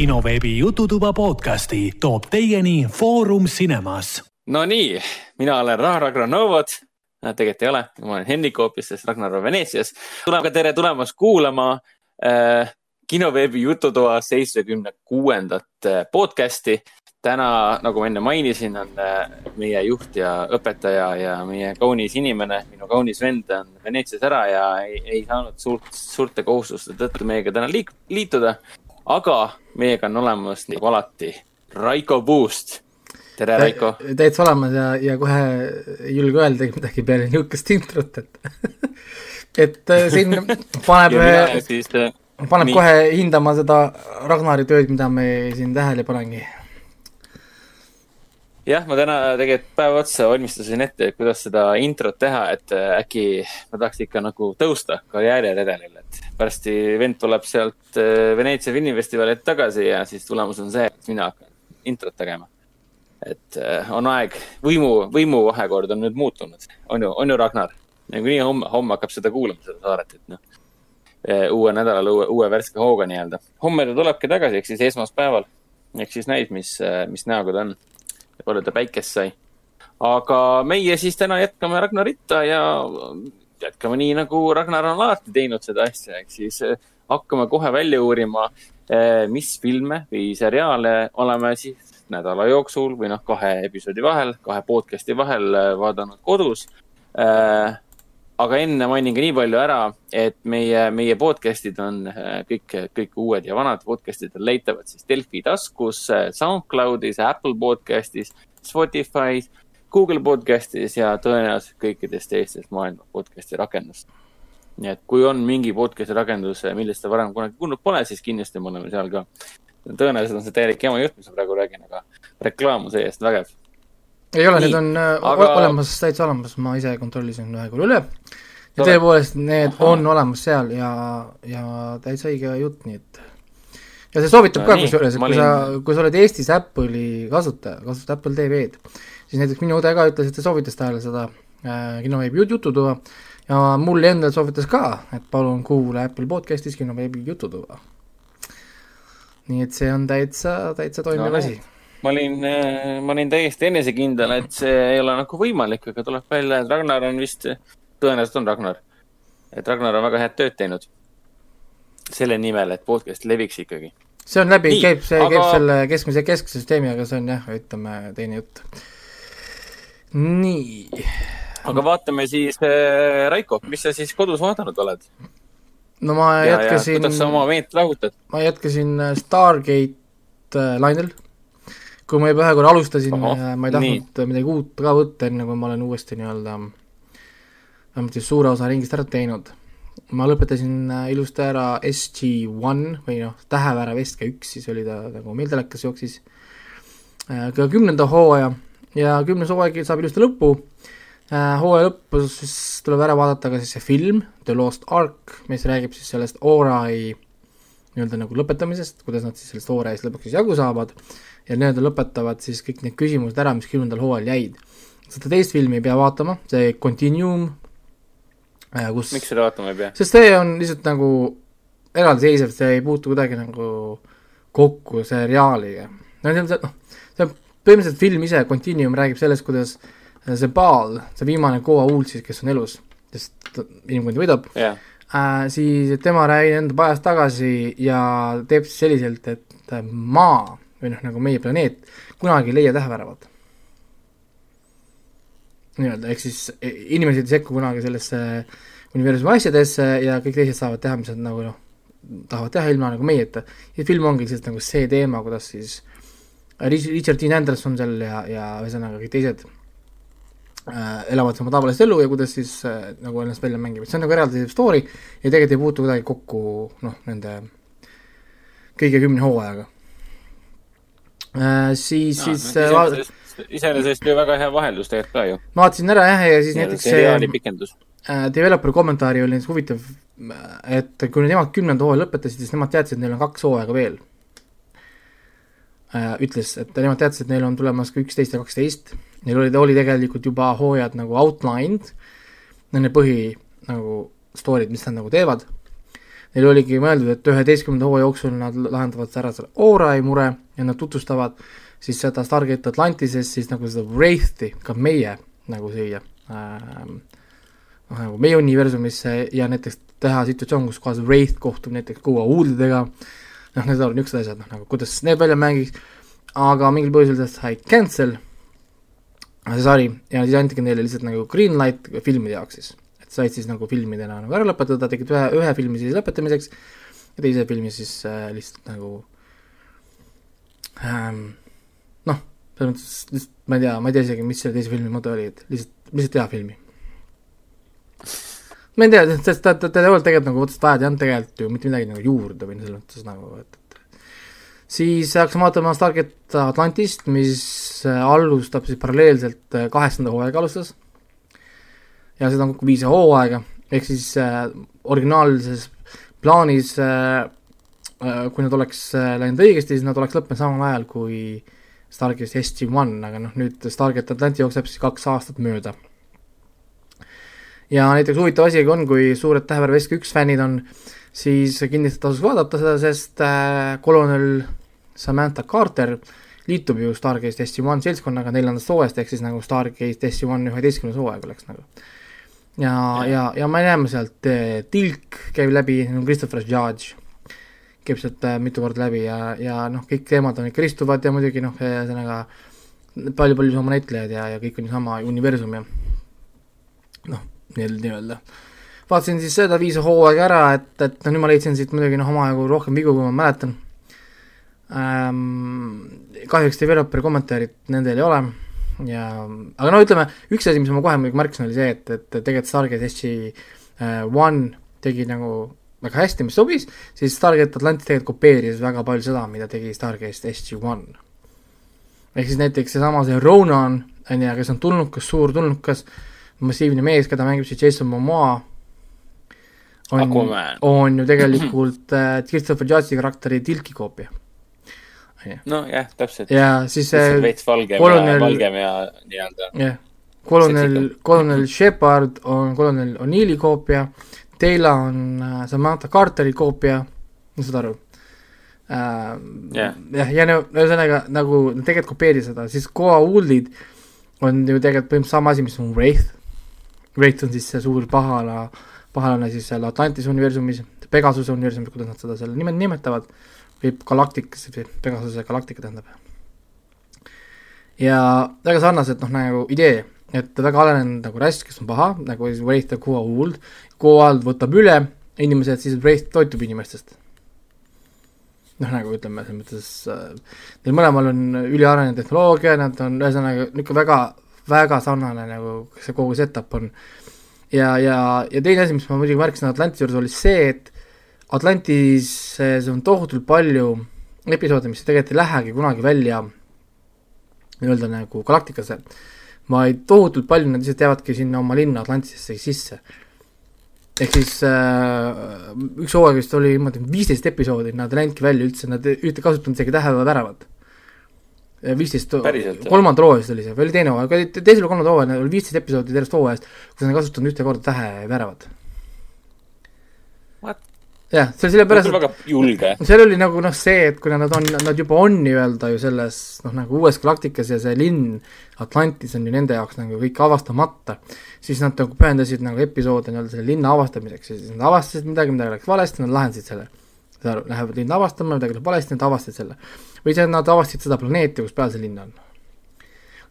kinoveebi Jututuba podcasti toob teieni Foorum Cinemas. Nonii, mina olen Raara Granovod. tegelikult ei ole, ma olen Henrik hoopis, sest Ragnar on Veneetsias. tuleme, tere tulemast kuulama äh, kinoveebi Jututoa seitsmekümne kuuendat äh, podcasti täna, nagu ma enne mainisin, on äh, meie juht ja õpetaja ja meie kaunis inimene, minu kaunis vend on Veneetsias ära ja ei, ei saanud suurt, suurte kohustuste tõttu meiega täna liik, liituda. Aga meiega on olemas nagu alati Raiko Puust. tere, Raiko. täitsa olemas ja, ja kohe ei julge öelda midagi peale niisugust introt, et et äh, siin paneb, siis, äh, paneb nii. kohe hindama seda Ragnari tööd, mida me siin tähele ei panegi jah, ma täna tegelikult päev otsa valmistasin ette, et kuidas seda introt teha, et äh, äkki ma tahaks ikka nagu tõusta karjääriredelil, et varsti vend tuleb sealt äh, Veneetsia filmifestivalilt tagasi ja siis tulemus on see, et mina hakkan introt tegema. et äh, on aeg, võimu, võimuvahekord on nüüd muutunud, on ju, on ju, Ragnar? nagunii homme, homme hakkab seda kuulama, seda saadet, et noh, uue nädalal uue, uue värske hooga nii-öelda. homme ta tulebki tagasi, ehk siis esmaspäeval. ehk siis näis, mis, mis näoga ta on palju ta päikest sai. aga meie siis täna jätkame Ragnaritta ja jätkame nii, nagu Ragnar on alati teinud seda asja, ehk siis eh, hakkame kohe välja uurima, eh, mis filme või seriaale oleme siis nädala jooksul või noh, kahe episoodi vahel, kahe podcast'i vahel eh, vaadanud kodus aga enne mainin ka nii palju ära, et meie, meie podcast'id on äh, kõik, kõik uued ja vanad podcast'id on leitavad siis Delfi taskus, äh, SoundCloudis, Apple podcast'is, Spotify's, Google podcast'is ja tõenäoliselt kõikides teistes maailma podcast'i rakendustes. nii et kui on mingi podcast'i rakendus, millest te varem kunagi kuulnud pole, siis kindlasti me oleme seal ka. tõenäoliselt on see täielik jama jutt, mis ma praegu räägin, aga reklaam on see-eest vägev ei ole, need on äh, aga... olemas, täitsa olemas, ma ise kontrollisin ühe korra üle. ja tõepoolest, need Aha. on olemas seal ja, ja täitsa õige jutt, nii et ja see soovitab no, ka kusjuures, et kui olin... sa, kui sa oled Eestis Apple'i kasutaja, kasutad Apple TV-d, siis näiteks minu õde ka ütles, et ta soovitas talle seda äh, kinoveebi jututuba ja mulle endale soovitas ka, et palun kuula Apple podcast'is kinoveebi jututuba. nii et see on täitsa, täitsa toimiv no, asi ma olin, äh, ma olin täiesti enesekindel, et see ei ole nagu võimalik, aga tuleb välja, et Ragnar on vist, tõenäoliselt on Ragnar. et Ragnar on väga head tööd teinud. selle nimel, et podcast leviks ikkagi. see on läbi, käib, see aga... käib selle keskmise kesksüsteemi, aga see on jah, ütleme teine jutt. nii. aga vaatame siis äh,, Raiko, mis sa siis kodus vaadanud oled? no ma ja, jätkasin. kuidas sa oma meelt rahutad? ma jätkasin äh, Stargate äh, lainel kui ma juba ühe korra alustasin, ma ei tahtnud nii. midagi uut ka võtta, enne kui ma olen uuesti nii-öelda vähemalt siis suure osa ringist ära teinud. ma lõpetasin äh, ilusti ära SG1 või noh, tähevärav SG1, siis oli ta nagu meil telekas jooksis äh, ka kümnenda hooaja ja kümnes hooaeg saab ilusti lõppu. Äh, hooaja lõpus siis tuleb ära vaadata ka siis see film The Lost Ark, mis räägib siis sellest Orai nii-öelda nagu lõpetamisest, kuidas nad siis sellest Orai lõpuks siis jagu saavad ja nii-öelda lõpetavad siis kõik need küsimused ära, mis kümnendal hooajal jäid. seda teist filmi ei pea vaatama, see Continuum, äh, kus miks seda vaatama ei pea? sest see on lihtsalt nagu eraldiseisev, see ei puutu kuidagi nagu kokku seriaaliga. no see noh, see on põhimõtteliselt film ise, Continuum räägib sellest, kuidas see Baal, see viimane Goa uuld siis, kes on elus, sest inimkond võidab yeah., äh, siis tema räägib enda pajas tagasi ja teeb selliselt, et maa või noh, nagu meie planeet, kunagi ei leia täheväravat. nii-öelda, ehk siis e, inimesed ei sekku kunagi sellesse universumi asjadesse ja kõik teised saavad teha, mis nad nagu noh, tahavad teha ilma nagu meieta. ja film ongi lihtsalt nagu see teema, kuidas siis Richard Dean Anderson seal ja, ja ühesõnaga kõik teised äh, elavad oma tavalist elu ja kuidas siis äh, nagu ennast välja mängivad, see on nagu eraldiseisev story ja tegelikult ei puutu kuidagi kokku noh, nende kõige kümne hooajaga äh,. siis no,, siis no, iseenesest, iseenesest ju väga hea vaheldus tegelikult ka ju. ma vaatasin ära jah, ja siis ja näiteks seriaali pikendus äh,. Developeri kommentaari oli näiteks huvitav, et kui nemad kümnenda hooaja lõpetasid, siis nemad teadsid, et neil on kaks hooaega veel äh,. ütles, et nemad teadsid, et neil on tulemas ka üksteist ja kaksteist. Neil oli, oli tegelikult juba hooajad nagu outlined, nende põhi nagu story'd, mis nad nagu teevad neil oligi mõeldud, et üheteistkümnenda hooaja jooksul nad lahendavad ära selle Orai mure ja nad tutvustavad siis seda Stargate Atlantises siis nagu seda Wraith'i ka meie nagu siia ähm, noh, nagu meie universumisse ja näiteks teha situatsioon, kus kohas Wraith kohtub näiteks Kuua uudidega, noh, need on niisugused asjad, noh, nagu kuidas need välja mängiks, aga mingil põhjusel ta sai cancel, see sari, ja siis antigi neile lihtsalt nagu green light filmide jaoks siis. Et said siis nagu filmidena nagu ära lõpetada, tegid ühe, ühe filmi siis lõpetamiseks ja teise filmi siis äh, lihtsalt nagu noh, selles mõttes lihtsalt ma ei tea, ma ei tea isegi, mis selle teise filmi mõte oli, et lihtsalt, lihtsalt teha filmi. ma ei tea, sest ta, ta, ta ei olnud tegelikult nagu otsest vaja, ta ei andnud tegelikult ju mitte midagi nagu juurde või selles mõttes nagu, et, et siis hakkasime vaatama Stargate Atlantist, mis äh, alustab siis paralleelselt äh, kaheksanda hooaega alustas ja seda on kokku viis hooaega, ehk siis äh, originaalses plaanis äh, kui nad oleks äh, läinud õigesti, siis nad oleks lõppenud samal ajal kui Stargate SG-1, aga noh, nüüd Stargate Atlanti jookseb siis kaks aastat mööda. ja näiteks huvitav asi on, kui suured Tähevere Veski üks fännid on, siis kindlasti tasuks vaadata seda, sest äh, kolonel Samantha Carter liitub ju Stargate SG-1 seltskonnaga neljandast hooajast, ehk siis nagu Stargate SG-1 üheteistkümnes hooaeg oleks nagu. Ja, ja, ja me näeme sealt Tilk käib läbi, Christopher Judge käib sealt äh, mitu korda läbi ja, ja noh, kõik teemad on ikka ristuvad ja muidugi noh, ühesõnaga palju-palju sama näitlejad ja, ja kõik on sama universum ja noh, nii-öelda. vaatasin siis seda viis hooaega ära, et, et no nüüd ma leidsin siit muidugi noh, omajagu rohkem vigu, kui ma mäletan ähm,. kahjuks developer kommentaarid nendel ei ole ja aga no ütleme, üks asi, mis ma kohe muidugi märkasin, oli see, et, et tegelikult Stargate SG-1 tegi nagu väga hästi, mis sobis, siis Stargate Atlantis tegelikult kopeeris väga palju seda, mida tegi Stargate SG-1. ehk siis näiteks seesama see Ronan, on ju, kes on tulnukas, suur tulnukas, massiivne mees, keda mängib siis Jason Momoa, on, on ju tegelikult äh, Christopher Judge'i karakteri Tilki koopia nojah, täpselt. ja siis see veits valgem kolonel, ja valgem ja nii-öelda. jah, kolonel, kolonel Shepard on kolonel O'Neilli koopia, Taylor on äh, Samantha Carteri koopia, saad aru äh,? jah, ja, no ühesõnaga nagu tegelikult kopeeri seda, siis Goa Uldid on ju tegelikult põhimõtteliselt sama asi, mis on Wraith. Wraith on siis see suur pahala, pahalane siis seal Atlantise universumis, Pegasuse universumis, kuidas nad seda seal nimed nimetavad või Galacticus, Pegasuse galaktika tähendab. ja väga sarnased noh, nagu idee, et väga arenenud nagu rass, kes on paha, nagu siis Wraith ja Goa'uld, Goa'uld võtab üle inimesed, siis Wraith toitub inimestest. noh, nagu ütleme, selles mõttes äh, neil mõlemal on üliarenenud tehnoloogia, nad on ühesõnaga niisugune väga, väga sarnane nagu see kogu setup on. ja, ja, ja teine asi, mis ma muidugi märkasin Atlantis juures, oli see, et Atlantises on tohutult palju episoode, mis tegelikult ei lähegi kunagi välja nii-öelda nagu galaktikasse, vaid tohutult palju nad lihtsalt jäävadki sinna oma linna Atlantisesse sisse. ehk siis äh, üks hooaeg vist oli niimoodi viisteist episoodi, nad ei läinudki välja üldse, nad ei kasutanud isegi täheva väravat. viisteist, kolmanda hooaja vist oli see, või oli teine hooaeg, teisel või kolmandal hooajal oli viisteist episoodi tervest hooajast, kus nad ei kasutanud ühte korda tähe väravat jah, see oli sellepärast, et seal oli nagu noh, see, et kuna nad on, nad juba on nii-öelda ju selles noh, nagu uues galaktikas ja see linn Atlantis on ju nende jaoks nagu kõik avastamata, siis nad nagu pühendasid nagu episoode nii-öelda selle linna avastamiseks ja siis nad avastasid midagi, midagi läks valesti, nad lahendasid selle. saad aru, lähevad linna avastama, midagi läheb valesti, nad avastasid selle. või siis nad avastasid seda planeeti, kus peal see linn on.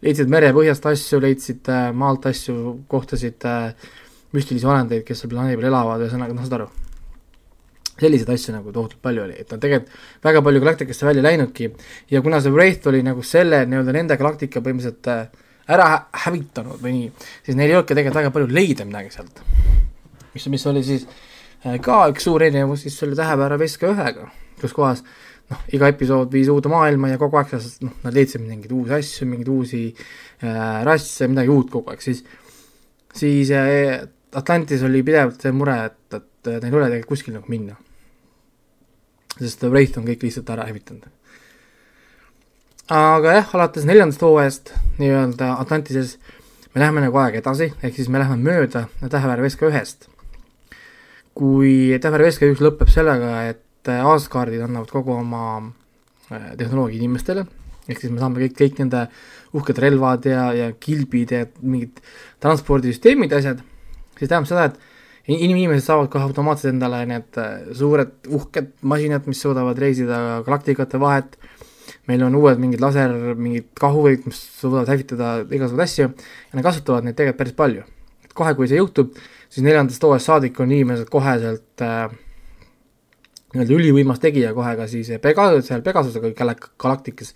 leidsid merepõhjast asju, leidsid äh, maalt asju, kohtasid äh, müstilisi olendeid, kes seal planeedi peal elavad, ühesõnaga noh, saad aru selliseid asju nagu tohutult palju oli, et nad tegelikult väga palju galaktikasse välja läinudki ja kuna see Wraith oli nagu selle nii-öelda nende galaktika põhimõtteliselt äh, ära hävitanud või nii, siis neil ei olnudki tegelikult väga palju leida midagi sealt. mis, mis oli siis äh, ka üks suur erinevus siis selle Tähepäära Veska ühega, kus kohas noh, iga episood viis uude maailma ja kogu aeg selles, noh, nad leidsid mingeid uusi asju, mingeid uusi äh, rasse, midagi uut kogu aeg, siis siis äh, Atlantis oli pidevalt see mure, et, et neil ei ole tegelikult kuskil nagu minna sest Wraith on kõik lihtsalt ära hävitanud. aga jah, alates neljandast hooajast nii-öelda Atlantises me läheme nagu aeg edasi, ehk siis me läheme mööda Täheväära Veska ühest, kui Tefer Veska üks lõpeb sellega, et Asgardid annavad kogu oma tehnoloogia inimestele, ehk siis me saame kõik, kõik nende uhked relvad ja, ja kilbid ja mingid transpordisüsteemid ja asjad, siis tähendab seda, et inimesed saavad kohe automaatselt endale need suured uhked masinad, mis suudavad reisida galaktikate vahet, meil on uued mingid laser, mingid kahuvõid, mis suudavad hävitada igasuguseid asju ja nad kasutavad neid tegelikult päris palju. et kohe, kui see juhtub, siis neljandast hooajast saadik on inimesed koheselt äh, nii-öelda ülivõimas tegija kohe ka siis Pega-, seal Pegasusega gal-, galaktikas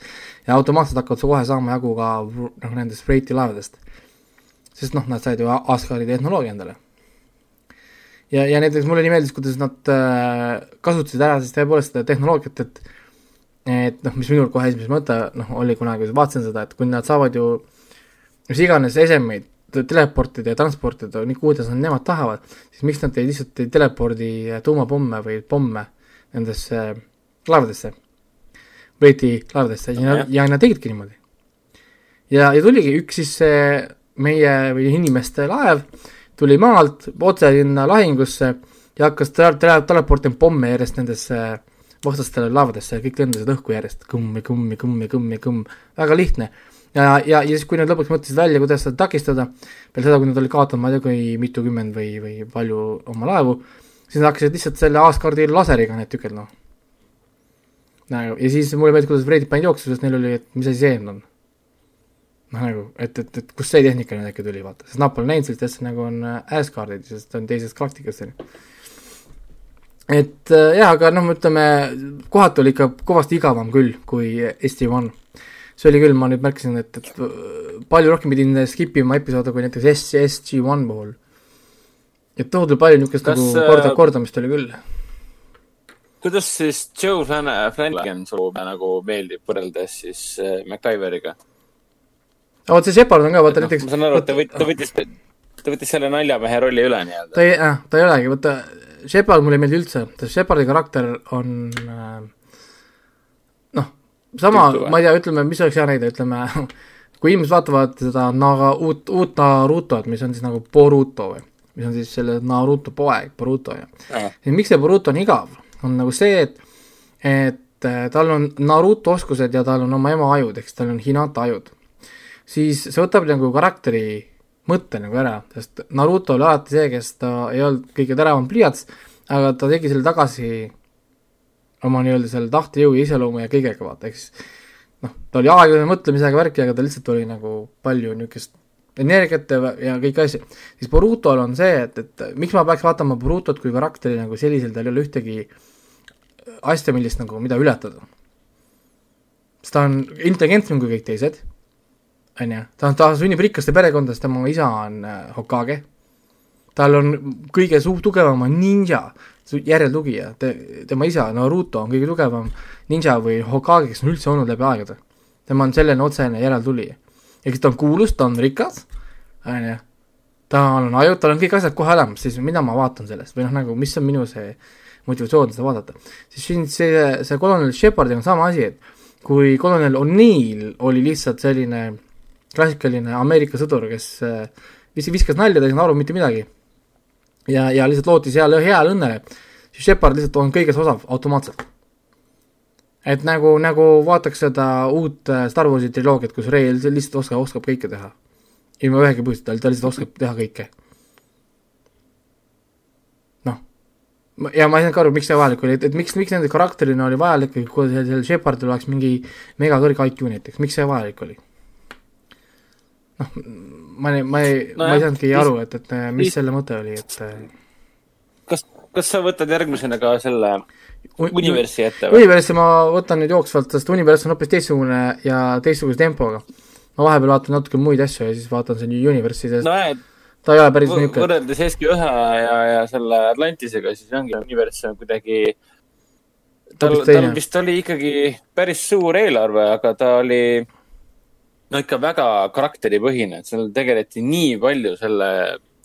ja automaatselt hakkavad sa kohe saama jagu ka noh, nendest Freight'i laevadest. sest noh, nad said ju Asgardi tehnoloogia endale. Ja, ja näiteks mulle nii meeldis, kuidas nad äh, kasutasid ära siis tõepoolest seda tehnoloogiat, et et noh, mis minul kohe esimese mõte noh, oli kunagi, vaatasin seda, et kui nad saavad ju mis iganes esemeid teleportida ja transportida, nii kuidas nad nemad tahavad, siis miks nad ei lihtsalt ei telepordi tuumapomme või pomme nendesse laevadesse, Briti laevadesse ja, ja nad tegidki niimoodi. ja, ja tuligi üks siis see meie või inimeste laev, tuli maalt otse sinna lahingusse ja hakkas teleportima pomme järjest nendesse vastastele laevadesse ja kõik lendasid õhku järjest, kõmm ja kõmm ja kõmm väga lihtne. ja, ja, ja siis, kui nad lõpuks mõtlesid välja, kuidas seda takistada, peale seda, kui nad olid kaotanud, ma ei tea, kui mitukümmend või, või palju oma laevu, siis nad hakkasid lihtsalt selle Asgardi laseriga tükid, noh. nagu, ja siis mulle meeldis, kuidas Freddy panid jooksu, sest neil oli, et mis asi see on. Noh, nagu, et, et, et kust see tehnika nüüd äkki tuli, vaata, sest nad pole näinud sellist asja, nagu on Asgardid, sest ta on teisest galaktikast, on ju et äh, jah, aga noh, ütleme kohati oli ikka kõvasti igavam küll kui SG-One. see oli küll, ma nüüd märkasin, et, et äh, palju rohkem pidin skip ima episoode kui näiteks S-, SG-One puhul. et tohutult palju niisugust nagu äh, korda, kordamist oli küll. kuidas siis Joe Flanagan sulle nagu meeldib võrreldes siis äh, MacGyveriga? vot see Shepard on ka, vaata näiteks ma saan aru, et ta võt-, ta võttis, ta võttis selle naljamehe rolli üle nii-öelda. ta ei, äh, ta ei olegi, vaata Shepard mulle ei meeldi üldse, sest Shepardi karakter on äh, noh, sama, ma ei tea, ütleme, mis oleks hea näide, ütleme kui inimesed vaatavad seda Naga uut, uut Narutot, mis on siis nagu Boruto või, mis on siis selle Naruto poeg, Boruto ja, ja. miks see Boruto on igav, on nagu see, et et äh, tal on Naruto oskused ja tal on oma ema ajud, ehk siis tal on Hinata ajud. Siis see võtab nagu karakteri mõtte nagu ära, sest Naruto oli alati see, kes ta ei olnud kõige teravam pliiats, aga ta tegi selle tagasi oma nii-öelda selle tahtejõu ja iseloomu ja kõigega, vaata, ehk siis noh, ta oli aeglane mõtlemisega värki, aga ta lihtsalt oli nagu palju niisugust energiat ja, kõiki asju. siis Borutol on see, et, et miks ma peaks vaatama Borutot kui karakteri nagu sellisel, tal ei ole ühtegi asja, millist nagu, mida ületada. sest ta on intelligentsem kui kõik teised on ju, ta, ta sünnib rikaste perekondas, tema isa on äh, Hokage, tal on kõige su-, tugevam on ninja, järeltugija, te, tema isa Naruto on kõige tugevam ninja või Hokage, kes on üldse olnud läbi aegade. tema on selline otsene järeltulija. ehk siis ta on kuulus, ta on rikas, on ju, tal on aju, tal on kõik asjad kohe olemas, siis mida ma vaatan sellest või noh, nagu mis on minu see motivatsioon seda vaadata. siis siin see, see kolonel Shepardiga on sama asi, et kui kolonel O'Neill oli lihtsalt selline klassikaline Ameerika sõdur, kes äh, vis-, viskas nalja, ta ei saanud aru mitte midagi. ja, ja lihtsalt lootis heale, heale õnnele, siis Shepard lihtsalt on kõiges osav automaatselt. et nagu, nagu vaataks seda uut äh, Star Warsi triloogiat, kus Rey lihtsalt oskab, oskab kõike teha. ilma ühegi põhjuseta, ta lihtsalt oskab teha kõike. noh, ja ma ei saanud ka aru, miks see vajalik oli, et, et miks, miks nende karakterina oli vajalik, kui sellel Shepardil oleks mingi megakõrge IQ näiteks, miks see vajalik oli? Noh, ma ei, ma ei no, ma ei saanudki aru, et, et mis mis selle mõte oli, et äh, kas, kas sa võtad järgmisena ka selle Universi ette või? Universi ma võtan nüüd jooksvalt, sest Univers on hoopis teistsugune ja teistsuguse tempoga. ma vahepeal vaatan natuke muid asju ja siis vaatan siin Universi, sest no, et ta ei ole päris niisugune võrreldes SQ ühe ja, ja selle Atlantisega, siis ongi Univers on kuidagi tal, tal vist oli ikkagi päris suur eelarve, aga ta oli no ikka väga karakteripõhine, et seal tegeleti nii palju selle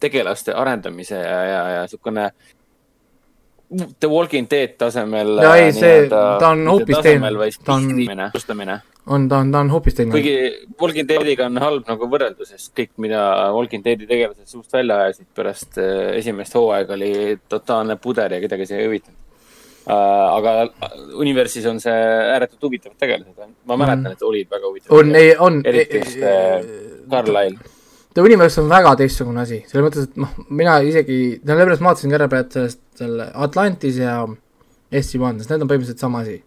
tegelaste arendamise ja, ja, ja niisugune The Walking Dead tasemel. ja ei, see, ta on hoopis teine. ta on, on, ta on, ta on hoopis teine. kuigi Walking Deadiga on halb nagu võrrelda, sest kõik, mida Walking Deadi tegelased suust välja ajasid pärast äh, esimest hooaega oli totaalne puder ja kedagi see ei huvitanud. Aga Universis on see ääretult huvitavad tegelased. ma mäletan mm., et olid väga huvitavad. on, ei, on. eriti just äh, Carlisle. The Universe on väga teistsugune asi, selles mõttes, et noh, mina isegi, no sellepärast ma vaatasin ka ära praegu sellest, selle Atlantis ja SG-One, sest need on põhimõtteliselt sama asi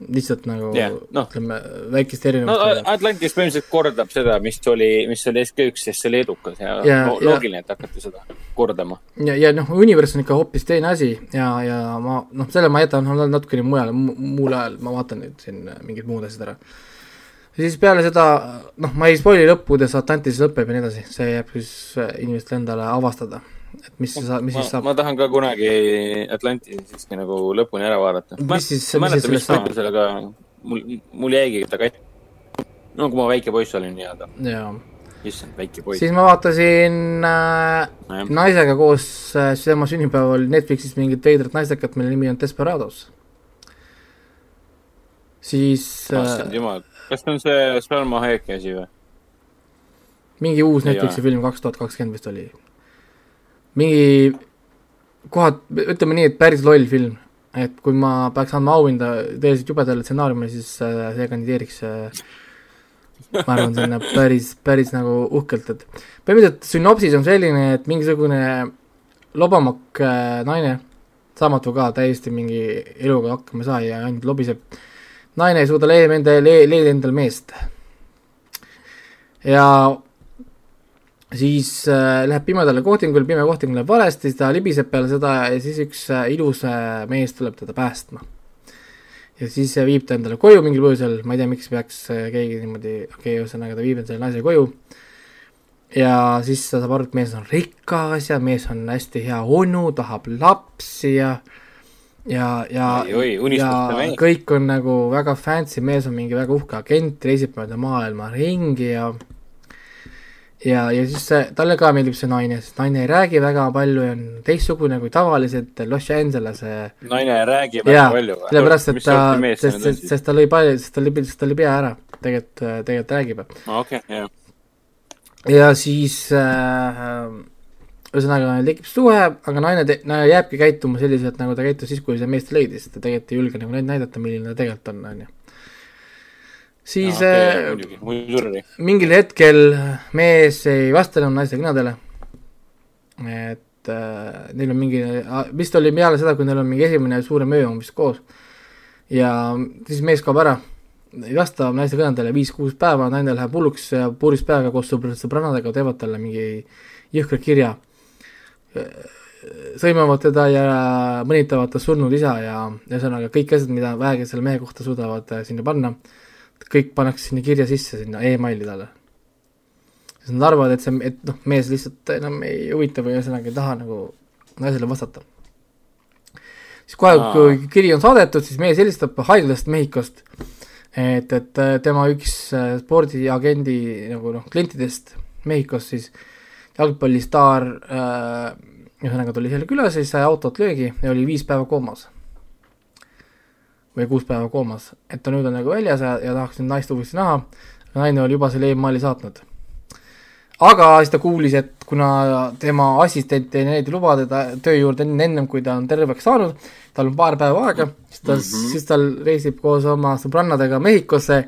lihtsalt nagu yeah, no. ütleme, väikest erinevust no,. Atlantis põhimõtteliselt kordab seda, mis oli, mis oli SK1, sest see oli edukas ja, ja loogiline, et hakati seda kordama. ja, ja noh, Universe on ikka hoopis teine asi ja, ja ma noh, selle ma jätan natukene mujale, muul ajal ma vaatan nüüd siin mingid muud asjad ära. siis peale seda, noh, ma ei spoil'i lõppu, kuidas Atlantis lõpeb ja nii edasi, see jääb siis inimestele endale avastada et mis sa, mis ma, siis saab? ma tahan ka kunagi Atlanti siiski nagu lõpuni ära vaadata. mis siis, mis siis sellest saab? sellega, mul, mul jäigi ta katki. no kui ma väike poiss olin nii-öelda. issand, väike poiss. siis ma vaatasin äh, naisega koos äh, tema sünnipäeval Netflixis mingit veidrat naistekat, mille nimi on Desperados. siis issand äh, jumal, kas see on see Salma Hayeki asi või? mingi uus Netflixi film, kaks tuhat kakskümmend vist oli mingi kohad, ütleme nii, et päris loll film. et kui ma peaks andma auhinda tõeliselt jubedale stsenaariumile, siis äh, see kandideeriks äh, ma arvan, sinna päris, päris nagu uhkelt, et põhimõtteliselt sünopsis on selline, et mingisugune lobamak äh, naine, saamatu ka, täiesti mingi eluga hakkama ei saa ja ainult lobiseb. naine ei suuda leida enda, leida endale meest. ja siis äh, läheb pimedale kohtingule, pime kohting läheb valesti, siis ta libiseb peale seda ja siis üks äh, ilus äh, mees tuleb teda päästma. ja siis äh, viib ta endale koju mingil põhjusel, ma ei tea, miks peaks äh, keegi niimoodi, okei okay,, ühesõnaga ta viib selle naise koju. ja siis ta saab aru, et mees on rikas ja mees on hästi hea onu, tahab lapsi ja ja, ja, ja kõik on nagu väga fancy, mees on mingi väga uhke agent, reisib mööda maailma ringi ja ja, ja siis see, talle ka meeldib see naine, sest naine ei räägi väga palju ja on teistsugune kui tavaliselt Los Angelese naine ei räägi väga ja, palju või? sellepärast, et ta, sest, sest, sest ta lõi palju, sest ta lõi, sest ta lõi pea ära, tegelikult, tegelikult räägib. okei, jah. ja siis äh, ühesõnaga tekib suhe, aga naine, naine jääbki käituma selliselt, nagu ta käitus siis, kui see meest leidis, ta tegelikult ei julge nagu näidata, milline ta tegelikult on, on ju siis no, okay, äh, mingil hetkel mees ei vasta enam naise kõnedele, et äh, neil on mingi, vist oli peale seda, kui neil on mingi esimene suurem öö on vist koos, ja siis mees kaob ära, ei vasta naise kõnedele viis-kuus päeva, naine läheb hulluks ja puuris peaga koos sõbrannadega teevad talle mingi jõhkra kirja, sõimavad teda ja mõnitavad ta surnud isa ja ühesõnaga kõik asjad, mida vähegi selle mehe kohta suudavad äh, sinna panna kõik pannakse sinna kirja sisse, sinna emaili talle. sest nad arvavad, et see, et noh, mees lihtsalt enam ei huvita või ühesõnaga ei taha nagu naisele vastata. siis kohe, kui kiri on saadetud, siis mees helistab haiglast Mehhikost, et, et tema üks äh, spordiagendi nagu noh, klientidest Mehhikos siis jalgpallistaar äh, ühesõnaga tuli selle külas ja siis sai autot löögi ja oli viis päeva koomas või kuus päeva koomas, et ta nüüd on nagu väljas ja, ja tahaks nüüd naist uuesti näha, naine oli juba selle emaili saatnud. aga siis ta kuulis, et kuna tema assistent ei näinud luba teda töö juurde enne, ennem kui ta on terveks saanud, tal on paar päeva aega, siis ta mm, -hmm. siis tal reisib koos oma sõbrannadega Mehhikosse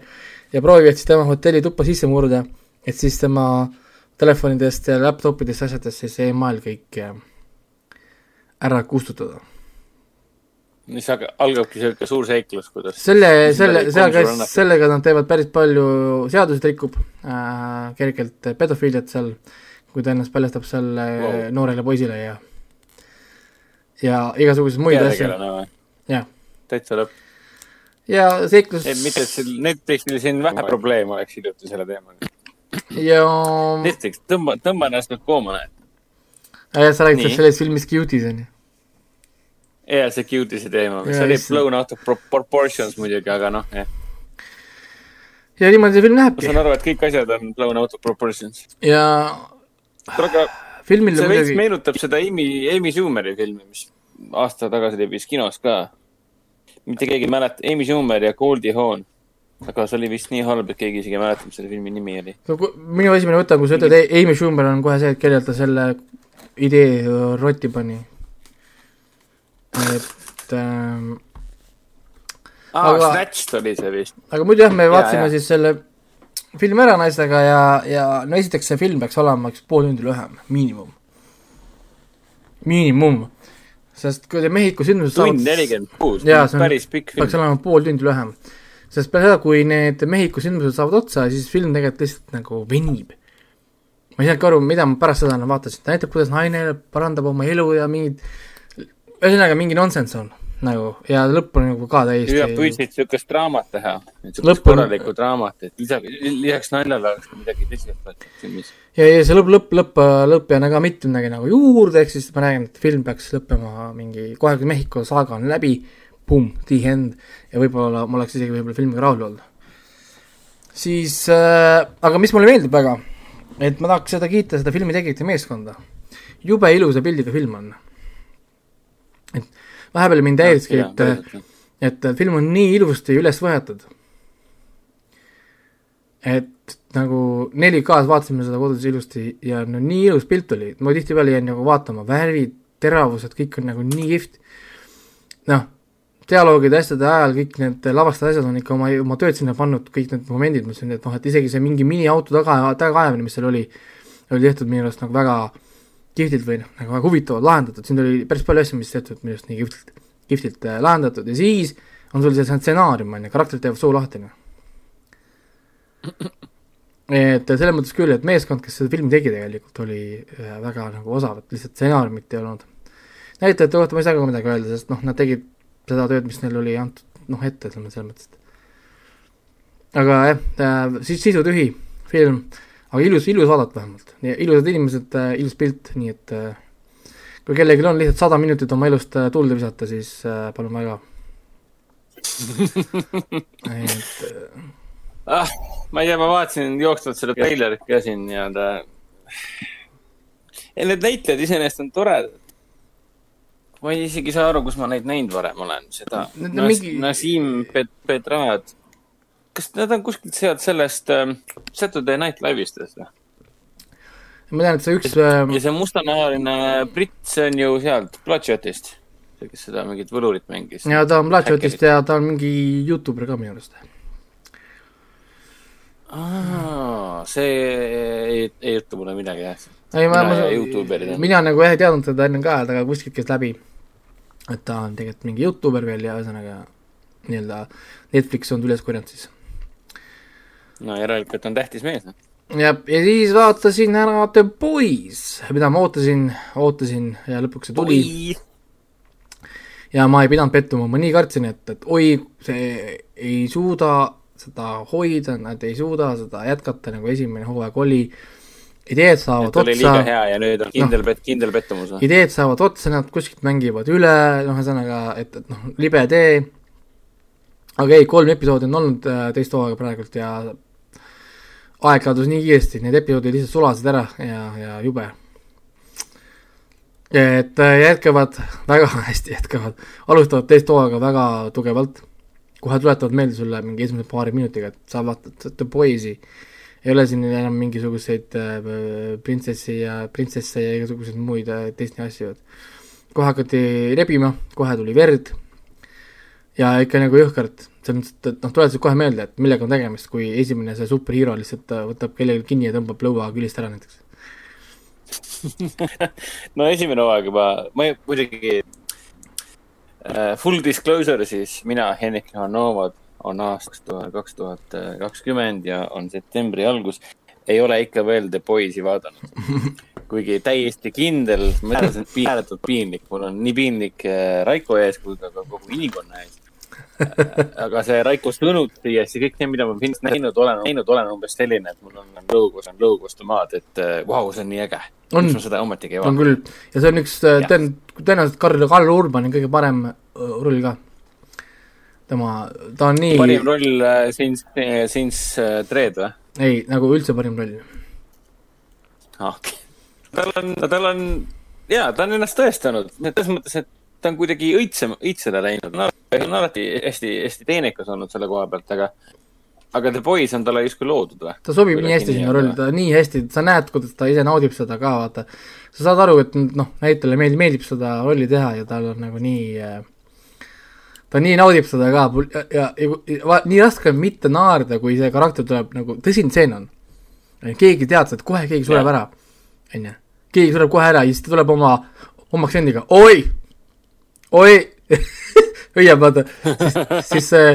ja proovivad siis tema hotelli tuppa sisse murda, et siis tema telefonidest ja laptopidest asjadest siis email kõik äh, ära kustutada mis algabki sihuke suur seiklus, kuidas selle, selle, sellega, sellega nad teevad päris palju seaduseid rikub äh,, kergelt pedofiiliat seal, kui ta ennast paljastab seal wow. noorele poisile ja ja igasuguseid muid asju. jah. täitsa lõpp. ja seiklus. mitte, et siin Netflixil siin vähe probleeme oleks hiljuti selle teemaga. ja. Netflix, tõmba, tõmba ennast nüüd kooma, näed. sa räägid sellest filmist Cuties on ju jaa, see cute'imise teema, mis oli blown out of proportions muidugi, aga noh, jah. ja niimoodi film lähebki. ma saan aru, et kõik asjad on blown out of proportions. ja. aga filmil see veits meenutab seda Amy, Amy Schumeri filmi, mis aasta tagasi levis kinos ka. mitte keegi ei mäleta, Amy Schumer ja Goldie Hawn. aga see oli vist nii halb, et keegi isegi ei mäleta, mis selle filmi nimi oli. no minu esimene mõte, kui sa ütled Amy Schumer, on kohe see, et kellelt ta selle idee rotti pani. Et ähm, aa aga..., Snatched oli see vist. aga muidu jah, me vaatasime siis selle filmi ära naistega ja, ja no esiteks see film peaks olema üks pool tundi lühem, miinimum. miinimum. sest kui te Mehhiko sündmused tund nelikümmend kuus, päris pikk film. peaks olema pool tundi lühem. sest peale seda, kui need Mehhiko sündmused saavad otsa, siis film tegelikult lihtsalt nagu venib. ma ei saanudki aru, mida ma pärast seda vaatasin, ta näitab, kuidas naine parandab oma elu ja mingid, ühesõnaga mingi nonsense on nagu ja lõpp on nagu ka täiesti. ja püüdsid niisugust draamat teha, niisugust korralikku draamat, et lisaks, lisaks naljale oleks ka midagi tõsiselt ja, ja see lõpp, lõpp, lõpp, lõpp ja väga mitte midagi nagu juurde, ehk siis ma räägin, et film peaks lõppema mingi, kohe kui Mehhiko saaga on läbi, pumm, the end ja võib-olla ma oleks isegi võib-olla filmiga rahul olnud. siis äh,, aga mis mulle meeldib väga, et ma tahaks seda kiita, seda filmi tegijate meeskonda. jube ilusa pildiga film on. Et vahepeal mind häiriski, et, et film on nii ilusti üles võetud. et nagu 4K-s vaatasime seda kodus ilusti ja no nii ilus pilt oli, ma tihtipeale jäin nagu vaatama, värvid, teravused, kõik on nagu nii kihvt. noh, dialoogide asjade ajal kõik need lavastajad asjad on ikka oma, oma tööd sinna pannud, kõik need momendid, ma ütlesin, et noh, et isegi see mingi miniauto taga, tagaajamine, mis seal oli, oli tehtud minu arust nagu väga kihvtilt või noh, nagu väga huvitavalt lahendatud, siin oli päris palju asju, mis tehtud minu arust nii kihvtilt, kihvtilt äh, lahendatud. Ja siis on sul see stsenaarium, on ju, karakterid teevad suu lahti, noh. et selles mõttes küll, et meeskond, kes seda filmi tegi tegelikult, oli äh, väga nagu osav, et lihtsalt stsenaariumit ei olnud. näitlejate kohta ma ei saa ka midagi öelda, sest noh, nad tegid seda tööd, mis neil oli antud, noh, ette, selles mõttes, et aga jah äh,, siis sisutühi film aga ilus, ilus vaadata vähemalt, ilusad inimesed äh,, ilus pilt, nii et äh, kui kellelgi on lihtsalt sada minutit oma elust äh, tulde visata, siis palun väga et ah, ma ei tea, ma vaatasin jooksvalt seda treilerit ka siin nii-öelda. Need näitlejad iseenesest on toredad. ma ei isegi saa aru, kus ma neid näinud varem olen, seda Nas, mingi... Nasim Pet-, Petrad kas need on kuskilt sealt sellest äh, Saturday Night Live'ist või? ma tean, et see üks ja see mustanahaline britt, see on ju sealt Bloodshotist, see, kes seda mingit võlurit mängis. ja ta on Bloodshotist ja ta on mingi Youtuber ka minu arust. see ei, ei ütle mulle midagi jah. ei, ma, ma, mina nagu jah ei teadnud teda enne ka, aga kuskilt käis läbi, et ta on tegelikult mingi Youtuber veel ja ühesõnaga nii-öelda Netflix on ta üles korjanud siis no järelikult on tähtis mees. Noh. jah, ja siis vaatasin ära The Boys, mida ma ootasin, ootasin ja lõpuks see tuli. ja ma ei pidanud pettuma, ma nii kartsin, et, et oi, see ei suuda seda hoida, nad ei suuda seda jätkata, nagu esimene hooaeg oli ideed saavad otsa. liiga hea ja nüüd on kindel no, kindel pettumus. ideed saavad otsa, nad kuskilt mängivad üle, noh, ühesõnaga, et, et noh, libe tee. aga ei, kolm episoodi on olnud äh, teist hooaega praegult ja aeg kadus nii kiiresti, need episoodid lihtsalt sulasid ära ja, ja jube. et äh, jätkavad, väga hästi jätkavad, alustavad teist hooaega väga tugevalt, kohe tuletavad meelde sulle mingi esimese paari minutiga, et sa vaatad The Boys'i, ei ole siin enam mingisuguseid äh, printsessi ja printsesse ja igasuguseid muid äh, Disney asju, et kohe hakati rebima, kohe tuli verd ja ikka nagu jõhkralt selles mõttes, et, et noh, tuletasid kohe meelde, et millega on tegemist, kui esimene see superhero lihtsalt äh, võtab kellelgi kinni ja tõmbab lõua külist ära näiteks. No esimene hooaeg juba, ma muidugi uh,, full disclosure siis, mina, Henrik Ivanovod, on aasta kaks tuhat kakskümmend ja on septembri algus, ei ole ikka veel The Boys'i vaadanud. Kuigi täiesti kindel, ma tean, see on ääretult piinlik, mul on nii piinlik äh, Raiko ees kui ka kogu inimkonna ees aga see Raiko sõnut ja see kõik need, mida ma filmist näinud olen, näinud olen umbes selline, et mul on lõugus, on lõuguste maad, et äh, vau wow,, see on nii äge. miks ma seda ometigi ei vaata? on küll ja see on üks, äh, tõenäoliselt Karl, Karl Urbani kõige parem äh, roll ka. tema, ta on nii. parim roll since uh, Dread või? ei, nagu üldse parim roll. Ah, tal on, tal on, jaa, ta on ennast tõestanud, selles mõttes, et ta on kuidagi õitsem, õitsele läinud, on alati hästi, hästi teenekas olnud selle koha pealt, aga aga The Boys on talle justkui loodud või? ta sobib nii hästi sinna rolli, ta nii hästi, sa näed, kuidas ta ise naudib seda ka, vaata. sa saad aru, et noh, näitlejale meeldib, meeldib seda rolli teha ja tal on nagu nii äh, ta nii naudib seda ka ja, ja, ja va, nii raske on mitte naerda, kui see karakter tuleb nagu, tõsine stseen on. keegi teadis, et kohe keegi sureb ära, on ju. keegi sureb kohe ära ja siis ta tuleb oma, oma aktsendiga, oi, oi. Hüüab vaata, siis, siis see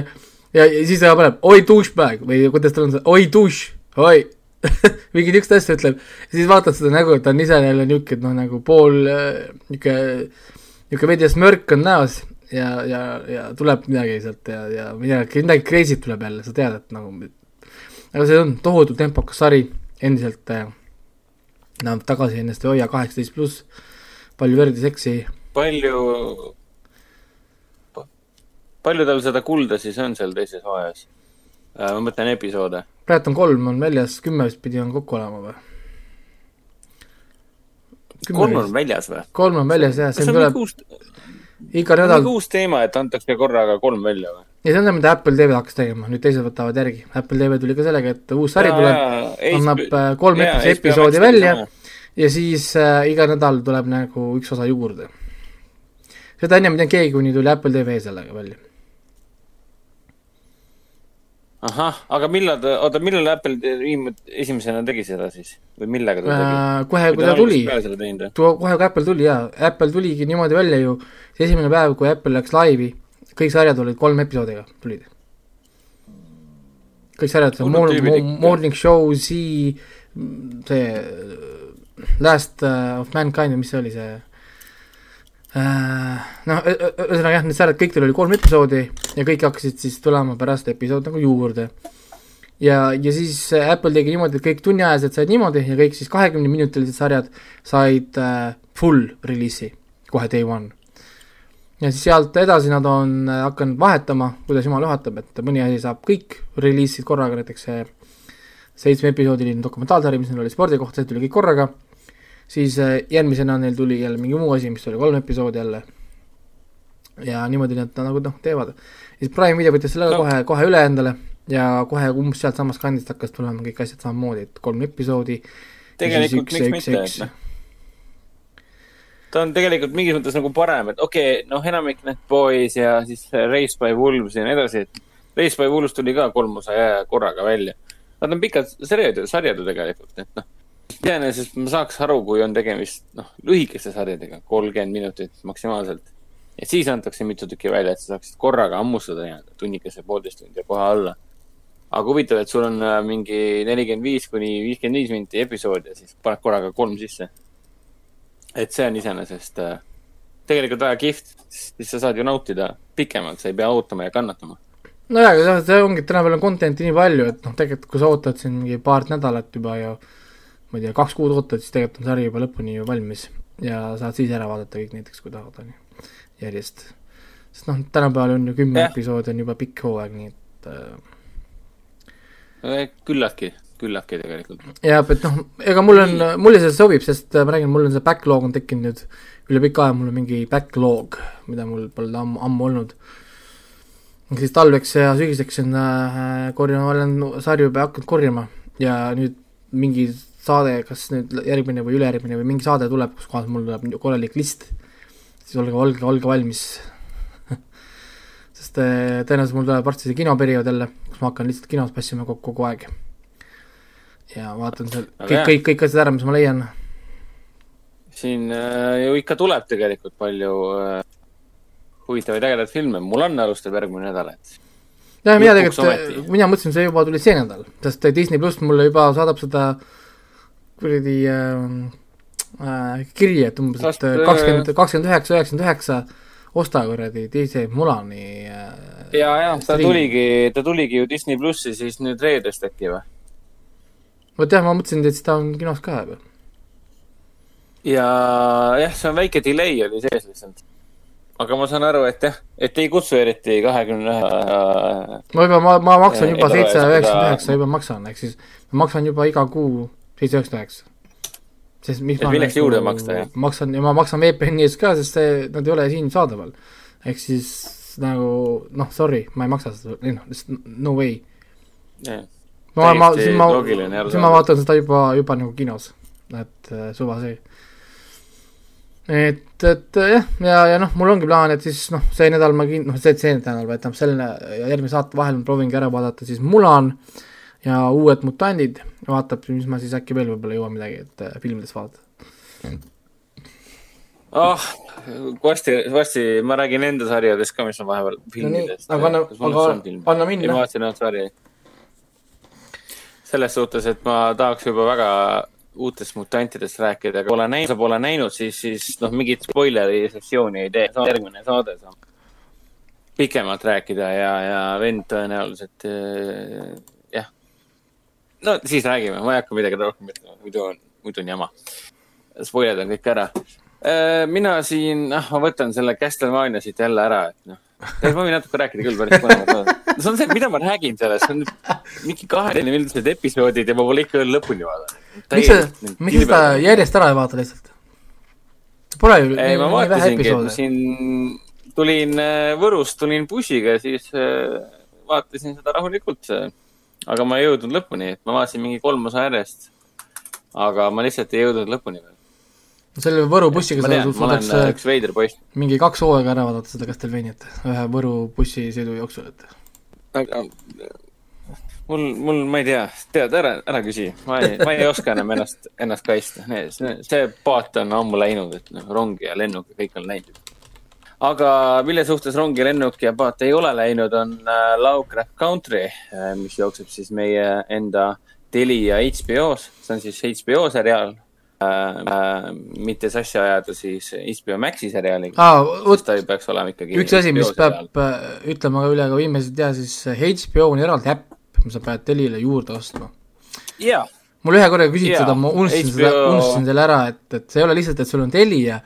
ja, siis ta paneb oi douchebag või kuidas tal on see, oi douche, oi. Mingi niisugust asja ütleb, siis vaatad seda nägu, et ta on ise jälle niisugune, noh, nagu pool niisugune, niisugune veidi smörk on näos ja, ja, ja tuleb midagi sealt ja, ja midagi, midagi crazy't tuleb jälle, sa tead, et nagu aga see on tohutu tempokas sari, endiselt äh, näeb tagasi ennast ei hoia, kaheksateist pluss, palju verd ja seksi. palju, palju tal seda kulda siis on seal teises hooajas äh,? ma mõtlen episoode. praegu on kolm on väljas, kümme vist pidi on kokku olema või? kolm on väljas või? kolm on väljas jah, see tuleb iga nädal. uus teema, et antakse korraga kolm välja või? ja see on see, mida Apple TV hakkas tegema, nüüd teised võtavad järgi. Apple TV tuli ka sellega, et uus sari tuleb, annab äh, kolm jaa, episoodi välja ja siis äh, iga nädal tuleb nagu üks osa juurde. seda ennem ei teadnud keegi, kuni tuli Apple TV sellega välja ahah, aga millal ta, oota, millal Apple esimesena tegi seda siis? Või millega ta tegi? Äh,? kohe, kui ta tuli, kohe, kui Apple tuli jaa, Apple tuligi niimoodi välja ju, see esimene päev, kui Apple läks laivi, kõik sarjad olid kolm episoodiga, tulid. kõik sarjad, Morning, Morning Show, See, see Last uh, of Mankind või mis see oli, see Äh, noh, ühesõnaga jah, need sarjad, kõikidel oli kolm episoodi ja kõik hakkasid siis tulema pärast episood nagu juurde. ja, ja siis Apple tegi niimoodi, et kõik tunniajased said niimoodi ja kõik siis kahekümneminutilised sarjad said äh, full release'i kohe day one. ja siis sealt edasi nad on äh, hakanud vahetama, kuidas jumal juhatab, et mõni asi saab kõik release'id korraga, näiteks see seitsmeepisoodiline dokumentaalsari, mis neil oli spordi kohta, see tuli kõik korraga siis äh, järgmisena neil tuli jälle mingi muu asi, mis oli kolm episoodi jälle. ja niimoodi nad nagu noh, teevad. siis Prime Video võttis selle no. kohe, kohe üle endale ja kohe umbes sealtsamast kandist hakkas tulema kõik asjad samamoodi, et kolm episoodi. tegelikult miks mitte, et noh ta on tegelikult mingis mõttes nagu parem, et okei okay,, noh, enamik need Boys ja siis Race by Wolves ja nii edasi, et Race by Wolves tuli ka kolm osa korraga välja. Nad on pikad sarjad, sarjad ju tegelikult, et noh iseenesest ma saaks aru, kui on tegemist, noh, lühikeste sarjadega, kolmkümmend minutit maksimaalselt. ja siis antakse mitu tükki välja, et sa saaksid korraga hammustada nii-öelda tunnikese, poolteist tundi ja kohe alla. aga huvitav, et sul on äh, mingi nelikümmend viis kuni viiskümmend viis minti episood ja siis paned korraga kolm sisse. et see on iseenesest äh, tegelikult väga kihvt, siis sa saad ju nautida pikemalt, sa ei pea ootama ja kannatama nojah, aga see ongi, et tänapäeval on content'i nii palju, et noh, tegelikult kui sa ootad siin mingi paar nädalat juba ja ma ei tea, kaks kuud ootad, siis tegelikult on sari juba lõpuni ju valmis ja saad siis ära vaadata kõik näiteks, kui tahad, on ju, järjest. sest noh, tänapäeval on ju kümme episoodi on juba pikk hooaeg, nii et äh... küllaltki, küllaltki tegelikult. jah, et noh, ega mul on, mulle see sobib, sest äh, ma räägin, mul on see backlog on tekkinud nüüd üle pika aja, mul on mingi backlog, mida mul pole ammu, ammu olnud. siis talveks ja sügiseks on äh, korjama, olen sarju juba hakanud korjama ja nüüd mingi saade, kas nüüd järgmine või ülejärgmine või mingi saade tuleb, kus kohas mul tuleb korralik list, siis olge, olge, olge valmis sest äh, tõenäoliselt mul tuleb varsti see kinoperiood jälle, kus ma hakkan lihtsalt kinos passima kogu, kogu aeg. ja vaatan seal kõik, kõik, kõik asjad ära, mis ma leian. siin äh, ju ikka tuleb tegelikult palju äh, huvitavaid ägedaid filme, mul on alustab järgmine nädal, et jah, mina tegelikult, mina mõtlesin, see juba tuli see nädal, sest Disney pluss mulle juba saadab seda äh, kuradi ähm, äh, kiri, et umbes, et äh, kakskümmend, kakskümmend üheksa, üheksakümmend üheksa osta kuradi DJ Mulani äh, ja, ja ta tuligi, ta tuligi ju Disney plussi siis nüüd reedest äkki või? vot jah, ma mõtlesin, et ta on kinos ka juba. ja jah, see on väike delay oli sees lihtsalt. aga ma saan aru, et jah, et ei kutsu eriti kahekümne ühe. ma juba, ma, ma maksan juba seitse üheksakümmend üheksa juba maksan, ehk siis ma maksan juba iga kuu seitse üheksakümmend üheksa. sest miks et ma milleks nagu juurde maksta, jah? maksan ja ma maksan VPN-i eest ka, sest see, nad ei ole siin saadaval. ehk siis nagu noh, sorry, ma ei maksa seda, ei noh, no way. ma, ma, siis ma, siis ma vaatan seda juba, juba nagu kinos, et äh, suva see. et, et jah, ja, ja noh, mul ongi plaan, et siis noh, see nädal ma kin-, noh, see, see nädal, vaid noh, selle ja järgmise saate vahel ma proovingi ära vaadata siis Mulan ja Uued mutandid, vaatab, mis ma siis äkki veel võib-olla jõuan midagi, et äh, filmides vaadata oh, varsti, varsti ma räägin enda sarjadest ka, mis on vahepeal filmidest no. aga anna, aga anna minna. ma vaatasin ainult sarja selles suhtes, et ma tahaks juba väga uutest mutantidest rääkida, aga pole näinud, pole näinud, siis, siis noh, mingit spoileri sessiooni ei tee. järgmine saade saab pikemalt rääkida ja, ja vend tõenäoliselt äh. No siis räägime, ma ei hakka midagi rohkem ütlema, muidu on, muidu on jama. Spoiled on kõik ära äh,. mina siin, noh, ma võtan selle Castlevania siit jälle ära, et noh ma võin natuke rääkida küll päris põnevalt. see on see, mida ma räägin sellest, see on mingi kahekümneminutised episoodid ja ma pole ikka veel lõpuni vaadanud. miks sa, miks sa seda järjest ära ei vaata lihtsalt? Pole ju ei, ma vaatasingi, et siin tulin äh, Võrust, tulin bussiga siis äh, vaatasin seda rahulikult. Aga ma ei jõudnud lõpuni, et ma vaatasin mingi kolm osa järjest. aga ma lihtsalt ei jõudnud lõpuni veel selle Võru bussiga sa suudaks üks veider poiss. mingi kaks hooaega ära vaadata seda Castlevaniat, ühe Võru bussisõidu jooksul, et. aga mul, mul, ma ei tea, tead, ära, ära küsi, ma ei, ma ei oska enam ennast, ennast kaitsta, see paat on ammu läinud, et noh, rong ja lennuk ja kõik on läinud. Aga mille suhtes rong ja lennuk ja paat ei ole läinud, on äh, Lovecraft Country, äh, mis jookseb siis meie enda Telia HBO-s, see on siis HBO seriaal äh, mitte sassi ajada siis HBO Maxi seriaaliga ah,. ta ei peaks olema ikkagi. üks asi, mis seriaal. peab äh, ütlema üle ka viimase tea, siis HBO on eraldi äpp, mis sa pead Telile juurde ostma. jaa. mul ühe korra küsiti seda, ma unustasin HBO... seda, unustasin selle ära, et, et see ei ole lihtsalt, et sul on Telia,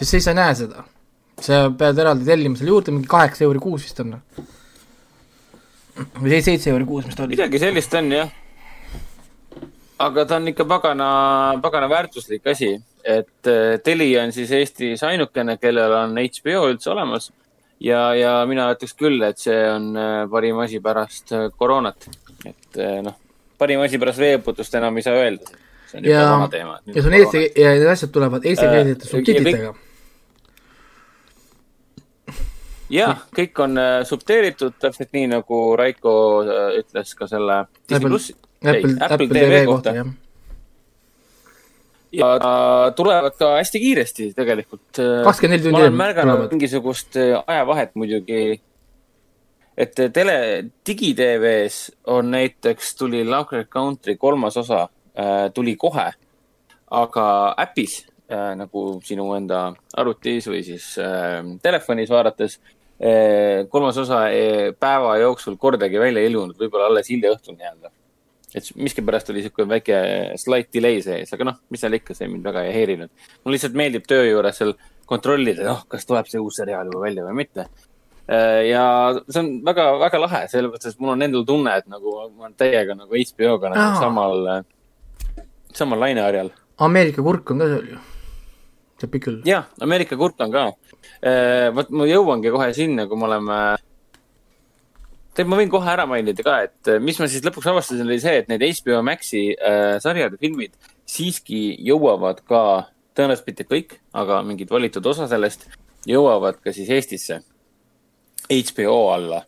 siis sa ei näe seda. Sa pead eraldi tellima selle juurde, mingi kaheksa euri kuus vist on. või seitse euri kuus, mis ta oli. midagi sellist on jah aga ta on ikka pagana, pagana väärtuslik asi, et äh, Telia on siis Eestis ainukene, kellel on HBO üldse olemas. ja, ja mina ütleks küll, et see on äh, parim asi pärast äh, koroonat. et noh, parim asi pärast veeputust enam ei saa öelda. see on juba vana teema. ja see on eesti, ja need asjad tulevad eestikeelsete subtiitritega jah, kõik on äh, subteeritud täpselt nii, nagu Raiko äh, ütles ka selle Disney plussi Apple, Apple, TV, kohta, jah ja tulevad ka hästi kiiresti tegelikult. kakskümmend neli tundi. ma olen märganud mingisugust äh, ajavahet muidugi. et äh, tele, digi-TV-s on näiteks tuli Lovecraft Country kolmas osa äh,, tuli kohe. aga äpis äh, nagu sinu enda arvutis või siis äh, telefonis vaadates äh,, kolmas osa äh, päeva jooksul kordagi välja ei ilmunud, võib-olla alles hilja õhtul nii-öelda et miskipärast oli niisugune väike slight delay sees, aga noh, mis seal ikka, see mind väga ei häirinud. mulle lihtsalt meeldib töö juures seal kontrollida, noh, kas tuleb see uus seriaal juba välja või mitte. Äh, ja see on väga, väga lahe, sellepärast, et mul on endal tunne, et nagu ma olen täiega nagu HBO-ga nagu samal, samal laineharjal. Ameerika kurk on ka seal ju, teab küll. jah, Ameerika kurk on ka. Äh, vot ma jõuangi kohe sinna, kui me oleme tead, ma võin kohe ära mainida ka, et äh, mis ma siis lõpuks avastasin, oli see, et need HBO Maxi äh, sarjad ja filmid siiski jõuavad ka, tõenäoliselt mitte kõik, aga mingid valitud osa sellest jõuavad ka siis Eestisse HBO alla.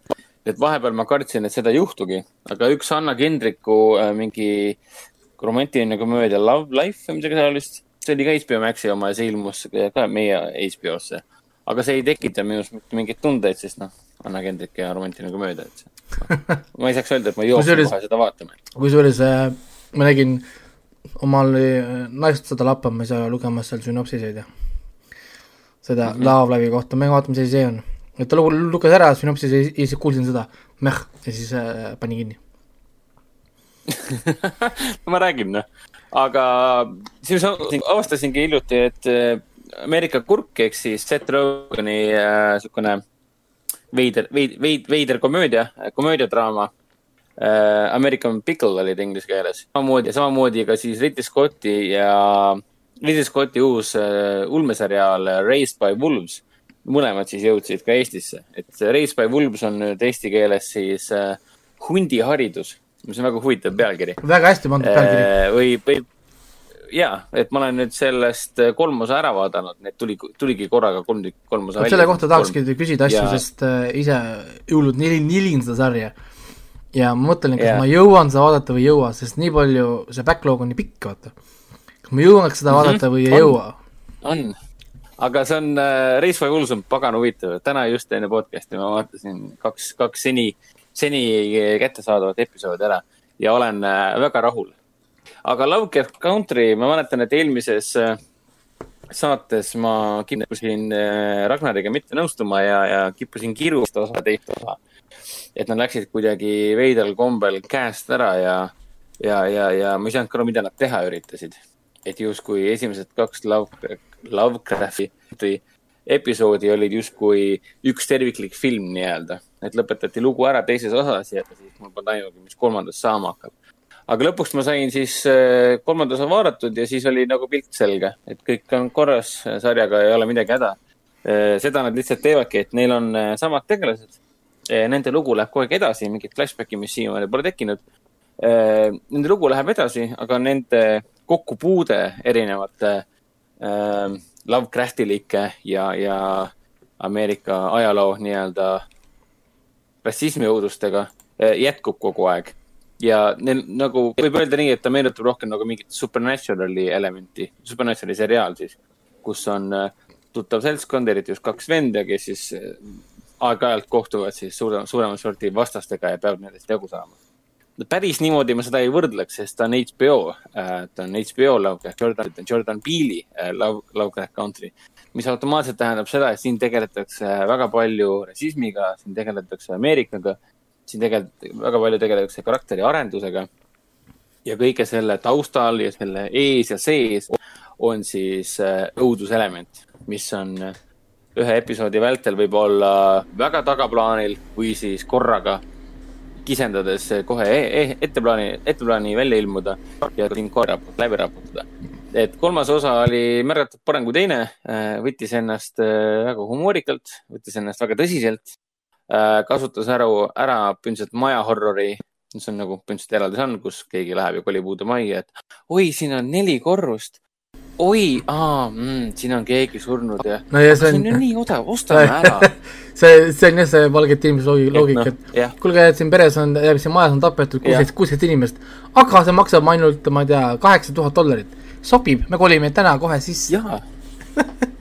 et vahepeal ma kartsin, et seda ei juhtugi, aga üks Anna Kendriku äh, mingi romantiline komöödia Love Life või midagi taolist, see oli ka HBO Maxi oma ja see ilmus ka meie HBO-sse. aga see ei tekita minus mitte mingeid tundeid, sest noh Anna Kendrick ja romantiline komöödia, et see ma ei saaks öelda, et ma jooksin kohe seda vaatama. kusjuures äh, ma nägin omal äh, naist seda lappama, ei saa lugemas seal sünopsiseid ja seda mm -hmm. Love Live'i kohta, ma vaatan, mis asi see on. et ta luges ära sünopsise ja siis kuulsin seda, meh, ja siis äh, pani kinni ma räägin, noh. Aga siis avastasingi hiljuti, et äh, Ameerika kurk ehk siis Seth Rogani äh, veider, veid, veid, veider komöödia, komöödiadraama äh,. American Pickle oli ta inglise keeles. samamoodi, samamoodi ka siis Ridley Scotti ja, Ridley Scotti uus äh, ulmeseriaal Raised by Wolves. mõlemad siis jõudsid ka Eestisse, et Raised by Wolves on nüüd eesti keeles siis äh, hundiharidus mis on väga huvitav pealkiri. väga hästi pandud pealkiri. või, või jaa, et ma olen nüüd sellest kolm osa ära vaadanud, need tuli, tuligi korraga kolm, kolm osa selle kohta tahakski küsida asju ja..., sest äh, ise hullult nilin, nilin seda sarja. ja ma mõtlen, kas ja. ma jõuan seda vaadata või ei jõua, sest nii palju, see backlog on nii pikk, vaata. kas ma jõuaks seda vaadata mm -hmm. või ei on. jõua? on, aga see on äh,, Race by Wolves on pagana huvitav, täna just enne podcast'i ma vaatasin kaks, kaks seni, seni kättesaadavat episoodi ära ja olen äh, väga rahul aga Lovecraft Country, ma mäletan, et eelmises äh, saates ma kippusin äh, Ragnariga mitte nõustuma ja, ja kippusin kirust osa teist osa. et nad läksid kuidagi veidral kombel käest ära ja, ja, ja, ja ma ei saanud ka aru, mida nad teha üritasid. et justkui esimesed kaks Lovecraft, Lovecrafti episoodi olid justkui üks terviklik film nii-öelda. Et lõpetati lugu ära teises osas ja siis mul polnud aimugi, mis kolmandas saama hakkab aga lõpuks ma sain siis äh, kolmanda osa vaadatud ja siis oli nagu pilt selge, et kõik on korras, sarjaga ei ole midagi häda. Äh, seda nad lihtsalt teevadki, et neil on äh, samad tegelased. Nende lugu läheb kogu aeg edasi, mingit flashback'i, mis siiamaani pole tekkinud. Nende lugu läheb edasi, aga nende kokkupuude erinevate Lovecraftilike ja, ja Ameerika ajaloo nii-öelda rassismiõudustega jätkub kogu aeg ja neil nagu võib öelda nii, et ta meenutab rohkem nagu mingit Supernaturali elementi, Supernaturali seriaal siis, kus on äh, tuttav seltskond, eriti just kaks venda, kes siis äh, aeg-ajalt kohtuvad siis suurema, suuremat sorti vastastega ja peavad nendest jagu saama. päris niimoodi ma seda ei võrdleks, sest ta on HBO äh,, ta on HBO Lovecraft, Jordan, Jordan Peele'i äh, Love, Lovecraft Country, mis automaatselt tähendab seda, et siin tegeletakse väga palju rassismiga, siin tegeletakse Ameerikaga siin tegelikult väga palju tegeletakse karakteri arendusega. ja kõige selle taustal ja selle ees ja sees on siis äh, õuduselement, mis on äh, ühe episoodi vältel võib olla väga tagaplaanil või siis korraga kisendades kohe e e etteplaani, etteplaani välja ilmuda ja kohe läbi raputada. Et kolmas osa oli märgatavalt parem kui teine, äh, võttis ennast väga humoorikalt, võttis ennast väga tõsiselt Äh, kasutas ära, ära põhimõtteliselt maja horrori, mis on nagu põhimõtteliselt eraldi on, kus keegi läheb ja kolib uude majja, et oi, siin on neli korrust. oi, aa mm,, siin on keegi surnud ja no ja see on, ju nii odav, ostame ära see, see on jah see valgete inimese loogika, et, no, et kuulge, et siin peres on, siin majas on tapetud kuusteist, kuusteist inimest, aga see maksab ainult, ma ei tea, kaheksa tuhat dollarit. Sobib, me kolime täna kohe sisse. jaa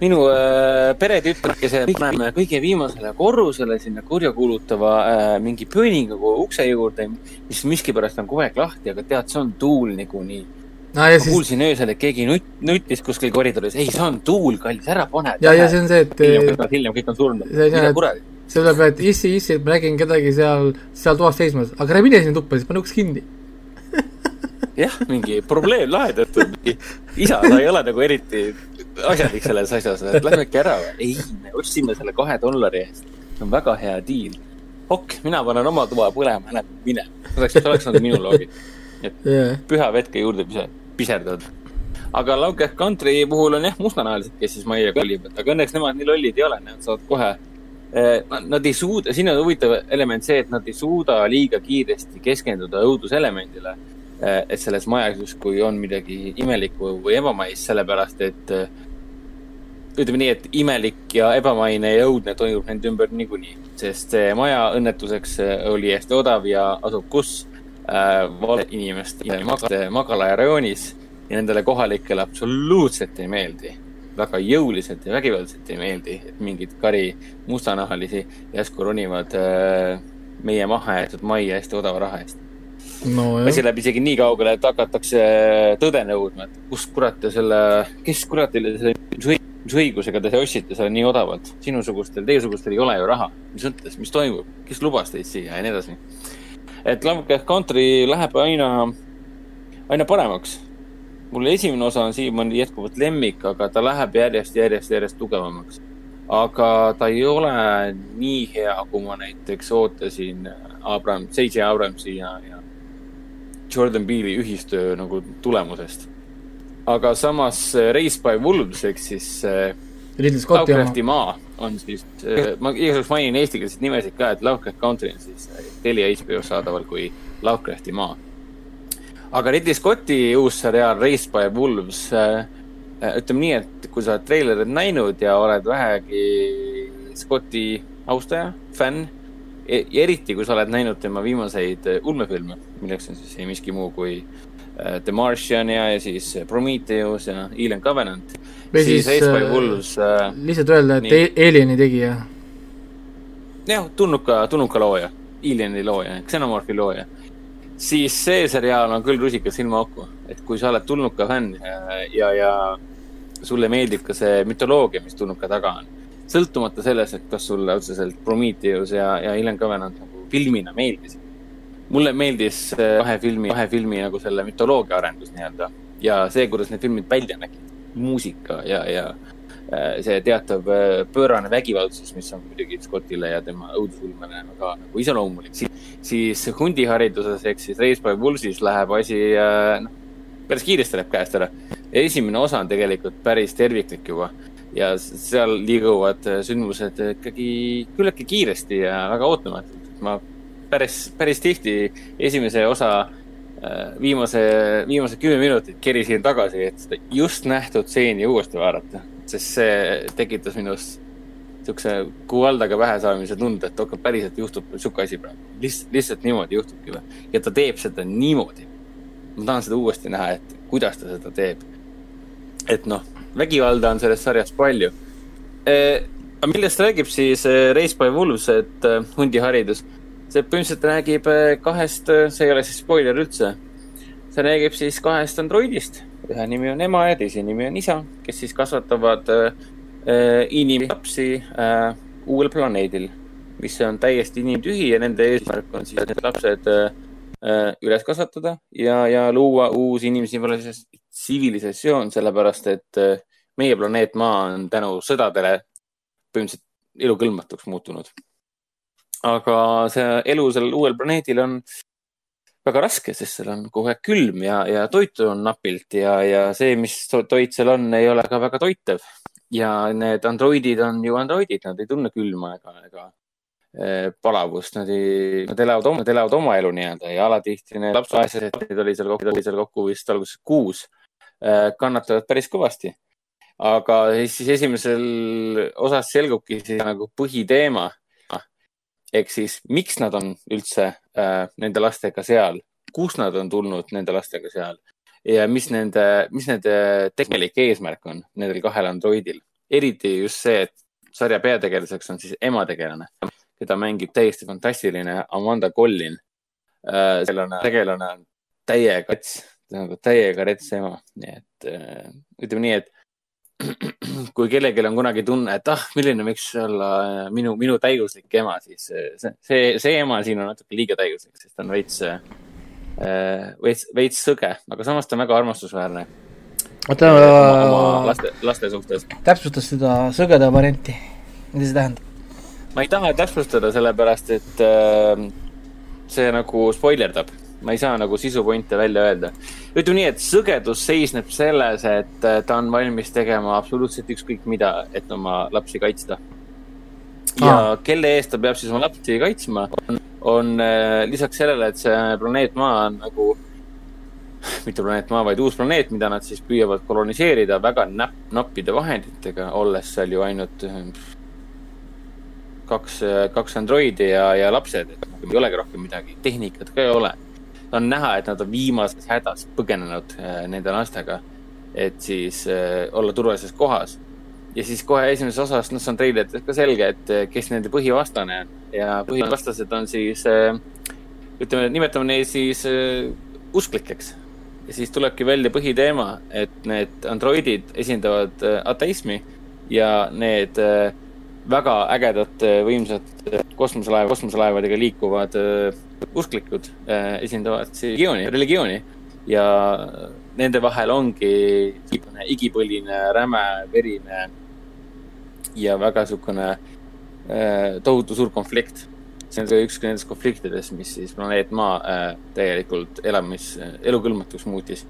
minu äh, peretütrekese paneme kõige viimasele korrusele sinna kurjakuulutava äh, mingi pööninga ukse juurde, mis miskipärast on kogu aeg lahti, aga tead, see on tuul niikuinii no,. ma siis... kuulsin öösel, et keegi nut-, nuttis kuskil koridoris, ei, see on tuul, kallis, ära pane. ja, ja see on see, et. hiljem kõik on surnud. mida kuradi see tuleb, et issi, issi, et ma nägin kedagi seal, seal toas seismas, aga ära mine sinna tuppa, siis pane uks kinni jah, mingi probleem lahendatud, isa, sa ei ole nagu eriti asjalik selles asjas, et lähme äkki ära ei, me ostsime selle kahe dollari eest. see on väga hea diil. ok, mina panen oma toa põlema, lähme minema. see oleks, see oleks nagu minu loogika. et yeah. püha vetke juurde pise, piserdad. aga Lauke Country puhul on jah, mustanahalised, kes siis majja kolivad, aga õnneks nemad nii lollid ei ole, nad saavad kohe eh, Nad ei suuda, siin on huvitav element see, et nad ei suuda liiga kiiresti keskenduda õuduselemendile. Eh, et selles majas justkui on midagi imelikku või ebamaist, sellepärast et äh, ütleme nii, et imelik ja ebamaine ja õudne toimub nende ümber niikuinii, sest see maja õnnetuseks äh, oli hästi odav ja asub kus äh, vale inimeste magala ja rajoonis ja nendele kohalikele absoluutselt ei meeldi. väga jõuliselt ja vägivaldselt ei meeldi, et mingid kari mustanahalisi järsku ronivad äh, meie mahajäetud majja hästi odava raha eest no,. asi läheb isegi nii kaugele, et hakatakse tõde nõudma, et kust kurat te selle, kes kuratile selle mis õigusega te ostsite selle nii odavalt? sinusugustel, teiesugustel ei ole ju raha. mis mõttes, mis toimub, kes lubas teid siia ja nii edasi. et Lovecraft Country läheb aina, aina paremaks. mul esimene osa on siiamaani jätkuvalt lemmik, aga ta läheb järjest, järjest, järjest tugevamaks. aga ta ei ole nii hea, kui ma näiteks ootasin Abram, Seiji Abramsi ja, ja Jordan Peele'i ühistöö nagu tulemusest aga samas Race by Wolves ehk siis Scotti oma. maa on siis, ma igaks juhuks mainin eestikeelseid nimesid ka, et Lovecraft Country on siis Telia HBO-s saadaval kui Lovecrafti maa. aga Ridley Scotti uus seriaal Raised by Wolves ütleme nii, et kui sa oled treilerit näinud ja oled vähegi Scotti austaja, fänn eriti, kui sa oled näinud tema viimaseid ulmefilme, milleks on siis ei miski muu kui uh, The Martian ja, ja siis Prometheus ja Alien Covenant. või siis, siis uh, Wolves, uh, lihtsalt öelda, et nii. Alieni tegija. jah, tulnuka, tulnuka looja, Alieni looja, Xenomorphi looja. siis see seriaal on küll rusikas silmaauku, et kui sa oled tulnuka fänn ja, ja, ja sulle meeldib ka see mütoloogia, mis tulnuka taga on sõltumata sellest, et kas sulle otseselt Prometheus ja, ja Alien Covenant nagu filmina meeldisid. mulle meeldis kahe filmi, kahe filmi nagu selle mütoloogia arendus nii-öelda ja see, kuidas need filmid välja nägid. muusika ja, ja äh, see teatav äh, pöörane vägivaldsus, mis on muidugi Scottile ja tema õudusulmele ka nagu iseloomulik, siis hundihariduses ehk siis Race by Wolvesis läheb asi, äh, noh, päris kiiresti läheb käest ära. esimene osa on tegelikult päris terviklik juba ja seal liiguvad äh, sündmused ikkagi küllaltki kiiresti ja väga ootamatult. ma päris, päris tihti esimese osa äh, viimase, viimased kümme minutit kerisin tagasi, et seda just nähtud stseeni uuesti vaadata, sest see tekitas minus niisuguse kuuvaldaga pähe saamise tunde, et okei, päriselt juhtub niisugune asi praegu. lihtsalt, lihtsalt niimoodi juhtubki või? ja ta teeb seda niimoodi. ma tahan seda uuesti näha, et kuidas ta seda teeb. et noh vägivalda on selles sarjas palju eh,. millest räägib siis Race by Wolves, et hundiharidus? see põhimõtteliselt räägib kahest, see ei ole siis spoiler üldse. see räägib siis kahest androidist, ühe nimi on ema ja teise nimi on isa, kes siis kasvatavad eh, inimlapsi eh, uuel planeedil, mis on täiesti inimtühi ja nende eesmärk on siis need lapsed eh, üles kasvatada ja, ja luua uus tsivilisatsioon, sellepärast et meie planeet Maa on tänu sõdadele põhimõtteliselt elukõlbmatuks muutunud. aga see elu sellel uuel planeedil on väga raske, sest seal on kogu aeg külm ja, ja toitu on napilt ja, ja see, mis toit seal on, ei ole ka väga toitev. ja need androidid on ju androidid, nad ei tunne külma ega, ega palavust, nad ei, nad elavad oma, nad elavad oma elu nii-öelda ja alatihti need lapseaastased, neid oli seal kokku, oli seal kokku vist alguses kuus, eh, kannatavad päris kõvasti aga siis esimesel osas selgubki siis nagu põhiteema. ehk siis, miks nad on üldse äh, nende lastega seal, kus nad on tulnud nende lastega seal ja mis nende, mis nende tegelik eesmärk on nendel kahel androidil. eriti just see, et sarja peategelaseks on siis emategelane, keda mängib täiesti fantastiline Amanda Collin äh,. sellane tegelane on täiega rets, nagu täiega rets ema, nii et äh, ütleme nii, et kui kellelgi on kunagi tunne, et ah, milline võiks olla äh, minu, minu täiuslik ema, siis äh, see, see, see ema siin on natuke liiga täiuslik, sest ta on veits, äh, veits, veits sõge, aga samas ta on väga armastusväärne. oota, laste, laste suhtes. täpsusta seda sõgeda varianti, mida see tähendab? Ma ei taha täpsustada, sellepärast et äh, see nagu spoilerdab ma ei saa nagu sisupointe välja öelda. ütleme nii, et sõgedus seisneb selles, et äh, ta on valmis tegema absoluutselt ükskõik mida, et oma lapsi kaitsta. ja ah. kelle eest ta peab siis oma lapsi kaitsma, on, on äh, lisaks sellele, et see planeet Maa on nagu mitte planeet Maa, vaid uus planeet, mida nad siis püüavad koloniseerida väga näpp, nappide vahenditega, olles seal ju ainult äh, kaks, kaks androidi ja, ja lapsed, et ei olegi rohkem midagi, tehnikat ka ei ole on näha, et nad on viimases hädas põgenenud äh, nende lastega, et siis äh, olla turvalises kohas. ja siis kohe esimeses osas, noh, see on treilerites ka selge, et äh, kes nende põhivastane on ja põhivastased on siis ütleme, nimetame neid siis usklikeks. ja siis tulebki välja põhiteema, et need androidid esindavad ateismi ja need väga ägedad, võimsad kosmoselaev, kosmoselaevadega liikuvad usklikud äh, esindavad siis religiooni, religiooni ja nende vahel ongi niisugune igipõline, räme, verine ja väga niisugune äh, tohutu suur konflikt. see on üks nendest konfliktidest, mis siis planeet Maa äh, täielikult elamis, elukõlbmatuks muutis.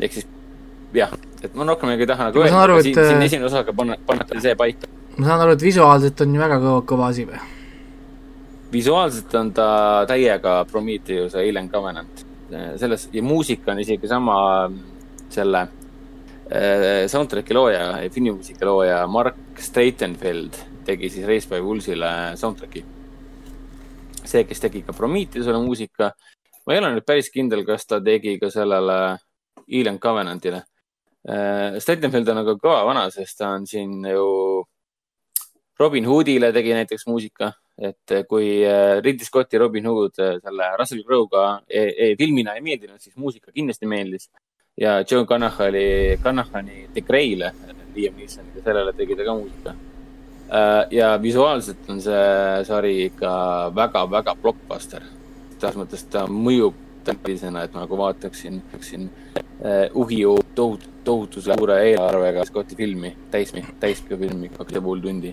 ehk siis jah, et ma rohkem ei taha nagu öelda, siin, siin esimene osaga panna, panna see paika ma saan aru, et visuaalselt on ju väga kõva, kõva asi või? visuaalselt on ta täiega Prometheuse Alien Covenant. selles ja muusika on isegi sama selle äh, soundtrack'i looja, filmimuusika looja Mark Streitenfeld tegi siis Race by Wolves'ile soundtrack'i. see, kes tegi ka Prometheusele muusika. ma ei ole nüüd päris kindel, kas ta tegi ka sellele Alien Covenantile äh,. Streitenfeld on aga kõva vana, sest ta on siin ju Robin Hoodile tegi näiteks muusika et eh, kui eh, Ridley Scotti Robin Hood eh, selle Russell Crowe'ga e e filmina ei meeldinud, siis muusika kindlasti meeldis. ja Joe Canahani, Canahani The Grey'le, Liam Neesoniga, sellele tegi ta ka muusika. ja visuaalselt on see sari ikka väga-väga blockbuster. selles mõttes ta mõjub sellisena, et ma nagu vaataksin, vaataksin Uhiu tohutu, tohutu suure eelarvega Scotti filmi, täis, täispikafilmi, kaks ja pool tundi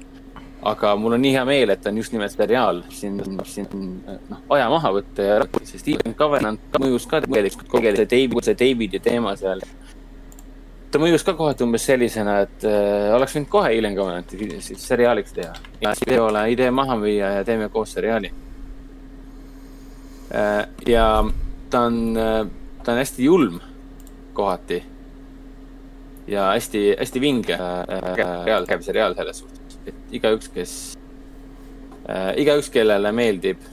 aga mul on nii hea meel, et on just nimelt seriaal siin, siin noh, aja maha võtta ja rääkida, sest Steven Covenant mõjus ka tegelikult kogu see David, see Davidi teema seal. ta mõjus ka kohati umbes sellisena, et äh, oleks võinud kohe Steven Covenanti siis seriaaliks teha. ja videole idee maha müüa ja teeme koos seriaali äh,. ja ta on äh,, ta on hästi julm kohati. ja hästi, hästi vinge äh, reaal, käib seriaal selles suhtes et igaüks, kes äh,, igaüks, kellele meeldib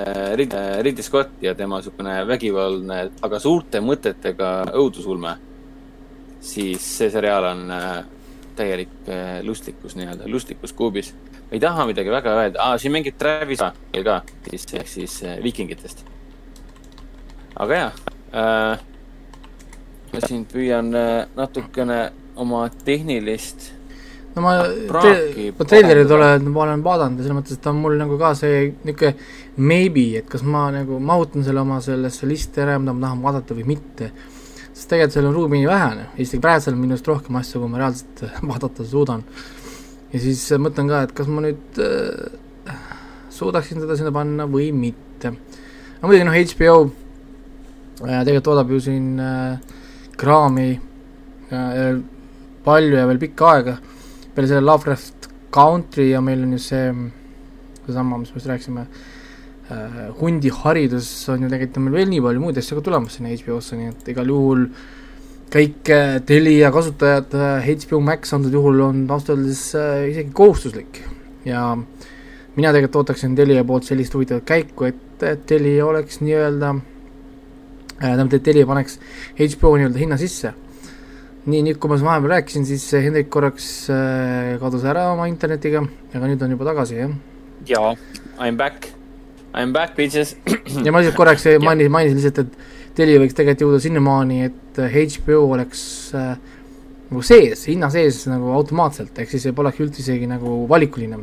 äh, Ridley Scott ja tema niisugune vägivaldne, aga suurte mõtetega õudusulme, siis see seriaal on äh, täielik äh, lustlikkus nii-öelda, lustlikkus kuubis. ei taha midagi väga öelda ah,, siin mängib Travis ka, siis, ehk siis äh, Vikingitest. aga jaa äh,, ma siin püüan äh, natukene oma tehnilist no ma, ma treilerid olen, ma olen vaadanud ja selles mõttes, et ta on mul nagu ka see niisugune maybe, et kas ma nagu mahutan selle oma sellesse listi ära, mida ma tahan vaadata või mitte. sest tegelikult seal on ruumi nii vähe, isegi praegu seal on minust rohkem asju, kui ma reaalselt vaadata suudan. ja siis mõtlen ka, et kas ma nüüd äh, suudaksin seda sinna panna või mitte. aga muidugi noh, HBO äh, tegelikult toodab ju siin äh, kraami äh, palju ja veel pikka aega peale selle Lovecraft Country ja meil on ju see, seesama, mis me just rääkisime äh,, hundiharidus on ju tegelikult on meil veel nii palju muid asju ka tulemas sinna HBO-sse, nii et igal juhul kõik äh, Telia kasutajad äh, HBO Max antud juhul on ausalt öeldes äh, isegi kohustuslik. Ja mina tegelikult ootaksin Telia poolt sellist huvitavat käiku, et Telia oleks nii-öelda äh,, tähendab, et Telia paneks HBO nii-öelda hinna sisse nii, nüüd kui ma vahepeal rääkisin, siis Hendrik korraks äh, kadus ära oma internetiga, aga nüüd on juba tagasi, jah? jaa, I m back, I m back, bitches. ja ma lihtsalt korraks mainisin, mainisin lihtsalt, et Telia võiks tegelikult jõuda sinnamaani, et HBO oleks äh, nagu sees, hinna sees nagu automaatselt, ehk siis ei poleks üldse isegi nagu valikuline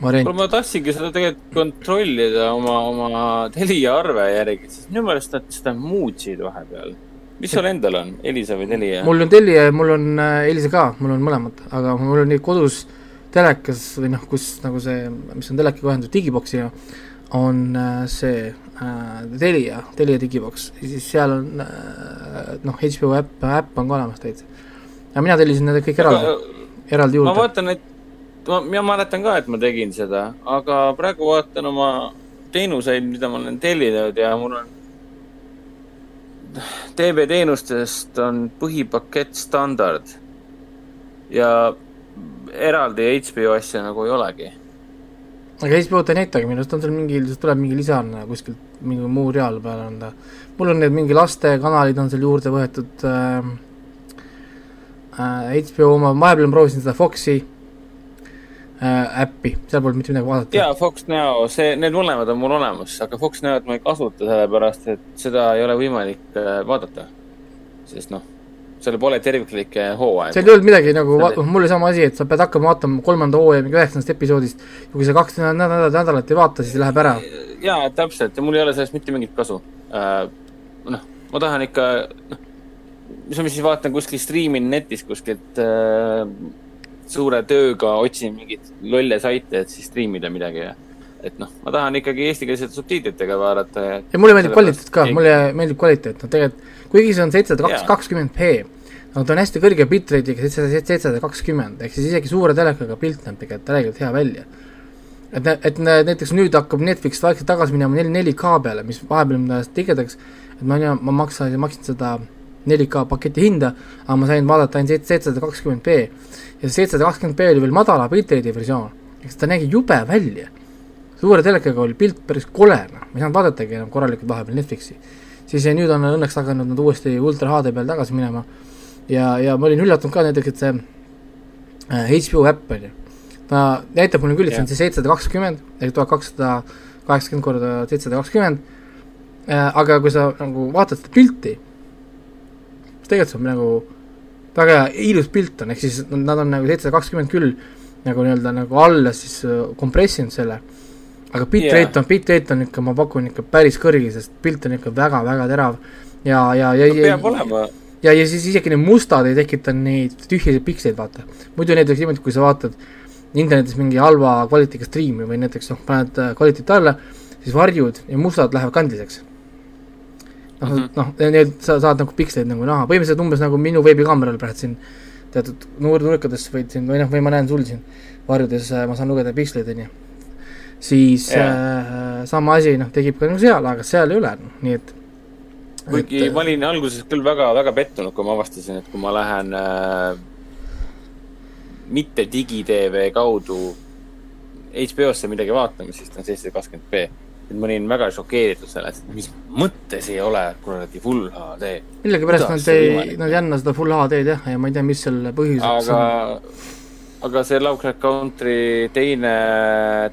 variant. ma tahtsingi seda tegelikult kontrollida oma, oma Telia arve järgi, sest minu meelest nad seda muutsid vahepeal mis sul endal on, Elisa või Telia? mul on Telia ja mul on äh, Elisa ka, mul on mõlemad, aga mul on nii kodus telekas või noh, kus nagu see, mis on teleka kohendus digiboksiga, on äh, see äh, Telia, Telia digiboks, siis seal on äh, noh, HBO äpp, äpp on ka olemas täitsa. aga mina tellisin need kõik eraldi, eraldi juurde. ma vaatan, et ma, mina mäletan ka, et ma tegin seda, aga praegu vaatan oma teenuseid, mida ma olen tellinud ja mul on TV-teenustest on põhipakett standard ja eraldi HBO asja nagu ei olegi. aga HBO-t ei näitagi, minu arust on seal mingi, tuleb mingi lisane kuskilt, mingi muu real peal on ta. mul on need mingi lastekanalid on seal juurde võetud äh,, äh, HBO oma, vahepeal ma proovisin seda Foxi äppi, seal polnud mitte midagi vaadata. jaa, Fox Now, see, need mõlemad on mul olemas, aga Fox Now't ma ei kasuta sellepärast, et seda ei ole võimalik äh, vaadata. sest noh, seal pole terviklikke hooaegu. seal ei olnud midagi nagu, mul oli sama asi, et sa pead hakkama vaatama kolmanda hooaja mingi üheksandast episoodist ja kui sa kaks nädalat, nädalat ei vaata, siis läheb ära. jaa, täpselt ja mul ei ole sellest mitte mingit kasu äh,. noh, ma tahan ikka, noh, mis ma siis vaatan kuskil striimin netis kuskilt äh, suure tööga otsin mingeid lolle saite, et siis striimida midagi ja et noh, ma tahan ikkagi eestikeelsete subtiitritega vaadata ja ja mulle meeldib kvaliteet ka, mulle meeldib kvaliteet, noh tegelikult kuigi see on seitsesada kakskümmend p, aga ta on hästi kõrge bitrate'iga, seitsesada, kakskümmend, ehk siis isegi suure telekaga pilt näeb tegelikult täielikult hea välja. et, et näiteks nüüd hakkab Netflix vaikselt tagasi minema neli, 4K peale, mis vahepeal ajas tigedaks, et ma ma maksan, maksin seda 4K paketi hinda, aga ma sain vaadata ainult seitsesada kakskümmend B. ja see seitsesada kakskümmend B oli veel madala bitrate'i versioon, eks ta nägi jube välja. suure telekaga oli pilt päris kole, noh, ma ei saanud vaadatagi enam korralikult vahepeal Netflixi. siis nüüd on õnneks hakanud nad uuesti ultra HD peal tagasi minema ja, ja ma olin üllatunud ka näiteks, et see äh, HBO äpp, on ju, ta näitab mulle küll, et see on see seitsesada kakskümmend, ehk tuhat kakssada kaheksakümmend korda seitsesada kakskümmend, äh, aga kui sa nagu vaatad seda pilti, tegelikult see on nagu väga hea, ilus pilt on, ehk siis nad on nagu seitsesada kakskümmend küll nagu nii-öelda nagu alla siis äh, kompressinud selle, aga bitrate yeah. on, bitrate on ikka, ma pakun ikka päris kõrge, sest pilt on ikka väga-väga terav ja, ja, ja no, peab olema ja, ja siis isegi need mustad ei tekita neid tühjasid piksleid, vaata. muidu näiteks niimoodi, kui sa vaatad internetis mingi halva kvaliteediga striimi või näiteks noh, paned äh, kvaliteeti alla, siis varjud ja mustad lähevad kandliseks. Noh mm -hmm., noh, need sa saad nagu piksleid nagu näha, põhimõtteliselt umbes nagu minu veebikaameral praegu siin teatud nurkades võid siin, või noh, või ma näen sul siin varjudes, äh, ma saan lugeda piksleid, on ju. siis yeah. äh, sama asi, noh, tekib ka nagu seal, aga seal ei ole, noh, nii et kuigi et... ma olin alguses küll väga-väga pettunud, kui ma avastasin, et kui ma lähen äh, mitte digitv kaudu HBO-sse midagi vaatama, siis ta on seitsesada kakskümmend B. et ma olin väga šokeeritud sellest, mis mõttes ei ole kuradi full HD. millegipärast nad ei, nad ei anna seda full HD-d jah, ja ma ei tea, mis selle põhjuseks aga... on. aga see Lovecraft Country teine,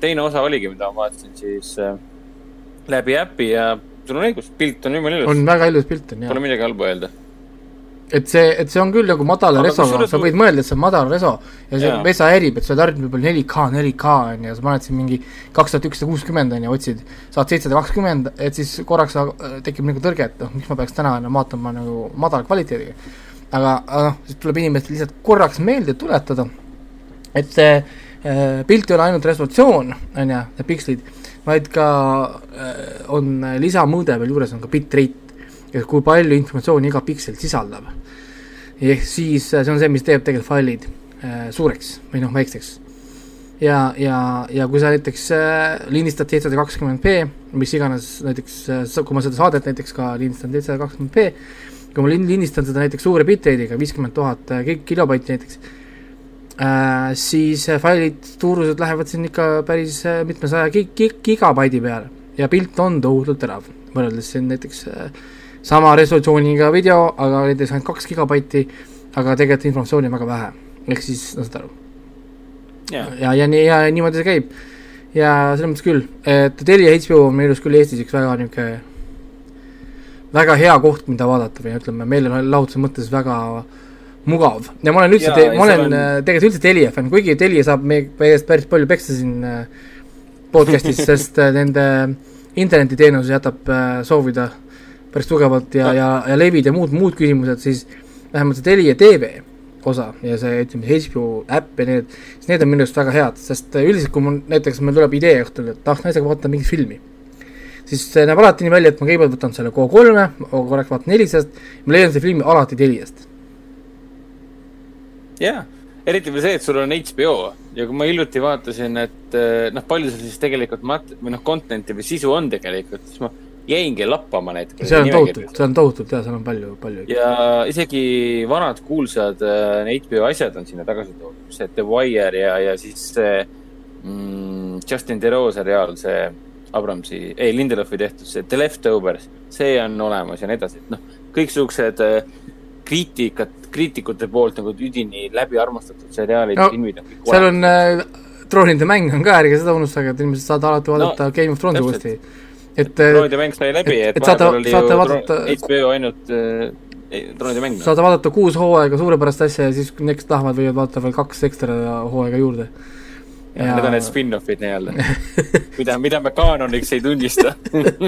teine osa oligi, mida ma vaatasin siis äh, läbi äpi ja sul on õigus, pilt on jumala ilus. on väga ilus pilt on, jah. Pole midagi halba öelda. Et see, et see on küll nagu madala resoga, sa võid mõelda, et see on madal reso ja see vesa häirib, et sa tarbid võib-olla 4K, 4K on ju, sa paned siin mingi kaks tuhat ükssada kuuskümmend on ju, otsid, saad seitsesada kakskümmend, et siis korraks tekib nagu tõrge, et noh, miks ma peaks täna enam vaatama nagu madala kvaliteediga. aga, aga noh, siis tuleb inimestel lihtsalt korraks meelde tuletada, et see äh, pilt ei ole ainult resolutsioon, on ju, need pikslid vaid ka äh, on lisamõõde veel juures, on ka bitrate, et kui palju informatsiooni iga piksel sisaldab. ehk siis äh, see on see, mis teeb tegelikult failid äh, suureks või noh, väikseks. ja, ja, ja kui sa näiteks äh, lindistad seitsesada kakskümmend p, mis iganes näiteks kui ma seda saadet näiteks ka lindistan seitsesada kakskümmend p, kui ma lindistan seda näiteks suure bitrate'iga, viiskümmend tuhat kilobaiti näiteks siis failid suurused lähevad siin ikka päris mitmesaja gigabaidi peale ja pilt on tohutult terav, võrreldes siin näiteks äh, sama resolutsiooniga video, aga näiteks ainult kaks gigabaiti, aga tegelikult informatsiooni on väga vähe, ehk siis no saad aru. Yeah.. ja, ja nii, ja niimoodi see käib. ja selles mõttes küll, et Telia HBO on minu arust küll Eestis üks väga niisugune väga hea koht, mida vaadata või ütleme, meelelahutuse mõttes väga mugav. Ja ma olen üldse, ma olen on... Äh, tegelikult üldse Telia fänn, kuigi Telia saab meie eest päris palju peksa siin äh, podcast'is sest äh, nende internetiteenus jätab soovida päris tugevalt ja, ja, ja levid ja muud, muud küsimused, siis vähemalt see Telia tv osa ja see, ütleme, HBO äpp ja need, siis need on minu arust väga head, sest üldiselt, kui mul näiteks, meil tuleb idee õhtul, et tahaks naisega vaadata mingit filmi, siis see näeb alati nii välja, et ma kõigepealt võtan selle Go3-e, korraks vaatan helisest, ma leian selle filmi alati Teliast. Jaa, eriti veel see, et sul on HBO ja kui ma hiljuti vaatasin, et eh, noh, palju sul siis tegelikult mat-, või noh, content'i või sisu on tegelikult, siis ma jäingi lappama näiteks. seal on tohutult, seal on tohutult ja seal on palju, palju. ja isegi vanad kuulsad äh, HBO asjad on sinna tagasi toodud, see The Wire ja, ja siis see mm, Justin Theroux seriaal, see Abramsi, ei, Lindelofi tehtud, see The Leftovers, see on olemas ja nii edasi, et noh, kõiksugused äh, kriitikat, kriitikute poolt nagu üdini läbi armastatud seriaalid no,, filmid on kõik seal on äh, troonide mäng on ka, ärge seda unustage, et inimesed saavad alati vaadata no, Game of Thrones'i uuesti. Et äh, troonide mäng sai läbi, et, et saate, saate vaadata HBO ainult äh, troonide mäng. saate vaadata kuus hooaega suurepärast asja ja siis, kui next tahavad, võivad vaadata veel kaks ekstra hooaega juurde ja need on need spin-off'id nii-öelda mida, mida me kaanoniks ei tunnista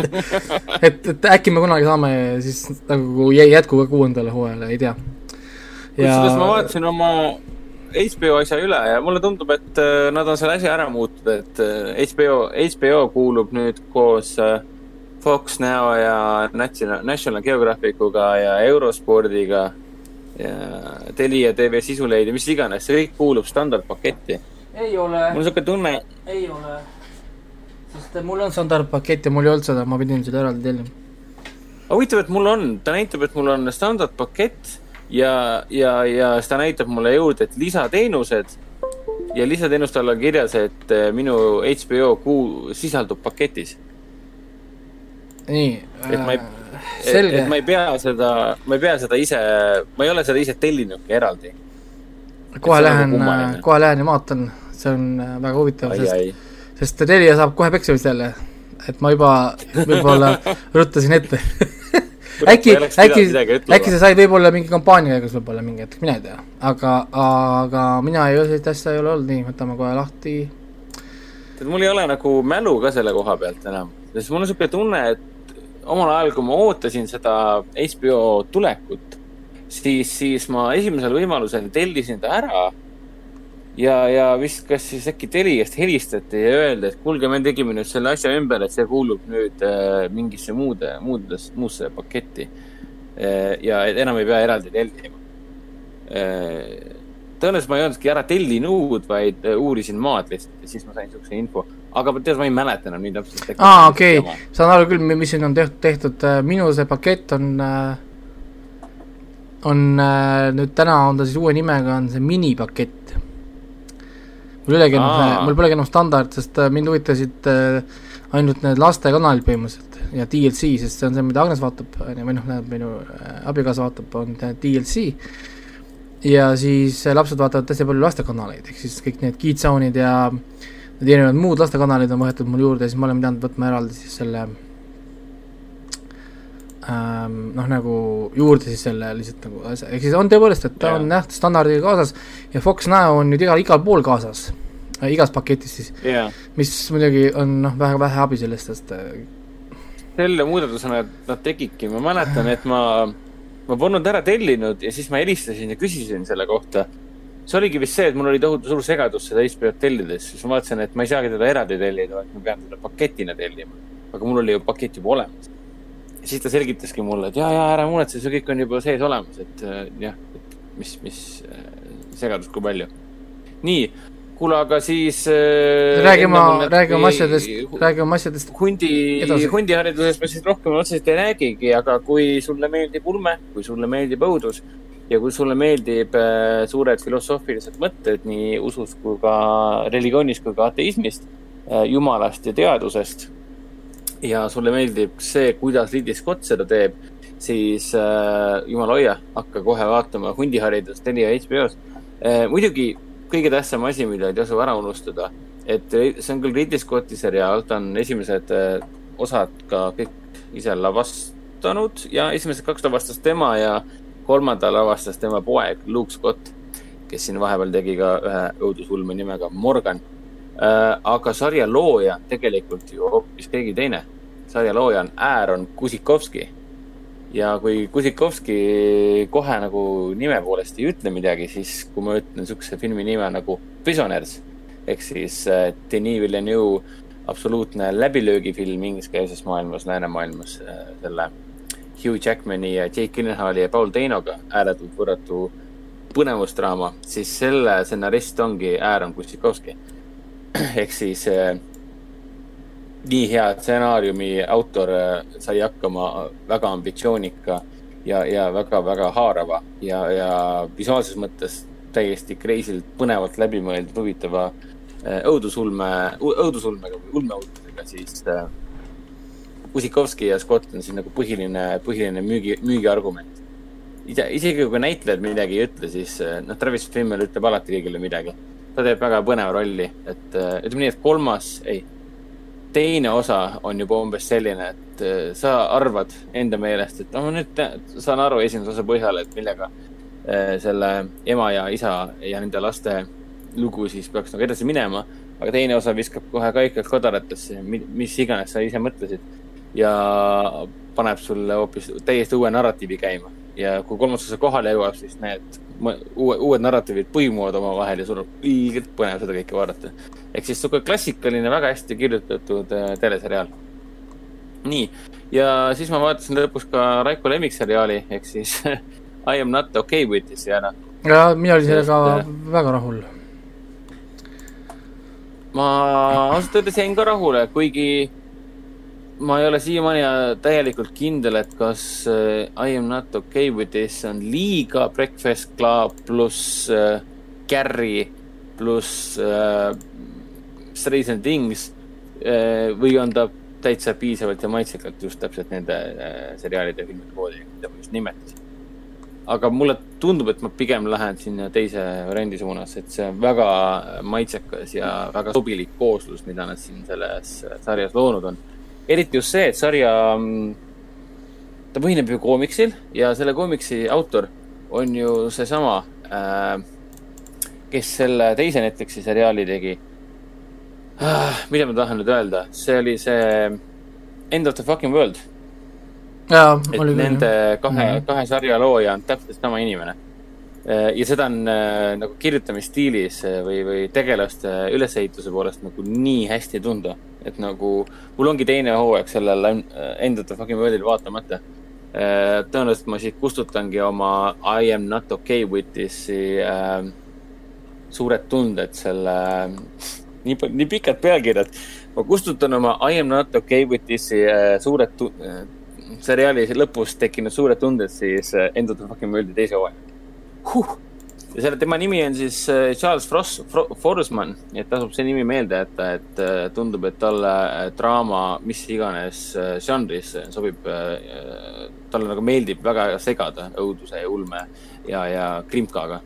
et, et äkki me kunagi saame siis nagu jätku ka kuuendale hooajale, ei tea. kusjuures ma vaatasin oma HBO asja üle ja mulle tundub, et äh, nad on selle asja ära muutnud, et HBO, äh, HBO kuulub nüüd koos äh, Fox Now ja National, National Geographicuga ja Eurospordiga ja Telia tv sisuleid ja mis iganes, see kõik kuulub standardpaketti. ei ole. mul on siuke tunne. ei ole. sest mul on standardpakett ja mul ei olnud seda, ma pidin seda eraldi tellima. aga huvitav, et mul on, ta näitab, et mul on standardpakett ja, ja, ja siis ta näitab mulle juurde, et lisateenused ja lisateenuste all on kirjas, et eh, minu HBO kuu sisaldub paketis. nii. et ma ei et, et ma ei pea seda, ma ei pea seda ise, ma ei ole seda ise tellinudki eraldi. kohe lähen, nagu kohe lähen ja vaatan, see on äh, väga huvitav, sest, sest Telia saab kohe peksa vist jälle. et ma juba võib-olla rutasin ette äkki, äkki, äkki sa said võib-olla mingi kampaania käigus võib-olla mingi hetk, mine tea. aga, aga mina ei sellist asja ei ole olnud, nii, võtame kohe lahti. tead, mul ei ole nagu mälu ka selle koha pealt enam, sest mul on niisugune tunne, et omal ajal, kui ma ootasin seda HBO tulekut, siis, siis ma esimesel võimalusel tellisin ta ära. Ja, ja vist, kas siis äkki Teliast helistati ja öeldi, et kuulge, me tegime nüüd selle asja ümber, et see kuulub nüüd äh, mingisse muude, muudes, muusse paketti äh,. ja enam ei pea eraldi tellima äh, tõenäoliselt ma ei olnudki ära tellinud, vaid äh, uurisin maad lihtsalt ja siis ma sain niisuguse info. aga tead, ma ei mäleta enam nii täpselt. aa, okei okay., saan aru küll, mis siin on tehtud, tehtud, äh, minu see pakett on, äh, on nüüd täna on ta siis uue nimega, on see minipakett. Mul ei olegi enam, mul polegi enam standard, sest mind huvitasid ainult need lastekanalid põhimõtteliselt ja DLC, sest see on see, mida Agnes vaatab, või noh, näeb minu abikaasa vaatab, on DLC ja siis äh, lapsed vaatavad hästi palju lastekanaleid, ehk siis kõik need Kidzone'id ja need erinevad muud lastekanalid on võetud mul juurde ja siis ma olen pidanud võtma eraldi siis selle ähm, noh, nagu juurde siis selle lihtsalt nagu asja, ehk siis on tõepoolest, et ta yeah. on jah, standardiga kaasas ja Fox Now on nüüd igal, igal pool kaasas äh,, igas paketis siis yeah., mis muidugi on noh, väga vähe abi sellest, sest äh, selle muudatusena nad tegidki, ma mäletan, et ma ma polnud ära tellinud ja siis ma helistasin ja küsisin selle kohta. see oligi vist see, et mul oli tohutu suur segadus seda HBO-d tellides, siis ma vaatasin, et ma ei saagi teda eraldi tellida, vaid ma pean teda paketina tellima. aga mul oli ju pakett juba olemas. Siis ta selgitaski mulle, et ja, ja ära muretse, see kõik on juba sees olemas, et äh, jah, et mis, mis äh, segadust, kui palju. nii kuule, aga siis äh,. räägime, räägime asjadest, räägime asjadest. hundi, hundiharidusest ma siis rohkem otseselt ei räägigi, aga kui sulle meeldib ulme, kui sulle meeldib õudus ja kui sulle meeldib suured filosoofilised mõtted nii usus kui ka religioonist kui ka ateismist jumalast ja teadusest. Ja sulle meeldib see, kuidas Ridley Scott seda teeb, siis äh, jumal hoia, hakka kohe vaatama hundiharidust Telia HBO-s äh,. muidugi kõige tähtsam asi, mida ei tasu ära unustada, et see on küll Ridley Scotti seriaal, ta on esimesed äh, osad ka kõik ise lavastanud ja esimesed kaks lavastas tema ja kolmanda lavastas tema poeg Luke Scott, kes siin vahepeal tegi ka ühe õudusulme nimega Morgan. Äh, aga sarja looja tegelikult ju hoopis keegi teine. sarja looja on Aaron Kusikovski ja kui Kusikovski kohe nagu nime poolest ei ütle midagi, siis kui ma ütlen niisuguse filmi nime nagu Prisoners ehk siis äh, Denis Villeneuve absoluutne läbilöögifilm ingliskeelses maailmas, läänemaailmas äh, selle Hugh Jackmani ja Jake Gyllenhaali ja Paul Danoga ääretult võrratu põnevusdraama, siis selle stsenarist ongi Aaron Kusikovski. ehk siis äh, nii hea stsenaariumi autor äh, sai hakkama väga ambitsioonika ja, ja väga-väga haarava ja, ja visuaalses mõttes täiesti crazy'lt põnevalt läbimõeldud huvitava äh, õudusulme, õudusulmega või ulmeõudusega, siis äh, Kusikovski ja Scott on siis nagu põhiline, põhiline müügi, müügiargument. isegi kui näitlejad midagi ei ütle, siis noh, Travis Fimmel ütleb alati kõigile midagi. Ta teeb väga põneva rolli, et ütleme nii, et kolmas, ei teine osa on juba umbes selline, et äh, sa arvad enda meelest, et noh, nüüd saan aru esimese osa põhjal, et millega äh, selle ema ja isa ja nende laste lugu siis peaks nagu edasi minema. aga teine osa viskab kohe kaikad kodaratesse, mis iganes sa ise mõtlesid. ja paneb sulle hoopis täiesti uue narratiivi käima. Ja kui kolmas osa kohale jõuab, siis need uue, uued narratiivid põimuvad omavahel ja sul on ilgelt põnev seda kõike vaadata. ehk siis sihuke klassikaline, väga hästi kirjutatud äh, teleseriaal. nii, ja siis ma vaatasin lõpuks ka Raiko lemmikseriaali ehk siis I am not okay with this ja noh. ja mina olin sellega väga rahul. ma ausalt öeldes jäin ka rahule, kuigi ma ei ole siiamaani täielikult kindel, et kas uh, I am not okay with this on liiga Breakfast Club pluss uh, Carrie pluss uh, Stranger Things uh, või on ta täitsa piisavalt ja maitsekalt just täpselt nende uh, seriaalide ja filmide koodi, mida ma just nimetasin. aga mulle tundub, et ma pigem lähen sinna teise variandi suunas, et see on väga maitsekas ja väga sobilik kooslus, mida nad siin selles sarjas loonud on. Eriti just see, et sarja, mm, ta põhineb ju koomiksil ja selle koomiksi autor on ju seesama äh, kes selle teise Netflixi seriaali tegi ah,. mida ma tahan nüüd öelda, see oli see End of the fucking world. küll. Nende kahe mm, -hmm. kahe sarja looja on täpselt sama inimene. Äh, ja seda on äh, nagu kirjutamisstiilis äh, või, või tegelaste ülesehituse poolest nagu nii hästi tunda. Et nagu, mul ongi teine hooaeg sellel End of the fucking world'il vaatamata. Tõenäoliselt ma siit kustutangi oma I am not okay with this'i äh, suured tunded selle, nii, nii pikad pealkirjad. ma kustutan oma I am not okay with this'i äh, suured äh, seriaali lõpus tekkinud suured tunded siis äh, End of the fucking world'i teise hooaja huh.. Ja selle, tema nimi on siis Charles Frost, Forsman, nii et tasub see nimi meelde jätta, et tundub, et talle draama, mis iganes žanris sobib, talle nagu meeldib väga segada õuduse ja ulme ja, ja krimkaga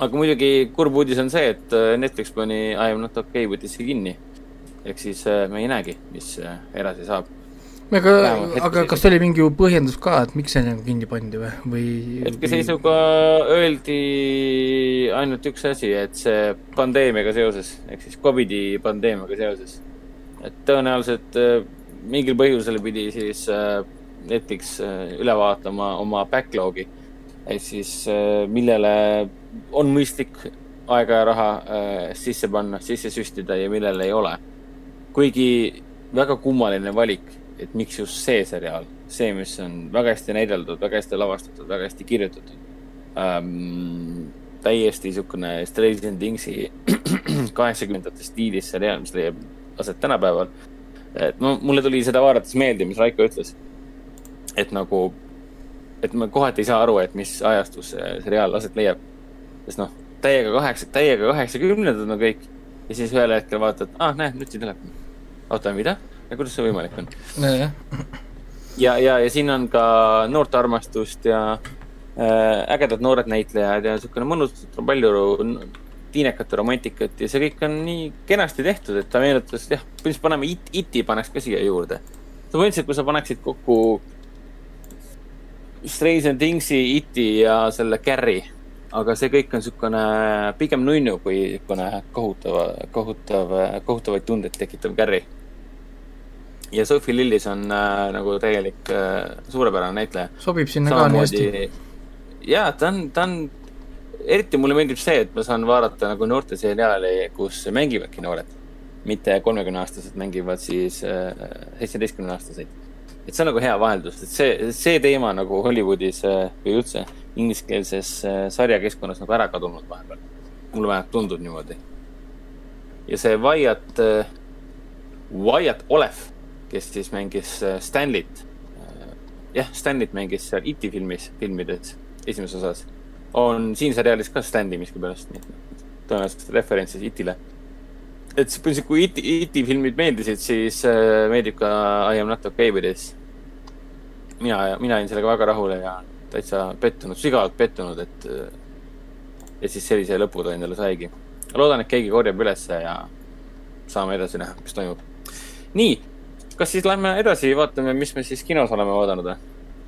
aga muidugi kurb uudis on see, et äh, Netflix pani I am not okay võttissi kinni. ehk siis äh, me ei näegi, mis äh, edasi saab. Aga, aga kas oli mingi põhjendus ka, et miks see nagu kinni pandi või, või? hetkeseisuga öeldi ainult üks asi, et see pandeemiaga seoses, ehk siis Covidi pandeemiaga seoses. et tõenäoliselt mingil põhjusel pidi siis Netflix üle vaatama oma backlog'i ehk siis millele on mõistlik aega ja raha äh, sisse panna, sisse süstida ja millel ei ole. kuigi väga kummaline valik, et miks just see seriaal, see, mis on väga hästi näideldud, väga hästi lavastatud, väga hästi kirjutatud ähm,. täiesti niisugune Stranger Thingsi kaheksakümnendate stiilis seriaal, mis leiab aset tänapäeval. et no mulle tuli seda vaadates meelde, mis Raiko ütles. et nagu, et ma kohati ei saa aru, et mis ajastus see seriaal aset leiab sest noh, täiega kaheksa, täiega kaheksakümnendad on kõik. ja siis ühel hetkel vaatad, ah, näed, nutitelefon. oota, mida? Ja kuidas see võimalik on? ja, ja, ja, ja siin on ka noortearmastust ja äh, ägedad noored näitlejad ja niisugune mõnus, palju tiinekate romantikat ja see kõik on nii kenasti tehtud, et ta meenutas, jah, põhimõtteliselt paneme it, iti paneks ka siia juurde. sa põhimõtteliselt, kui sa paneksid kokku Stranger Thingsi, iti ja selle Carry aga see kõik on niisugune pigem nunnu kui niisugune kohutava, kohutav, kohutavaid tundeid tekitav Carri. Ja Sophie Lillis on äh, nagu täielik äh, suurepärane näitleja. sobib sinna Samamoodi, ka nii hästi. jaa, ta on, ta on, eriti mulle meeldib see, et ma saan vaadata nagu noorteseriaali, kus mängivadki noored. mitte kolmekümneaastased mängivad siis äh, seitsmeteistkümneaastaseid äh, et see on nagu hea vaheldus, et see, see teema nagu Hollywoodis äh, või üldse ingliskeelses äh, sarjakeskkonnas nagu ära kadunud vahepeal. mulle vähemalt tundub niimoodi. ja see Wyatt, äh, Wyatt Olef, kes siis mängis Stanley't. jah, Stanley't mängis seal E.T. filmis, filmides, esimeses osas. on siin seriaalis ka Stanley miskipärast, nii et tõenäoliselt referentsis E.T.-le et põhimõtteliselt, kui IT, IT filmid meeldisid, siis äh, meeldib ka I am not okay with this. mina, mina olin sellega väga rahule ja täitsa pettunud, sügavalt pettunud, et, äh, et siis sellise lõpu ta endale saigi. loodan, et keegi korjab ülesse ja saame edasi näha, mis toimub. nii, kas siis lähme edasi, vaatame, mis me siis kinos oleme vaadanud või?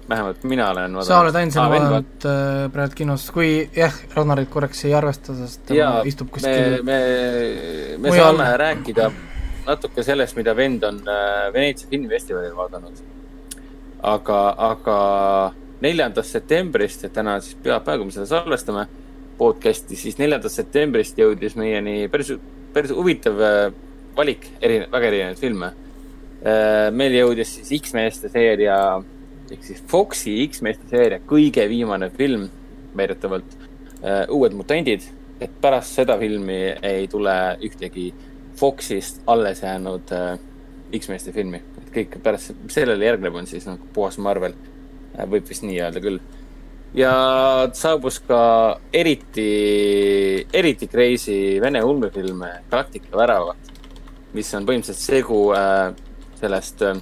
vähemalt mina olen vaadanud. sa oled ainsana ah, vaadanud äh, praegu kinos, kui jah, Rannarit korraks ei arvesta, sest tema Jaa, istub kuskil me, me, me mujal. saame rääkida natuke sellest, mida vend on äh, Veneetsia filmifestivalil vaadanud. aga, aga neljandast septembrist, et täna siis pühapäev, kui me seda salvestame, podcast'i, siis neljandast septembrist jõudis meieni päris, päris huvitav äh, valik, erinev, väga erinevaid filme. Äh, meil jõudis siis X-meeste seeria ehk siis Foxi X-meeste seeria kõige viimane film, väidetavalt uh,, Uued mutandid, et pärast seda filmi ei tule ühtegi Foxist alles jäänud uh, X-meeste filmi. et kõik pärast sellele järgneb, on siis nagu puhas Marvel. Võib vist nii öelda küll. Ja saabus ka eriti, eriti crazy vene ulmefilm Galactica väravad, mis on põhimõtteliselt segu äh, sellest äh,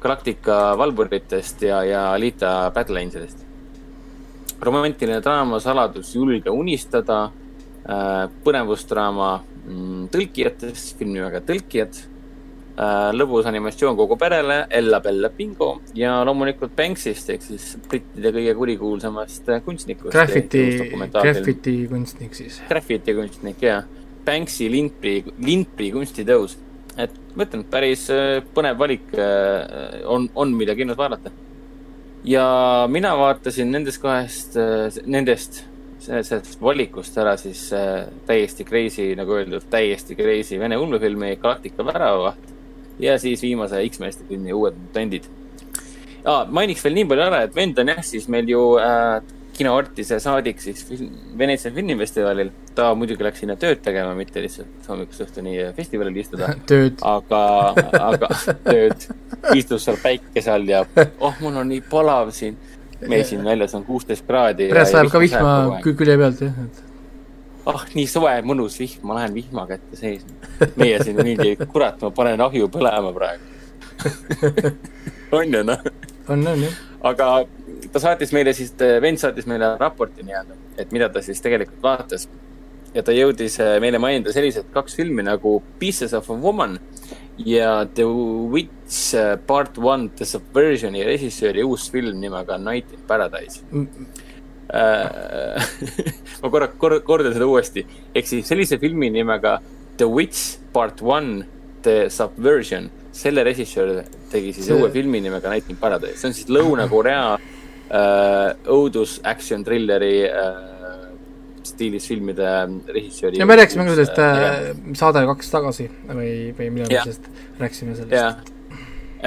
Galactica valvuritest ja, ja Alita Battle Angelist. romantiline draama Saladus julge unistada äh,, põnevusdraama mm, tõlkijatest, film nimega Tõlkijad Äh, lõbus animatsioon kogu perele, Ella Bella Bingo ja loomulikult Banksist ehk siis brittide kõige kurikuulsamast kunstnikust. Graffiti, graffiti kunstnik siis. Graffiti kunstnik, jah. Banksi lintprii, lintprii kunstitõus. Ma ütlen, päris äh, põnev valik äh, on, on, mida kinos vaadata. ja mina vaatasin nendest kahest, nendest sellest valikust ära siis täiesti crazy, nagu öeldud, täiesti crazy vene ulmefilmi Galactica väravaht ja siis viimase X-meeste filmi Uued mutandid ah,. mainiks veel nii palju ära, et vend on jah, siis meil ju äh, kinoartise saadik siis Veneetsia filmifestivalil. ta muidugi läks sinna tööd tegema, mitte lihtsalt hommikust õhtuni festivalil istuda. aga, aga tööd, istus seal päikese all ja oh, mul on nii palav siin. meil siin väljas on kuusteist kraadi. pärast läheb ka vihma külje pealt jah, et ah, nii soe, mõnus vihm, ma lähen vihma kätte seisma. meie siin mingi, kurat, ma panen ahju põlema praegu on ju noh? on, on jah. aga ta saatis meile siis, vend saatis meile raporti nii-öelda, et mida ta siis tegelikult vaatas. ja ta jõudis äh, meile mainida sellised kaks filmi nagu Pieces of a Woman ja The Witch äh, Part One The Subversion'i režissööri uus film nimega Night in Paradise mm Äh, ma korra kor, kordan seda uuesti. ehk siis sellise filmi nimega The Witch Part One The Subversion, selle režissöör tegi siis see... uue filmi nimega Night in Paradise, see on siis Lõuna-Korea õudus action thrilleri äh, stiilis filmide režissööri. ja me rääkisime ka sellest äh, saade kaks tagasi või, või millal me sellest rääkisime sellest.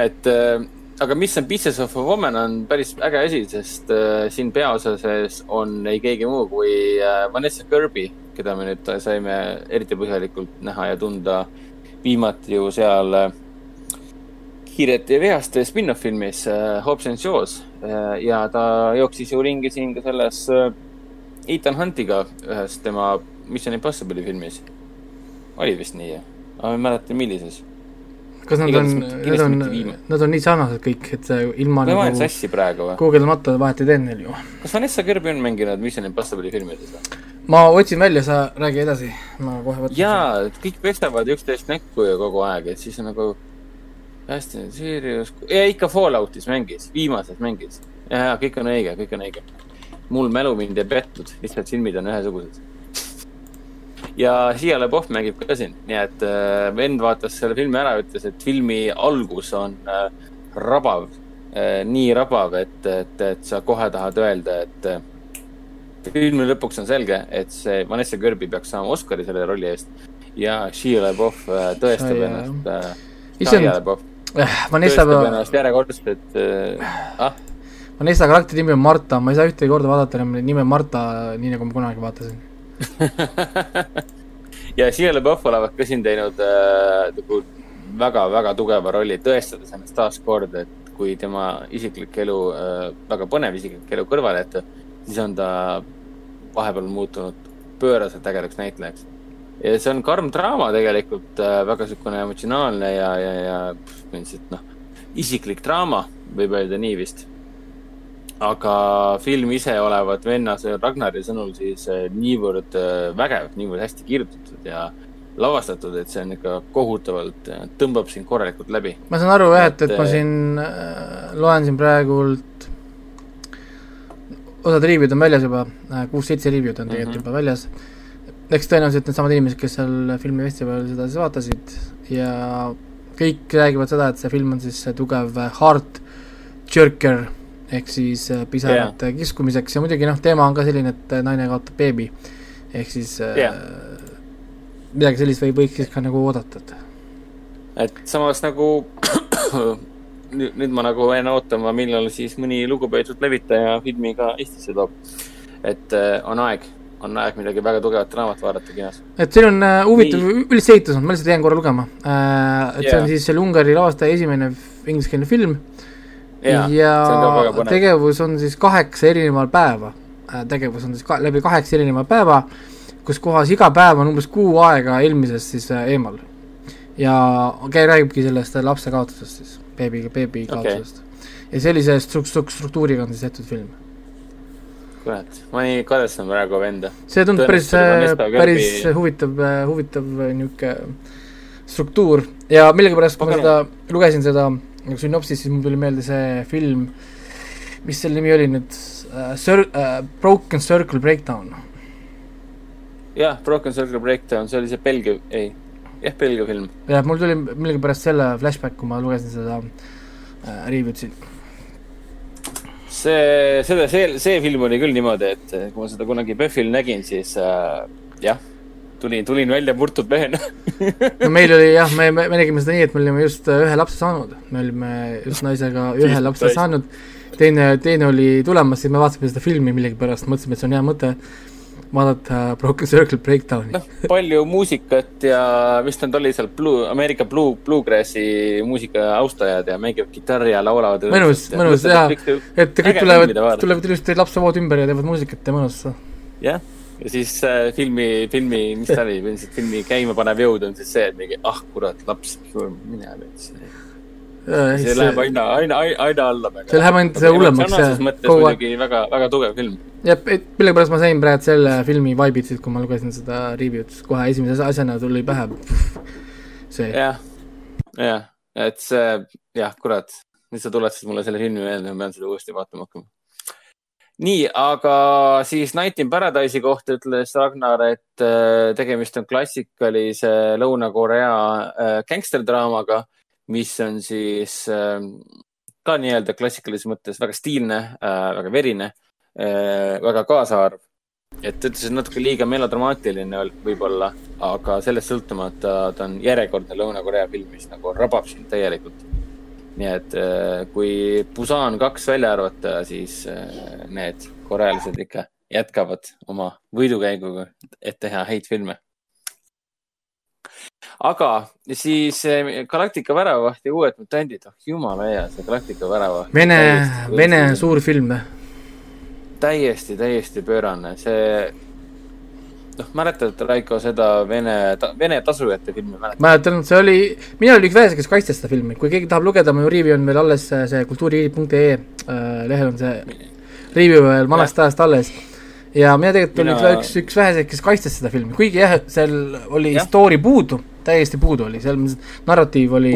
et äh, aga mis on Pieces of a Woman on päris äge asi, sest äh, siin peaosas on ei keegi muu kui äh, Vanessa Kirby, keda me nüüd saime eriti põhjalikult näha ja tunda viimati ju seal äh, Kiirete ja vihaste spin-off filmis äh, Hobbs and Shaws äh, ja ta jooksis ju ringi siin ka selles äh, Ethan Huntiga ühes tema Mission Impossible'i filmis. oli vist nii? ma ei mäleta, millises kas nad on, nad on, nad on nii sarnased kõik, et ilma ma nagu sassi praegu või? guugeldamata vahet ei tee neil ju. kas Vanessa Kirby on mänginud Mission Impossible'i filmides või? ma otsin välja, sa räägi edasi, ma kohe võtan. jaa, kõik pestavad üksteist näkku ju kogu aeg, et siis on nagu Serious, ja ikka Falloutis mängis, viimases mängis. ja, kõik on õige, kõik on õige. mul mälu mind ei petnud, lihtsalt filmid on ühesugused ja Shia LaBeouf mängib ka siin, nii et äh, vend vaatas selle filmi ära ütles, et filmi algus on äh, rabav äh,, nii rabav, et, et, et sa kohe tahad öelda, et äh, filmi lõpuks on selge, et see Vanessa Kirby peaks saama Oscari selle rolli eest ja Shia LaBeouf äh, tõestab Sai, ennast äh,. Äh, Vanessa tõestab ennast järjekordselt, et äh, ah. Vanessa karakteri nimi on Marta, ma ei saa ühtegi korda vaadata enam nime Marta, nii nagu ma kunagi vaatasin ja Shia LaBeouf olevat ka siin teinud äh, nagu väga-väga tugeva rolli, tõestades ennast taaskord, et kui tema isiklik elu äh,, väga põnev isiklik elu kõrvale jätta, siis on ta vahepeal muutunud pööraselt ägedaks näitlejaks. Ja see on karm draama tegelikult äh,, väga niisugune emotsionaalne ja, ja, ja põhimõtteliselt noh, isiklik draama, võib öelda nii vist aga film ise olevat venna Ragnari sõnul siis äh, niivõrd äh, vägev, niivõrd hästi kirjutatud ja lavastatud, et see on ikka kohutavalt, äh, tõmbab sind korralikult läbi. ma saan aru jah, et, et ma siin äh, loen siin praegult, osad review'd on väljas juba, kuus-seitse review'd on tegelikult mm -hmm. juba väljas, eks tõenäoliselt needsamad inimesed, kes seal filmifestivalil seda siis vaatasid ja kõik räägivad seda, et see film on siis tugev heart jerker ehk siis äh, pisarate yeah. kiskumiseks ja muidugi noh, teema on ka selline, et äh, naine kaotab beebi. ehk siis yeah. äh, midagi sellist võib, võiks siis ka nagu oodata, et. et samas nagu nüüd, nüüd ma nagu jään ootama, millal siis mõni lugupeetud levitaja filmi ka Eestisse toob. et on aeg, on aeg midagi väga tugevat raamat vaadata kinos. et siin on uh, huvitav ülesehitus on, ma lihtsalt jäin korra lugema uh,. et yeah. see on siis selle Ungari lavastaja esimene ingliskeelne film. ja, ja tegevus on siis kaheksa erineval päeva uh,. tegevus on siis ka, läbi kaheksa erineva päeva, kus kohas iga päev on umbes kuu aega eelmisest siis uh, eemal. ja käi räägibki sellest lapse kaotusest siis, beebi, beebi kaotusest okay.. ja sellise stru-, stru-, struktuuriga on siis tehtud film kurat, ma nii kadestan praegu venda. see tundub päris, äh, päris huvitav, äh, huvitav äh, niisugune struktuur ja millegipärast, kui ma seda, lugesin seda sünopsist, siis mul tuli meelde see film, mis selle nimi oli nüüd uh,, Cir- uh,, Broken Circle Breakdown. jah, Broken Circle Breakdown, see oli see Belgia, ei, jah, Belgia film. jah, mul tuli millegipärast selle flashback, kui ma lugesin seda uh, review'd siin see, seda, see, see film oli küll niimoodi, et kui ma seda kunagi PÖFFil nägin, siis äh, jah, tulin, tulin välja murtud mehena. No meil oli jah, me, me, me nägime seda nii, et me olime just äh, ühe lapse saanud, me olime just naisega ühe lapse saanud, teine, teine oli tulemas, siis me vaatasime seda filmi millegipärast, mõtlesime, et see on hea mõte vaadata Broken Circle Breakdowni. noh, palju muusikat ja vist nad oli seal Blue, Ameerika Blue, Bluegrassi muusika austajad ja mängivad kitarri ja laulavad. mõnus, mõnus jaa, et kõik tulevad, tulevad ilusti lapsevood ümber ja teevad muusikat ja mõnus. jah, ja siis äh, filmi, filmi, mis ta oli, filmi käimapanev jõud on siis see, et mingi ah kurat, laps, mine nüüd see läheb aina, aina, aina alla. see läheb ainult hullemaks. sõnalises mõttes muidugi väga, väga tugev film. jah, et millegipärast ma sain praegu selle filmi vibe'id siit, kui ma lugesin seda review'd, kohe esimese asjana tuli pähe see. jah, jah, et see, jah, kurat, nüüd sa tuletasid mulle selle filmi meelde, ma pean seda uuesti vaatama hakkama. nii, aga siis Night in Paradise'i kohta ütles Ragnar, et äh, tegemist on klassikalise Lõuna-Korea äh, gängsterdraamaga mis on siis äh, ka nii-öelda klassikalises mõttes väga stiilne äh,, väga verine äh,, väga kaasaarv. et ta ütles, et natuke liiga melodramaatiline võib-olla, aga sellest sõltumata ta on järjekordne Lõuna-Korea film, mis nagu rabab sind täielikult. nii et äh, kui Busan kaks välja arvata, siis need korealased ikka jätkavad oma võidukäiguga, et teha häid filme aga siis eh, Galactica väravavaht ja uued mutandid, oh jumala hea see Galactica väravavaht. Vene, Vene suur film. täiesti, täiesti pöörane, see noh, mäletad, Raiko, seda Vene ta,, Vene tasujate filmi mäletad? mäletan, see oli, mina olin üks väheseid, kes kaitses seda filmi, kui keegi tahab lugeda, mu review on veel alles see kultuuri.ee äh, lehel on see review veel vanast ajast alles ja mina tegelikult mina... olin üks, üks väheseid, kes kaitses seda filmi, kuigi jah, seal oli ja. story puudu, täiesti puudu oli, seal narratiiv oli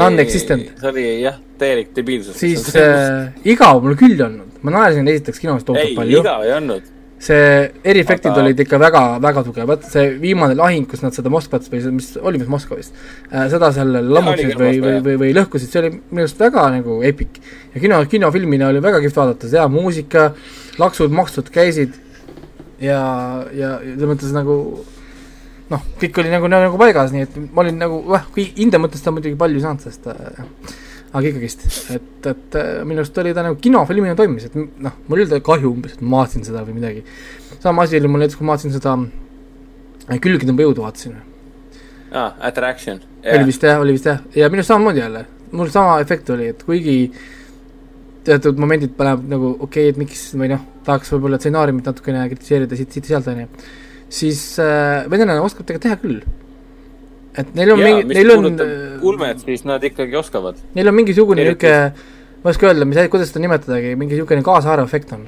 non-existent. see oli jah, täielik debiilsus. siis äh, igav mul küll ei olnud, ma naersin esiteks kinos tohutult palju. ei, igav ei olnud see eriefektid aga... olid ikka väga, väga tugevad, see viimane lahing, kus nad seda Moskvat või mis oli vist Moskva vist äh,, seda seal lammutasid või, või, või, või lõhkusid, see oli minu arust väga nagu epic. ja kino, kinofilmina oli väga kihvt vaadata, hea muusika, laksud-maksud käisid ja, ja selles mõttes nagu noh, kõik oli nagu, nagu paigas, nii et ma olin nagu, noh, kui hinde mõttes ta muidugi palju ei saanud, sest äh, aga ikkagist, et, et äh, minu arust oli ta nagu kinofilmina toimis, et noh, mul ei olnud kahju umbes, et ma vaatasin seda või midagi. sama asi oli mul näiteks, kui ma vaatasin seda äh, Külgi tõmba jõudu vaatasin. aa, Attraction. Yeah.. oli vist jah, oli vist jah, ja minu arust samamoodi jälle, mul sama efekt oli, et kuigi teatud momendid paneb nagu okei okay,, et miks või noh, tahaks võib-olla stsenaariumit natukene kritiseerida siit, siit ja siis äh, venelane oskab tegelikult teha küll et neil on Jaa, mingi, neil on ulmet, siis nad ikkagi oskavad. Neil on mingisugune niisugune, ma ei oska öelda, mis, kuidas seda nimetadagi, mingi niisugune kaasaarv efekt on.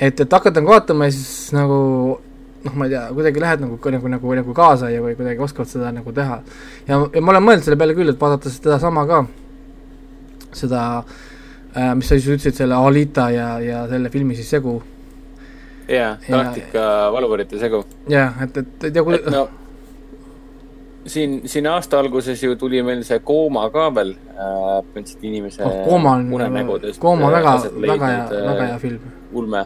et, et hakata nagu vaatama ja siis nagu noh, ma ei tea, kuidagi lähed nagu, nagu, nagu, nagu kaasa ja või kuidagi oskavad seda nagu teha. ja, ja ma olen mõelnud selle peale küll, et vaadata sedasama ka, seda äh,, mis sa siis ütlesid, selle Alita ja, ja selle filmi siis segu. Jaa, Galactica valuvõrite segu. jah, et, et, et ja kui no siin, siin aasta alguses ju tuli meil see Kooma ka veel äh,, põhimõtteliselt inimese oh, Kooma on, Kooma on väga, väga hea, väga hea film. ulme.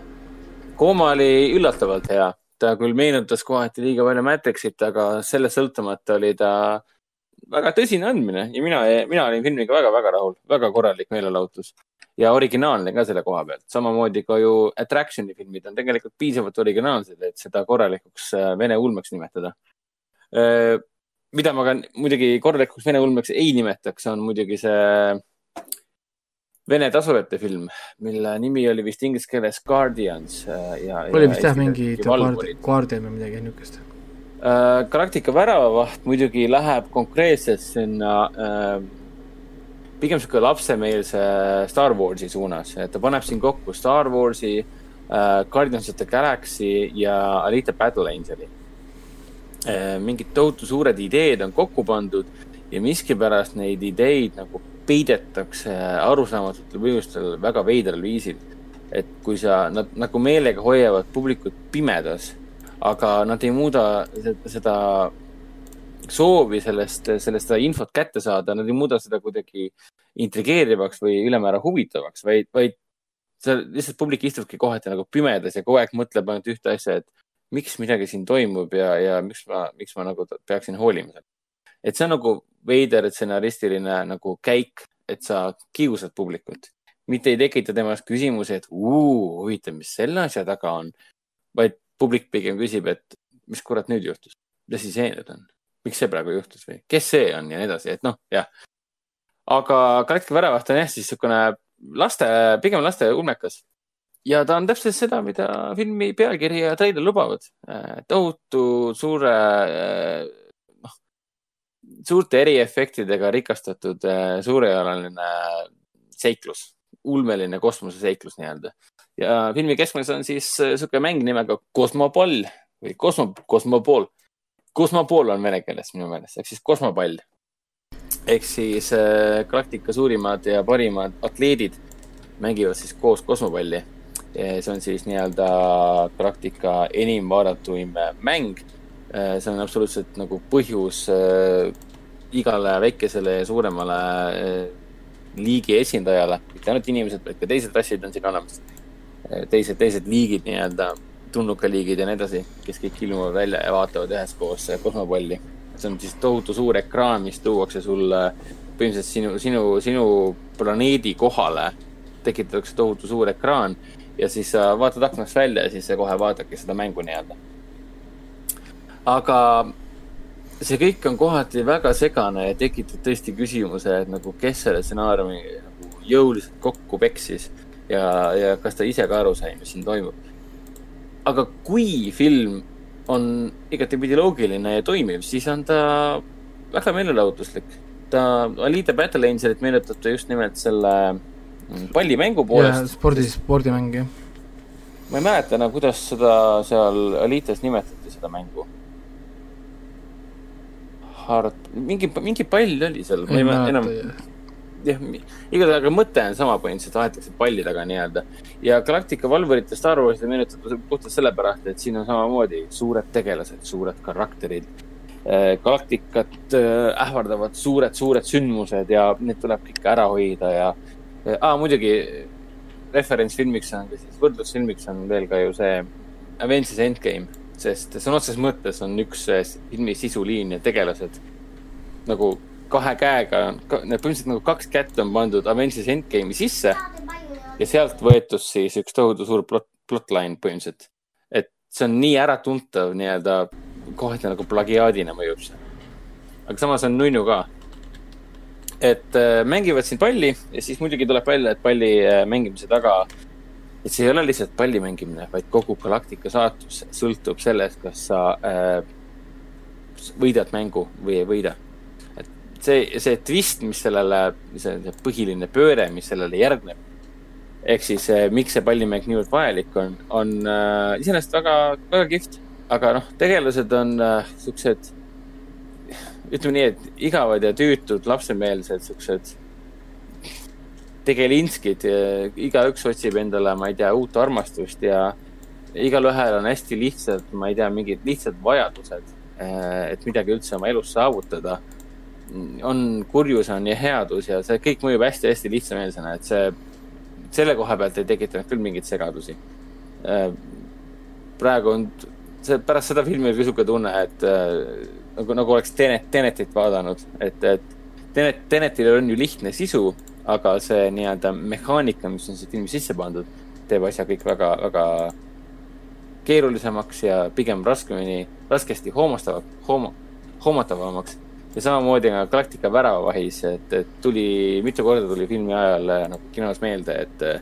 Kooma oli üllatavalt hea, ta küll meenutas kohati liiga palju Matrixit, aga sellest sõltumata oli ta väga tõsine andmine ja mina, mina olin filmiga väga-väga rahul, väga korralik meelelahutus ja originaalne ka selle koha pealt. samamoodi ka ju Attraction'i filmid on tegelikult piisavalt originaalsed, et seda korralikuks äh, vene ulmeks nimetada. Äh, mida ma ka muidugi korralikuks vene ulmeks ei nimetaks, on muidugi see Vene tasurite film, mille nimi oli vist inglise keeles Guardians äh, ja. oli vist jah mingi Guardian või midagi niisugust Galactica väravavaht muidugi läheb konkreetselt sinna äh, pigem sihuke lapsemeelse Star Warsi suunas, et ta paneb siin kokku Star Warsi äh,, Guardians of the Galaxy ja Alita Battle Angeli äh,. mingid tohutu suured ideed on kokku pandud ja miskipärast neid ideid nagu peidetakse arusaamatutel põhjustel väga veidral viisil. et kui sa, nad nagu meelega hoiavad publikut pimedas, aga nad ei muuda seda soovi sellest, sellest seda infot kätte saada, nad ei muuda seda kuidagi intrigeerivaks või ülemäära huvitavaks, vaid, vaid seal lihtsalt publik istubki kohati nagu pimedas ja kogu aeg mõtleb ainult ühte asja, et miks midagi siin toimub ja, ja miks ma, miks ma nagu peaksin hoolima sellest. et see on nagu veider stsenaristiline nagu käik, et sa kiusad publikut, mitte ei tekita temas küsimusi, et huvitav, mis selle asja taga on, vaid publik pigem küsib, et mis kurat nüüd juhtus, mis asi see nüüd on miks see praegu juhtus või kes see on ja nii edasi, et noh, jah. aga Galactica väravaht on jah, siis niisugune laste, pigem laste ulmekas. ja ta on täpselt seda, mida filmi pealkiri ja treiler lubavad. Äh, tohutu suure, äh, noh, suurte eriefektidega rikastatud äh, suurejalaline seiklus, ulmeline kosmoseseiklus nii-öelda. ja filmi keskmes on siis niisugune mäng nimega Kosmopall või Kosmo, Kosmopool kosmopool on vene keeles minu meelest, ehk siis kosmopall. ehk siis äh, Galactica suurimad ja parimad atleedid mängivad siis koos kosmopalli. see on siis nii-öelda Galactica enim vaadatuim mäng. Äh, see on absoluutselt nagu põhjus äh, igale väikesele ja suuremale äh, liigi esindajale, mitte ainult inimesed, vaid ka teised rassid on siin olemas. Teised, teised liigid nii-öelda tulnukaliigid ja nii edasi, kes kõik ilmuvad välja ja vaatavad üheskoos kosmopalli. see on siis tohutu suur ekraan, mis tuuakse sulle põhimõtteliselt sinu, sinu, sinu planeedi kohale. tekitatakse tohutu suur ekraan ja siis sa vaatad aknast välja ja siis sa kohe vaatadki seda mängu nii-öelda. aga see kõik on kohati väga segane ja tekitab tõesti küsimuse, et nagu kes selle stsenaariumi nagu jõuliselt kokku peksis ja, ja kas ta ise ka aru sai, mis siin toimub aga kui film on igatepidi loogiline ja toimiv, siis on ta väga meelelahutuslik. ta, Alita Battle Angelit meenutab ta just nimelt selle mm, pallimängu poolest. spordi, spordimäng, jah. ma ei mäleta enam, kuidas seda seal Alitas nimetati, seda mängu. Hard, mingi, mingi pall oli seal, ma ei mäleta enam jah, igatahes, aga mõte on sama põhimõtteliselt, aetakse palli taga nii-öelda. ja Galactica valvurite Star Warsi meenutab puhtalt sellepärast, et siin on samamoodi suured tegelased, suured karakterid. Äh, Galacticat äh, ähvardavad suured-suured sündmused ja need tuleb kõik ära hoida ja ah,, muidugi referentsfilmiks on ka siis, võrdlusfilmiks on veel ka ju see Avengers Endgame, sest sõna otseses mõttes on üks filmi sisuliin ja tegelased nagu kahe käega, need põhimõtteliselt nagu kaks kätt on pandud Avengers Endgame'i sisse ja sealt võetus siis üks tohutu suur plot, plotline põhimõtteliselt. et see on nii äratuntav nii-öelda, kohati nagu plagiaadina mõjub see. aga samas on nunnu ka. et äh, mängivad siin palli ja siis muidugi tuleb välja, et palli äh, mängimise taga, et see ei ole lihtsalt palli mängimine, vaid kogu galaktika saatus sõltub sellest, kas sa äh, võidad mängu või ei võida see, see twist, mis sellele, see, see põhiline pööre, mis sellele järgneb. ehk siis eh, miks see pallimäng niivõrd vajalik on, on äh, iseenesest väga, väga kihvt. aga noh, tegelased on äh, siuksed, ütleme nii, et igavad ja tüütud lapsemeelsed siuksed tegelinskid. igaüks otsib endale, ma ei tea, uut armastust ja igalühel on hästi lihtsalt, ma ei tea, mingid lihtsad vajadused, et midagi üldse oma elus saavutada on kurjus on ja headus ja see kõik mõjub hästi-hästi lihtsameelsena, et see, selle koha pealt ei tekitanud küll mingeid segadusi. Äh, praegu on see pärast seda filmi oli niisugune tunne, et äh, nagu, nagu oleks Tenet, Tenetit vaadanud, et, et Tenet, Tenetil on ju lihtne sisu, aga see nii-öelda mehaanika, mis on siia filmi sisse pandud, teeb asja kõik väga, väga keerulisemaks ja pigem raskemini, raskesti hoomastav, hoom-, hoomatavamaks. Ja samamoodi ka Galactica väravavahis, et, et tuli, mitu korda tuli filmi ajal äh, nagu kinos meelde, et äh,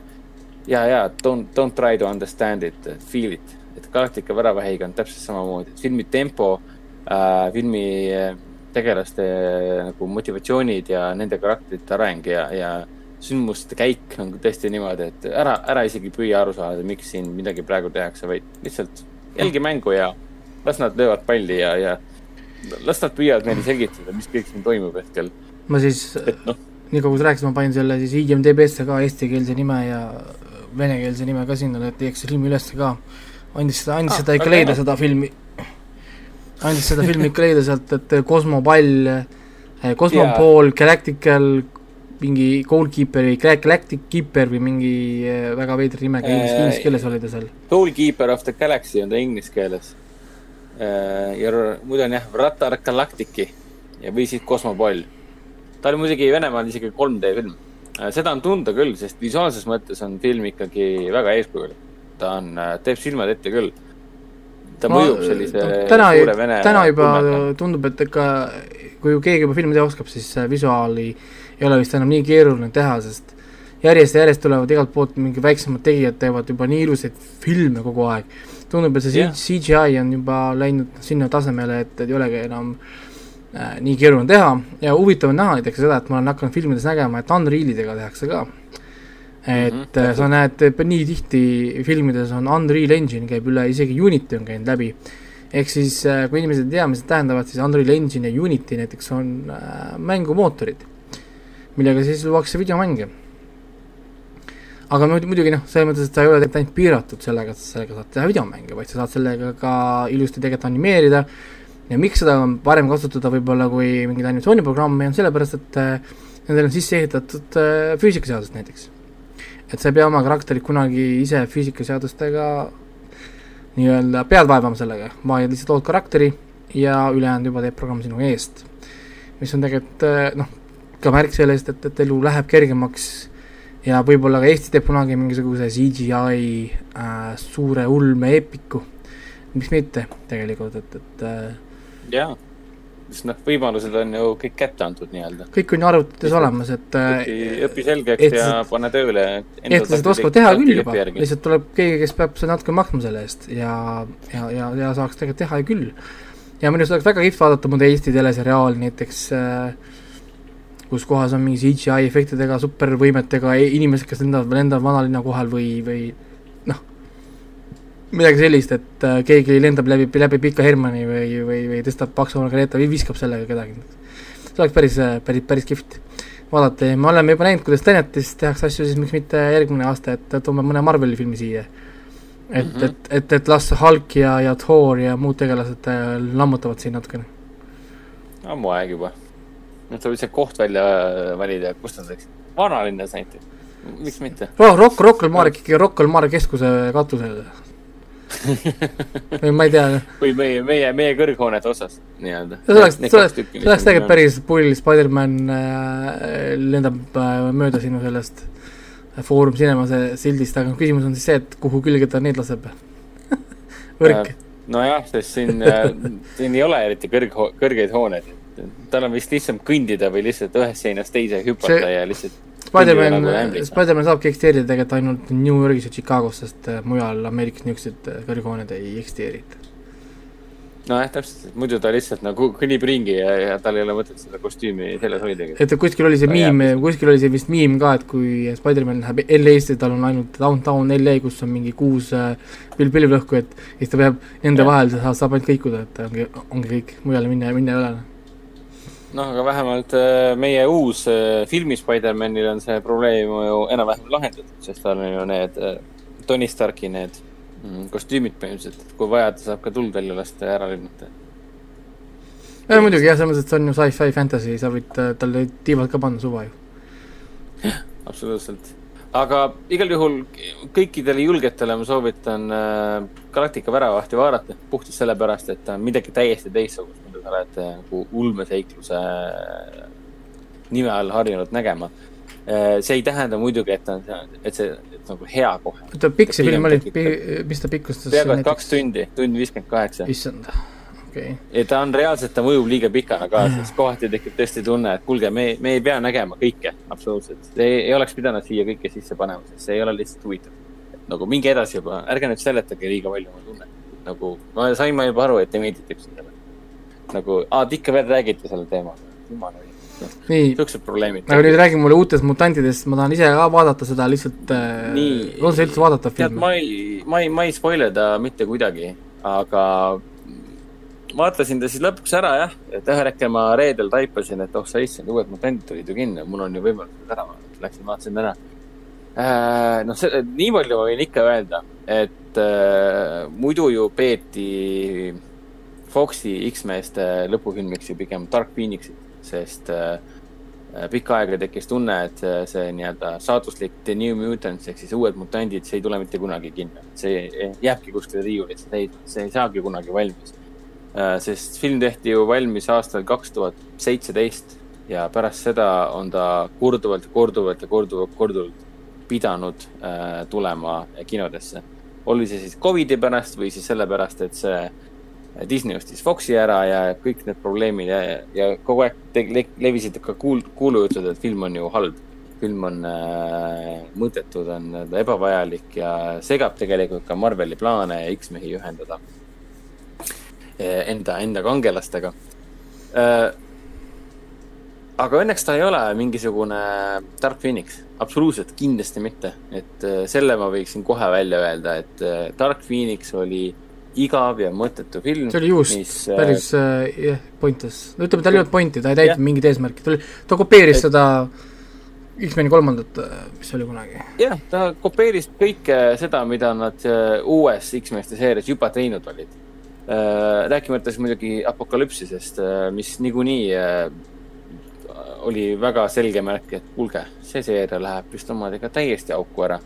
ja, ja don't, don't try to understand it, feel it. Et Galactica väravahiga on täpselt samamoodi, filmi tempo äh,, filmi äh, tegelaste nagu motivatsioonid ja nende karakterite areng ja, ja sündmuste käik on tõesti niimoodi, et ära, ära isegi püüa aru saada, miks siin midagi praegu tehakse, vaid lihtsalt jälgi mängu ja las nad löövad palli ja, ja las nad püüavad meile selgitada, mis kõik siin toimub hetkel. ma siis, no. nii kaua kui sa rääkisid, ma panin selle siis IMDB-sse ka eestikeelse nime ja venekeelse nime ka sinna, et teeks filmi üles ka andis seda, andis ah, seda ikka leida, seda filmi, andis seda filmi ikka leida sealt, et Cosmopall, Cosmopol yeah., Galactical, mingi Goalkeeper või Galactic Keeper või mingi eh, väga veidra nimega inglise, inglise keeles oli ta seal. Goalkeeper of the Galaxy on ta inglise keeles. Eh, ja muidu on jah, Ratar Galactici ja, või siis Cosmopall. ta oli muidugi Venemaal isegi 3D film. Eh, seda on tunda küll, sest visuaalses mõttes on film ikkagi väga eeskujulik ta on, äh, teeb silmad ette küll. ta ma, mõjub sellise täna, täna juba tunnetama. tundub, et ikka kui keegi juba filmi teha oskab, siis visuaali ei ole vist enam nii keeruline teha, sest järjest ja järjest tulevad igalt poolt mingi väiksemad tegijad teevad juba nii ilusaid filme kogu aeg. Tundub, et see yeah. CGI on juba läinud sinna tasemele, et, et ei olegi enam äh, nii keeruline teha ja huvitav on näha näiteks seda, et ma olen hakanud filmides nägema, et Unrealidega tehakse ka et mm -hmm. sa näed nii tihti filmides on Unreal Engine käib üle, isegi Unity on käinud läbi. ehk siis, äh, kui inimesed ei tea, mis need tähendavad, siis Unreal Engine ja Unity näiteks on äh, mängumootorid, millega siis luuakse videomänge. Aga muidugi noh, selles mõttes, et sa ei ole tegelikult ainult piiratud sellega, et sellega saad teha videomänge, vaid sa saad sellega ka ilusti tegelikult animeerida ja miks seda on parem kasutada võib-olla kui mingeid animatsiooniprogramme, on sellepärast, et äh, nendel on sisse ehitatud äh, füüsikaseadused näiteks et sa ei pea oma karakterit kunagi ise füüsikaseadustega nii-öelda pead vaevama sellega, vaid lihtsalt lood karakteri ja ülejäänud juba teeb programm sinu eest. mis on tegelikult eh, noh, ka märk sellest, et, et elu läheb kergemaks ja võib-olla ka Eesti teeb kunagi mingisuguse CGI äh, suure ulme eepiku, miks mitte tegelikult, et, et äh, jaa sest noh, võimalused on ju kõik kätte antud nii-öelda. kõik on ju arvutites olemas, et õpi, õpi selgeks ehtlased, ja pane tööle. eestlased oskavad teha küll juba, lihtsalt tuleb keegi, kes peab selle natuke maksma selle eest ja, ja, ja, ja saaks tegelikult teha küll. ja minu arust oleks väga kihvt vaadata mõnda Eesti teleseriaali näiteks äh, kus kohas on mingi CGI efektidega, supervõimetega inimesed, kes lendavad, lendavad vanalinna kohal või, või midagi sellist, et äh, keegi lendab läbi, läbi Pika Hermanni või, või, või tõstab paksu margareeta või viskab sellega kedagi. see oleks päris, äh, päris, päris kihvt vaadata ja me oleme juba näinud, kuidas Tenetis tehakse asju, siis miks mitte järgmine aasta, et toome mõne Marveli filmi siia. et mm, -hmm. et, et, et las Hulk ja, ja Thor ja muud tegelased äh, lammutavad siin natukene. ammu aeg juba. Nüüd tuleb lihtsalt koht välja valida, kus nad võiksid, vanalinnas näiteks, miks mitte? Rock, Rocca al Mare, Rocca al Mare keskuse katusel või ma ei tea. või meie, meie, meie kõrghoonete osas nii-öelda. see oleks, see oleks, see oleks tegelikult päris pull, Spider-man äh, lendab äh, mööda sinu sellest Foorum Cinemase sildist, aga küsimus on siis see, et kuhu külge ta need laseb võrk äh,. nojah, sest siin äh,, siin ei ole eriti kõrg, kõrgeid hooneid. Tal on vist lihtsam kõndida või lihtsalt ühest seinast teise hüpata see... ja lihtsalt Spider-man nagu, Spider-man saabki eksisteerida tegelikult ainult New Yorgis ja Chicagos, sest äh, mujal Ameerikas niisugused äh, kõrghooned ei eksisteeri. nojah, täpselt, muidu ta lihtsalt nagu kõnnib ringi ja, ja tal ei ole mõtet seda kostüümi seljas hoidagi. et kuskil oli see miim, kuskil oli see vist miim ka, et kui Spider-man läheb LA-sse, tal on ainult downtown LA, kus on mingi kuus äh, pilv-pilvlõhku, et siis ta peab nende vahel, saab, saab ainult kõikuda, et ongi, ongi kõik, mujale minna, minna ei ole noh, aga vähemalt äh, meie uus äh, filmi Spider-manil on see probleem ju enam-vähem lahendatud, sest tal on ju need äh, Tony Starki need mm, kostüümid põhimõtteliselt, kui vaja, ta saab ka tuld välja lasta ja ära lennata. ja muidugi jah, selles mõttes, et see on ju sci-fi fantasy, sa võid talle tiivad ka panna suva ju. jah, absoluutselt. aga igal juhul kõikidele julgetele ma soovitan äh, Galactica väravahti vaadata, puhtalt sellepärast, et ta on midagi täiesti teistsugust, sa oled äh, nagu ulmeseikluse äh, nime all harjunud nägema äh,. see ei tähenda muidugi, et ta on, et see et nagu hea kohe. oota, pikk see film oli, mis ta pikkustas? peaaegu kaks tundi, tund viiskümmend kaheksa. issand okay.. ja ta on reaalselt, ta mõjub liiga pikana ka, sest kohati tekib tõesti tunne, et kuulge, me, me ei pea nägema kõike, absoluutselt. ei, ei oleks pidanud siia kõike sisse panema, sest see ei ole lihtsalt huvitav. nagu minge edasi juba, ärge nüüd seletage liiga palju oma tunnet. nagu, ma sain ma juba aru, et te meeldite üksteisele. Nagu, aa, te ikka veel räägite sellel teemal. jumal hoidku nii, niisugused probleemid. aga nüüd räägi mulle uutest mutantidest, ma tahan ise ka vaadata seda lihtsalt äh,, on see üldse vaadatav film? ma ei, ma ei, ma ei spoil'e ta mitte kuidagi, aga vaatasin ta siis lõpuks ära jah, et ühel hetkel ma reedel taipasin, et oh sa issand, uued mutandid tulid ju kinno, mul on ju võimalus ära vaadata, läksin vaatasin ära äh,. noh, nii palju ma võin ikka öelda, et äh, muidu ju peeti Foxi X-meeste lõpufilmiks ju pigem Dark Phoenixit, sest äh, pikka aega tekkis tunne, et see nii-öelda saatuslik The New Mutants ehk siis uued mutandid, see ei tule mitte kunagi kinno. see jääbki kuskile riiulisse, see ei, see ei saagi kunagi valmis Äh, sest film tehti ju valmis aastal kaks tuhat seitseteist ja pärast seda on ta korduvalt korduvalt ja korduvalt, korduvalt pidanud äh, tulema kinodesse. oli see siis Covidi pärast või siis sellepärast, et see Disney ostis Foxi ära ja kõik need probleemid ja, ja kogu aeg le levisid ka kuul-, kuulujutud, et film on ju halb. film on äh, mõttetu, ta on ebavajalik ja segab tegelikult ka Marveli plaane X-mehi ühendada Eh, enda, enda kangelastega. Eh, aga õnneks ta ei ole mingisugune Dark Phoenix, absoluutselt kindlasti mitte, et eh, selle ma võiksin kohe välja öelda, et Dark Phoenix oli igav ja mõttetu film. see oli just mis, päris jah uh, pointless, no ütleme, tal ei olnud pointi, ta ei täitnud mingit eesmärki, ta oli, ta kopeeris et, seda X-meni kolmandat, mis oli kunagi. jah, ta kopeeris kõike seda, mida nad uues X-meeste seerias juba teinud olid Äh, rääkimata siis muidugi apokalüpsisest, äh, mis niikuinii äh, oli väga selge märk, et kuulge, see seeria läheb vist omadega täiesti auku ära.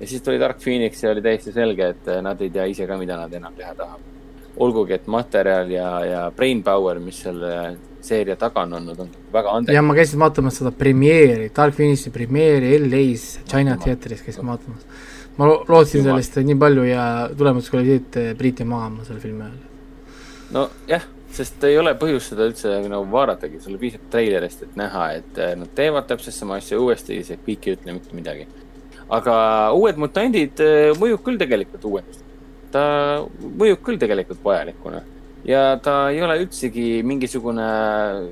Ja siis tuli Dark Phoenix ja oli täiesti selge, et nad ei tea ise ka, mida nad enam teha tahavad. olgugi, et materjal ja, ja brain power, mis selle seeria taga on olnud, on väga andekas. ja ma käisin vaatamas seda premeeri, Dark Phoenixi premeeri LA-s, China teatris käisin vaatamas ma lootsin sellest nii palju ja tulemuseks oli see, et Priit jäi magama selle filmi ajal. nojah, sest ei ole põhjust seda üldse nagu vaadatagi, sulle piisab treilerist, et näha, et eh, nad teevad täpselt sama asja uuesti, see kõik ei ütle mitte midagi. Aga Uued mutandid eh, mõjub küll tegelikult uuendust. ta mõjub küll tegelikult vajalikuna ja ta ei ole üldsegi mingisugune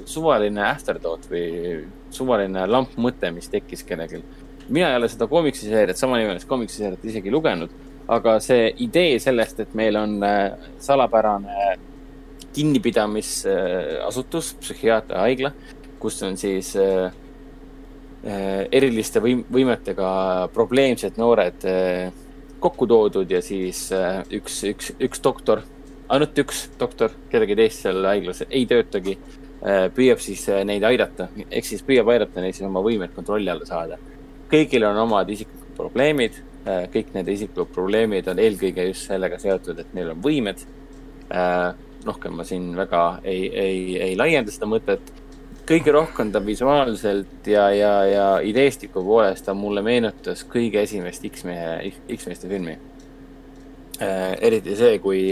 suvaline afterthought või suvaline lampmõte, mis tekkis kellelgi mina ei ole seda komiksiseeriat, samanimelist komiksiseeriat isegi lugenud, aga see idee sellest, et meil on äh, salapärane kinnipidamisasutus, psühhiaatriahaigla, kus on siis äh, eriliste võim-, võimetega probleemsed noored kokku toodud ja siis üks, üks, üks doktor, ainult üks doktor, kedagi teist seal haiglas ei töötagi, püüab siis neid aidata, ehk siis püüab aidata neil siis oma võimeid kontrolli alla saada kõigil on omad isiklikud probleemid, äh, kõik need isiklikud probleemid on eelkõige just sellega seotud, et neil on võimed. Äh, rohkem ma siin väga ei, ei, ei laienda seda mõtet. Kõige rohkem ta visuaalselt ja, ja, ja ideestiku poolest ta mulle meenutas kõige esimest X-mehe, X-meeste filmi. Äh, eriti see, kui,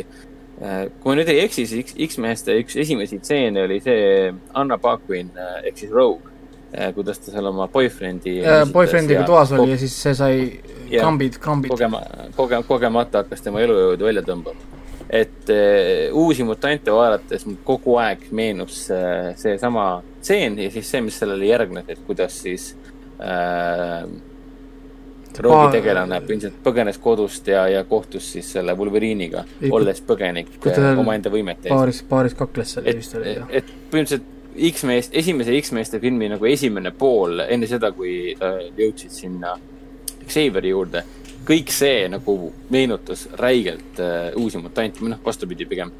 kui ma nüüd ei eksi, siis X-meheste üks esimesi stseene oli see Anna Paquin ehk siis Rogue Äh, kuidas ta seal oma boyfriend'i äh, boyfriendiga toas oli ja siis see sai krambid, krambid. kogema, koge-, kogemata hakkas tema elujõudu välja tõmbama. et äh, uusi mutante vaadates kogu aeg meenus äh, seesama stseen ja siis see, mis sellele järgnes, et kuidas siis äh, Roogi tegelane ilmselt põgenes kodust ja, ja kohtus siis selle Wolverine'iga, olles põgenik omaenda võimete eest. paaris, paaris kakles seal vist oli, jah. et põhimõtteliselt X-meest, esimese X-meeste filmi nagu esimene pool, enne seda, kui äh, jõudsid sinna Xaveri juurde, kõik see nagu meenutas räigelt äh, Uusi mutante, või noh, vastupidi pigem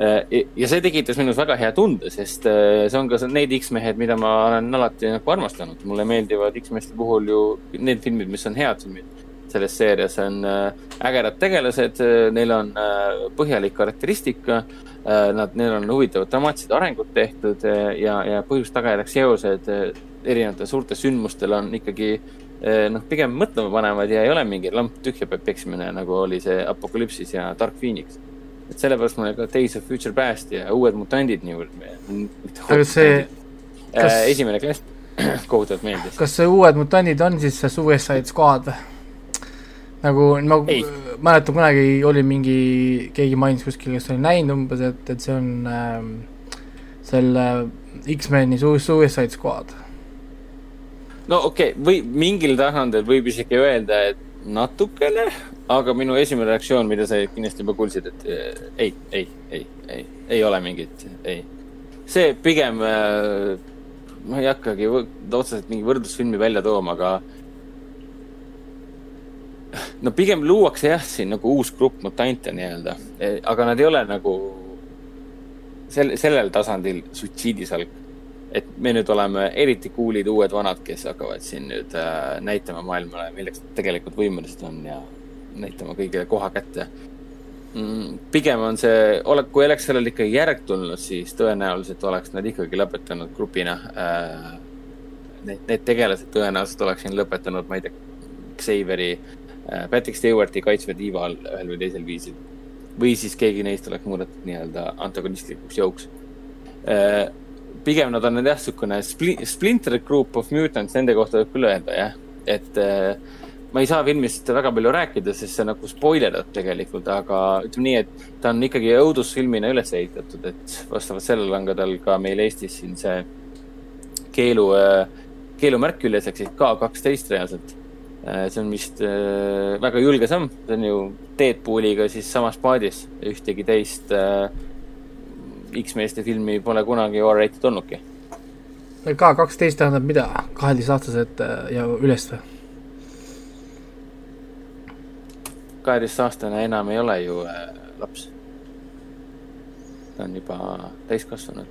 ja see tekitas minus väga hea tunde, sest see on ka need X-mehed, mida ma olen alati nagu armastanud. mulle meeldivad X-meeste puhul ju need filmid, mis on head filmid selles seerias on ägedad tegelased, neil on põhjalik karakteristika. Nad, neil on huvitavad dramaatilised arengud tehtud ja, ja põhjus-tagajärjeks seosed erinevatel suurtel sündmustel on ikkagi noh, pigem mõtlema panevad ja ei ole mingi lamp tühja peab peksimine, nagu oli see Apokalüpsis ja Dark Phoenix. Et sellepärast mulle ka Days of Future Past ja Uued mutandid niivõrd. aga see kas... Äh, esimene klass kohutavalt meeldis. kas see Uued mutandid on siis see Suicide Squad või? nagu ma mäletan kunagi oli mingi, keegi mainis kuskil, kes oli näinud umbes, et, et see on äh, selle X-meni Suicide Squad no okei okay,, või mingil tasandil võib isegi öelda, et natukene, aga minu esimene reaktsioon, mida sa kindlasti juba kuulsid, et eh, ei, ei, ei, ei, ei ole mingit, ei. see pigem, eh, ma ei hakkagi otseselt mingi võrdlusfilmi välja tooma, aga no pigem luuakse jah, siin nagu uus grupp mutante nii-öelda, eh, aga nad ei ole nagu sel, sellel tasandil suitsiidisalk et me nüüd oleme eriti cool'id uued vanad, kes hakkavad siin nüüd äh, näitama maailmale, milleks nad tegelikult võimelised on ja näitama kõigile koha kätte mm,. pigem on see, kui oleks sellel ikkagi järg tulnud, siis tõenäoliselt oleks nad ikkagi lõpetanud grupina äh,. Need, need tegelased tõenäoliselt oleks siin lõpetanud, ma ei tea, Xaveri äh,, Patrick Stewarti kaitsva tiiva all ühel või teisel viisil. või siis keegi neist oleks muudetud nii-öelda antagonistlikuks jõuks äh, pigem nad on jah, niisugune spli-, splinter group of mutants, nende kohta võib küll öelda jah, et äh, ma ei saa filmist väga palju rääkida, sest see nagu spoilerdab tegelikult, aga ütleme nii, et ta on ikkagi õudusfilmina üles ehitatud, et vastavalt sellele on ka tal ka meil Eestis siin see keelu äh,, keelumärk küljes, ehk siis K kaksteist reaalselt äh,. see on vist äh, väga julge samm, see on ju Deadpooliga siis samas paadis, ühtegi teist äh, X-meeste filmi pole kunagi R-rated olnudki. K kaksteist tähendab mida, kaheteistaastased äh, ja üles või? kaheteistaastane enam ei ole ju äh, laps. ta on juba täiskasvanud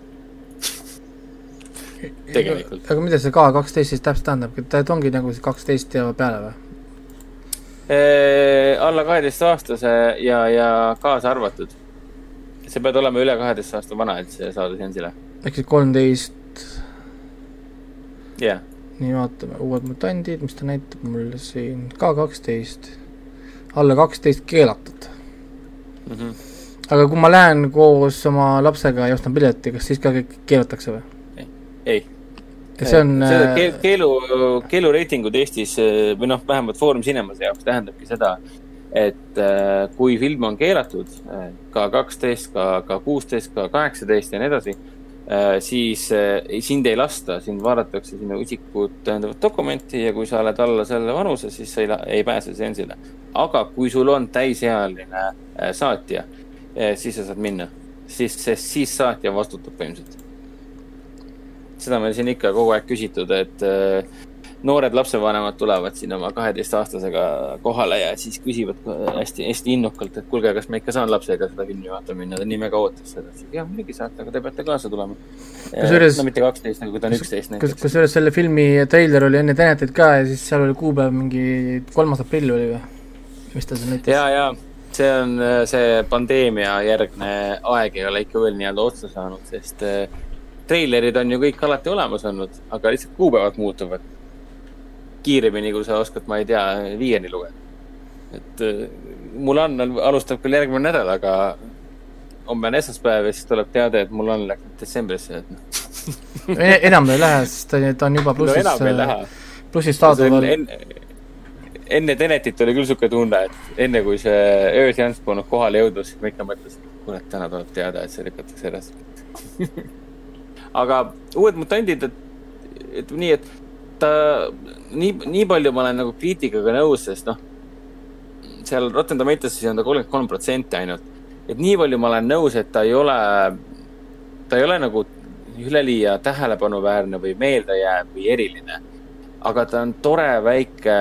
tegelikult. aga mida see K kaksteist siis täpselt tähendab, et ongi nagu see kaksteist ja peale või? Äh, alla kaheteistaastase ja, ja kaasa arvatud sa pead olema üle kaheteist aasta vana, et saada seansile. ehk siis kolmteist. jah nii, vaatame, uued mutandid, mis ta näitab mulle siin, ka kaksteist, alla kaksteist keelatud mm. -hmm. aga kui ma lähen koos oma lapsega ja ostan pileti, kas siis ka keelatakse või? ei see on keel, keelu, keelureitingud Eestis või noh, vähemalt Foorum Cinemase jaoks tähendabki seda, et äh, kui film on keelatud äh, ka kaksteist, ka, ka kuusteist, ka kaheksateist ja nii edasi, äh, siis sind ei lasta, sind vaadatakse sinu isikut tõendavat dokumenti ja kui sa oled alla selle vanuse, siis sa ei, ei pääse seansile. aga kui sul on täisealine saatja, siis sa saad minna, siis, sest siis saatja vastutab põhimõtteliselt. seda meil siin ikka kogu aeg küsitud, et noored lapsevanemad tulevad siin oma kaheteistaastasega kohale ja siis küsivad hästi, hästi innukalt, et kuulge, kas ma ikka saan lapsega seda filmi vaatama minna, ta nii väga ootas seda. jah, muidugi saate, aga te peate kaasa tulema. no mitte kaksteist, aga kui ta on üksteist näiteks. kusjuures selle filmi treiler oli enne Tenetit ka ja siis seal oli kuupäev mingi kolmas aprill oli või? mis ta seal näitas? ja, ja see on see pandeemia järgne aeg ei ole ikka veel nii-öelda otsa saanud, sest äh, treilerid on ju kõik alati olemas olnud, aga lihtsalt kuupäevad muutuvad kiiremini, kui sa oskad, ma ei tea, viieni lugeda. et äh, mul on, alustab küll järgmine nädal, aga homme on esmaspäev ja siis tuleb teade, et mul on läinud detsembrisse, et noh. Enam ei lähe, sest ta on juba plussis no,, äh, plussis staadionil enne, Tenetit oli küll niisugune tunne, et enne kui see ööseanss polnud kohale jõudnud, siis ma ikka mõtlesin, et kurat, täna tuleb teada, et see lükatakse edasi aga uued mutandid, et, et nii, et ta, nii, nii palju ma olen nagu kriitikaga nõus, sest noh, seal Rotten Tomatoes'is on ta kolmkümmend kolm protsenti ainult. et nii palju ma olen nõus, et ta ei ole, ta ei ole nagu üleliia tähelepanuväärne või meeldejääv või eriline. aga ta on tore väike,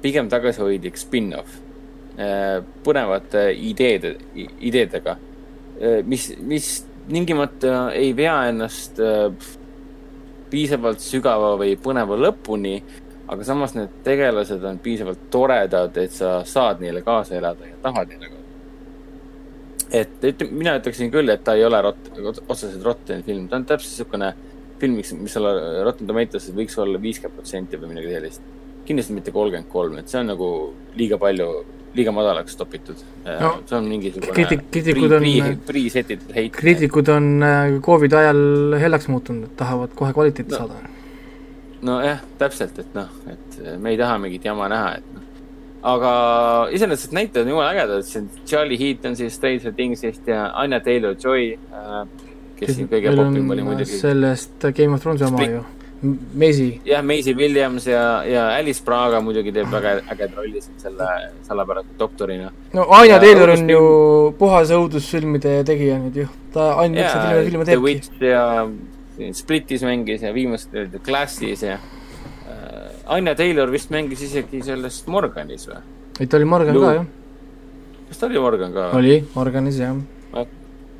pigem tagasihoidlik spin-off põnevate ideede, ideedega. mis, mis tingimata ei vea ennast piisavalt sügava või põneva lõpuni, aga samas need tegelased on piisavalt toredad, et sa saad neile kaasa elada ja tahad neile kaasa. et, et mina ütleksin küll, et ta ei ole rot-, otseselt Rotten film, ta on täpselt niisugune film, mis, mis olla Rotten Tomatoes'is võiks olla viiskümmend protsenti või midagi sellist. kindlasti mitte kolmkümmend kolm, et see on nagu liiga palju liiga madalaks topitud no,. see on mingisugune kriitik, kriitikud on, pre-setitud heit. kriitikud on äh, Covidi ajal hellaks muutunud, et tahavad kohe kvaliteeti no, saada. nojah, täpselt, et noh, et me ei taha mingit jama näha, et noh. aga iseenesest näitlejad on jumala ägedad, siin Charlie Heaton siis Stranger Thingsist ja Anya Taylor-Joy äh,, kes siin kõige popim oli muidugi. sellest Game of Thronesi oma ju Maisy. jah, Maisy Williams ja, ja Alice Braga muidugi teeb väga ägeda rolli siin selle salapärase doktorina. no Anya Taylor on ju puhas õudusfilmide tegija nüüd ju, ta ainult filme, filme teebki. The Witch ja Splitis mängis ja viimasel The Glassis ja äh, Anya Taylor vist mängis isegi selles Morganis või? ei, ta oli Morgan Lu ka, jah. kas ta oli Morgan ka? oli, Morganis, jah.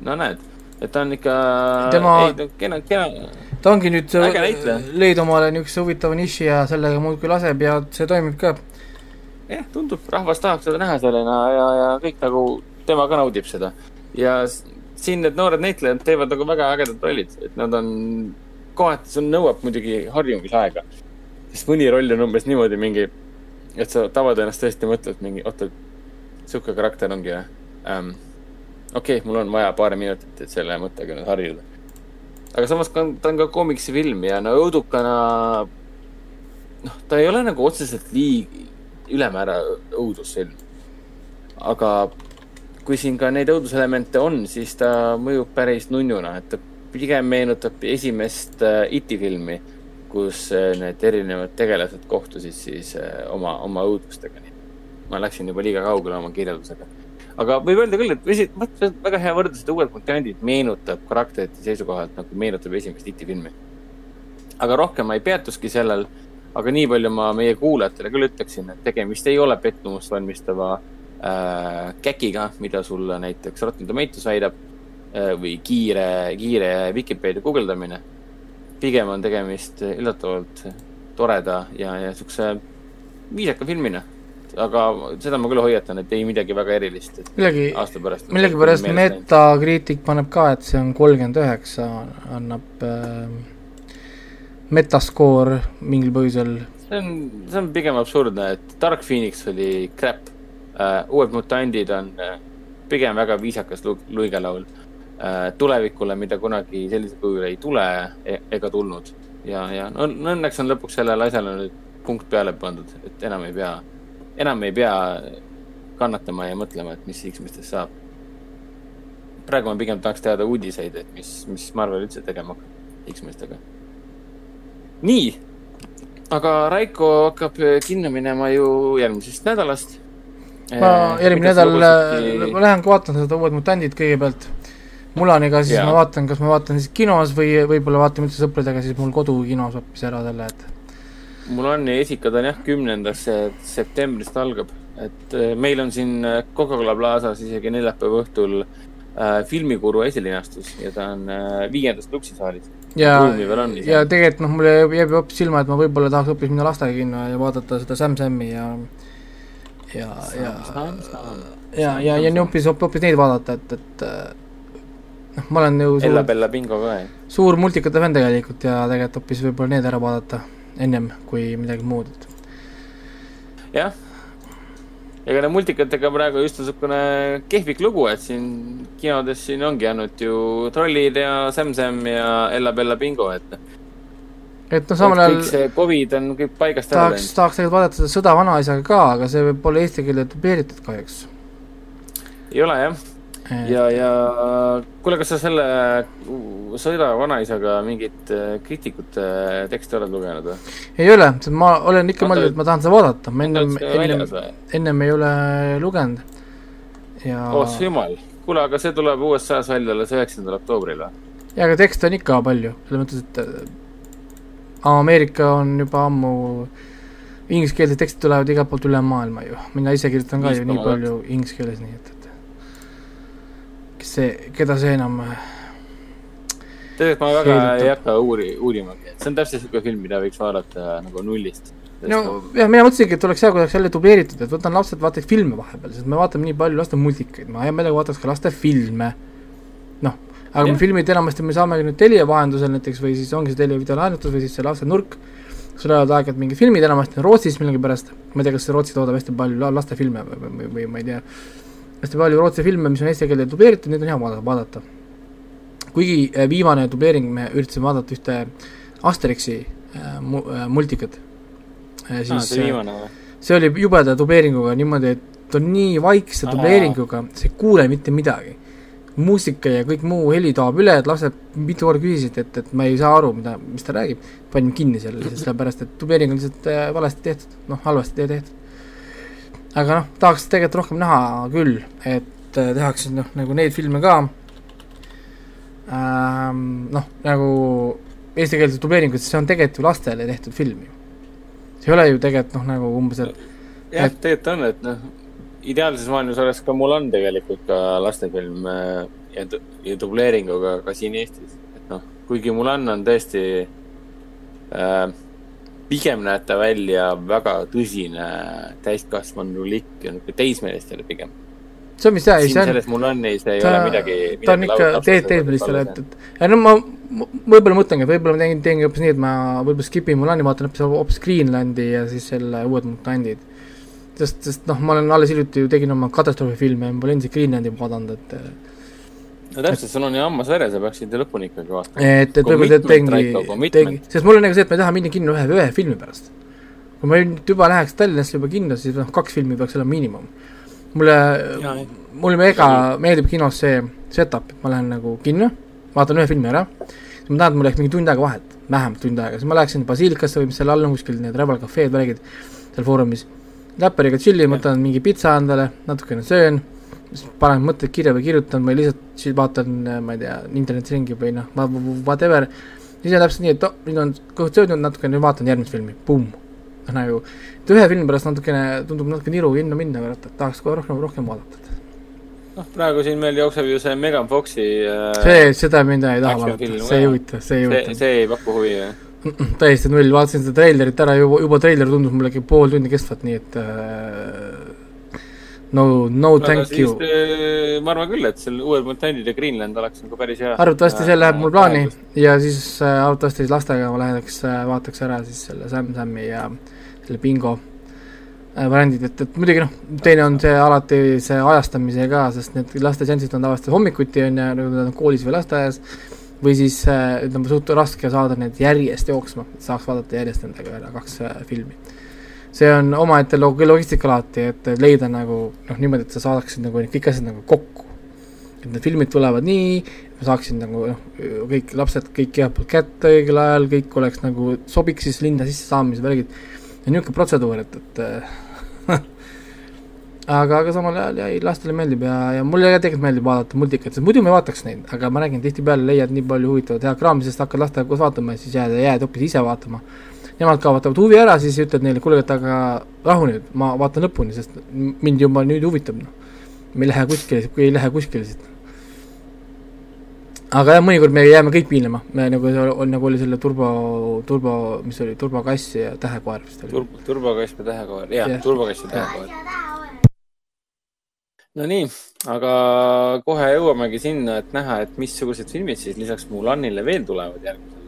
no näed, et ta on ikka tema kena, kena ta ongi nüüd leid omale niisuguse huvitava niši ja sellega muudkui laseb ja see toimib ka. jah, tundub, rahvas tahab seda näha sellena ja, ja kõik nagu, tema ka naudib seda. ja siin need noored näitlejad teevad nagu väga ägedad rollid, et nad on, kohati see nõuab muidugi harjumisaega. sest mõni roll on umbes niimoodi mingi, et sa tavad ennast tõesti mõtled mingi, oota, sihuke karakter ongi või um,? okei okay,, mul on vaja paari minutit, et selle mõttega nüüd harjuda aga samas ta on ka komiksifilm ja no õudukana, noh, ta ei ole nagu otseselt liig-, ülemäära õudusfilm. aga kui siin ka neid õuduselemente on, siis ta mõjub päris nunnuna, et ta pigem meenutab esimest äh, Iti filmi, kus äh, need erinevad tegelased kohtusid siis äh, oma, oma õudustega. ma läksin juba liiga kaugele oma kirjeldusega aga võib öelda küll, et esi-, väga hea võrdlus, et Uued mutandid meenutab karakterite seisukohalt nagu meenutab esimest IT filmi. aga rohkem ma ei peatuski sellel, aga nii palju ma meie kuulajatele küll ütleksin, et tegemist ei ole pettumust valmistava äh, käkiga, mida sulle näiteks Rotten Tomatoes väidab äh, või kiire, kiire Vikipeedia guugeldamine. pigem on tegemist üllatavalt toreda ja, ja siukse viisaka filmina aga seda ma küll hoiatan, et ei midagi väga erilist. millegi, millegipärast Metakriitik paneb ka, et see on kolmkümmend üheksa, annab äh, Metascore mingil põhjusel. see on, see on pigem absurdne, et Dark Phoenix oli crap uh,, Uued mutandid on uh, pigem väga viisakas lu-, luigelaul uh, tulevikule, mida kunagi sellisel kujul ei tule e ega tulnud. ja, ja no õnneks on lõpuks sellele asjale nüüd punkt peale pandud, et enam ei pea enam ei pea kannatama ja mõtlema, et mis X-mestest saab. praegu ma pigem tahaks teada uudiseid, et mis, mis Marvel üldse tegema hakkab X-mestega. nii, aga Raiko hakkab kinno minema ju järgmisest nädalast. ma järgmine nädal lugusid... ma lähen vaatan seda Uued mutandid kõigepealt Mulaniga, siis ja. ma vaatan, kas ma vaatan siis kinos või võib-olla vaatame üldse sõpradega siis mul kodukinos hoopis ära selle, et mul on ja esikad on jah, kümnendast septembrist algab, et äh, meil on siin äh, Coca-Cola Plazas isegi neljapäeva õhtul äh, filmikuru esilinastus ja ta on äh, viiendas luksisaalis. ja, ja tegelikult noh, mulle jääb ju hoopis silma, et ma võib-olla tahaks hoopis minna lastega kinno ja vaadata seda Sam Sam'i ja ja, ja, ja, ja, ja hoopis, hoopis neid vaadata, et, et noh, ma olen ju Ella Bella Bingo ka, jah. suur multikate fänn tegelikult ja tegelikult hoopis võib-olla need ära vaadata ennem kui midagi muud. jah, ega nende multikatega praegu just niisugune kehvik lugu, et siin kinodes siin ongi ainult ju Trollid ja Sam-Sam ja Ella-Bella Bingo, et et noh, samal ajal see Covid on kõik paigast ära läinud. tahaks, tegelikult vaadata seda Sõda vanaisaga ka, aga see pole eesti keelde dubeeritud kahjuks. ei ole jah ja, ja kuule, kas sa selle Sõida vanaisaga mingit äh, kriitikute teksti oled lugenud või? ei ole, ma olen ikka mõelnud, et ma tahan seda vaadata, ma ennem, ennem, ennem ei ole lugenud. Ja oh jumal, kuule, aga see tuleb USA-s välja alles üheksandal oktoobril või? jaa, aga tekste on ikka palju, selles mõttes, et äh, Ameerika on juba ammu ingliskeelsed tekstid tulevad igalt poolt üle maailma ju, mina ise kirjutan ka ju nii palju inglise keeles, nii et kes see, keda see enam tegelikult ma väga Keelutab. ei hakka uuri, uurimagi, et see on täpselt niisugune film, mida võiks vaadata nagu nullist. no jah, mina mõtlesingi, et oleks hea, kui oleks jälle dubleeritud, et võtan lapsed, vaataks filme vahepeal, sest me vaatame nii palju laste multikaid, ma hea meelega vaataks ka laste filme. noh, aga me filmid enamasti me saame nüüd Telia vahendusel näiteks või siis ongi see Telia videolaenutus või siis see laste nurk, kus tulevad aeg-ajalt mingid filmid, enamasti on Rootsis millegipärast, ma ei tea, kas Rootsi toodab hästi palju lastefilme või, või, või ma ei tea, hästi palju Rootsi filme, mis on eesti keelde dubleeritud, neid on hea vaadata kuigi äh, viimane dubleering, me üritasime vaadata ühte Asterixi äh, mu- äh,, multikat äh,. siis ah, see viimane see oli jubeda dubleeringuga niimoodi, et on nii vaikse dubleeringuga, sa ei kuule mitte midagi. muusika ja kõik muu heli taob üle, et lapsed mitu korda küsisid, et, et ma ei saa aru, mida, mis ta räägib. panime kinni selle lihtsalt sellepärast, et dubleering on lihtsalt valesti tehtud, noh, halvasti tehtud. Aga noh, tahaks tegelikult rohkem näha küll, et äh, tehakse noh, nagu neid filme ka ähm, noh, nagu eestikeelses dubleeringus, see on tegelikult ju lastele tehtud film ju. see ei ole ju tegelikult noh, nagu umbes, et jah et..., tegelikult on, et noh, ideaalses maailmas oleks ka Mulan tegelikult ka lastefilm äh, ja, ja dubleeringuga ka siin Eestis. et noh, kuigi Mulan on tõesti äh, pigem näeb ta välja väga tõsine täiskasvanulik ja niisugune teismelistele pigem see on vist jah, see on. selles mul on, ei, see ei ta, ole midagi, midagi. ta on ikka teed, teedpildistele, et, et ja no ma võib-olla mõtlengi, et võib-olla ma teen, teengi hoopis nii, et ma võib-olla skip in Mulani, vaatan hoopis, hoopis Greenlandi ja siis selle Uued mutandid. sest, sest noh, ma olen alles hiljuti ju tegin oma katastroofifilme ja ma pole endiselt Greenlandi vaadanud, et no täpselt, sul on ju hammas veres ja peaksid lõpuni ikkagi vaatama. et, et võib-olla teengi, teengi, sest mul on nagu see, et ma ei taha minna kinno ühe, ühe filmi pärast. kui ma nüüd juba läheks Tallinnasse juba kinno, siis noh, kaks filmi peaks olema miinimum. Mulle, mulle mega meeldib kinos see setup, et ma lähen nagu kinno, vaatan ühe filmi ära, siis ma tahan, et mul jääks mingi tund aega vahet, vähemalt tund aega, siis ma läheksin Basilikasse või mis seal all on kuskil need Rebel Cafe'd, värgid seal foorumis, läppariga tšillin, võtan mingi pitsa endale, natukene söön, panen mõtted kirja või kirjutan või lihtsalt vaatan, ma ei tea, internetis ringi või noh, whatever, siis on täpselt nii, et oh, nüüd on kõht söödud natukene, nüüd vaatan järgmist filmi, pumm noh nagu, et ühe filmi pärast natukene, tundub natuke niru kinno minna, et tahaks kohe rohkem, rohkem vaadata. noh, praegu siin meil jookseb ju see Megan Foxi äh, see, seda mina ei taha vaadata, see ei huvita, see ei huvita. see ei paku huvi, jah? täiesti null, vaatasin seda treilerit ära, juba, juba treiler tundus mulle pool tundi kestvat, nii et äh, no, no Aga thank siis, you. Äh, ma arvan küll, et seal Uued mutandid ja Greenland oleks nagu päris hea. arvatavasti see läheb mul plaani ja siis äh, arvatavasti siis lastega ma läheks äh,, vaataks ära siis selle Sam Sami ja selle bingo variandid, et, et muidugi noh, teine on see alati see ajastamise ka, sest need lasteseansid on tavaliselt hommikuti, on ju, nagu nad on koolis või lasteaias, või siis ütleme, suht raske saada need järjest jooksma, saaks vaadata järjest nendega ära kaks filmi. See on omaette log-, logistika alati, et leida nagu noh, niimoodi, et sa saadaksid nagu kõik asjad nagu kokku. et need filmid tulevad nii, ma saaksin nagu noh, kõik lapsed kõik igalt poolt kätte õigel ajal, kõik oleks nagu, sobiks siis linna sisse saamise värgid ja niisugune protseduur, et, et aga, aga samal ajal jäi, lastele meeldib ja, ja mulle ka tegelikult meeldib vaadata multikaid, sest muidu ma ei vaataks neid, aga ma räägin, tihtipeale leiad nii palju huvitavat head kraami, sest hakkad lastega koos vaatama ja siis jääd, jääd hoopis ise vaatama. Nemad kaotavad huvi ära, siis ütled neile, kuule, et aga rahu nüüd, ma vaatan lõpuni, sest mind juba nüüd huvitab, noh. me ei lähe kuskile, kui ei lähe kuskile siit aga jah, mõnikord me jääme kõik piinlema, me nagu, nagu oli selle turbo, turbo, mis oli, turbokass ja tähekoer vist oli Tur,. turbokass ja tähekoer, jah ja., turbokass ja tähekoer. Nonii, aga kohe jõuamegi sinna, et näha, et missugused filmid siis lisaks Mulanile veel tulevad järgmisel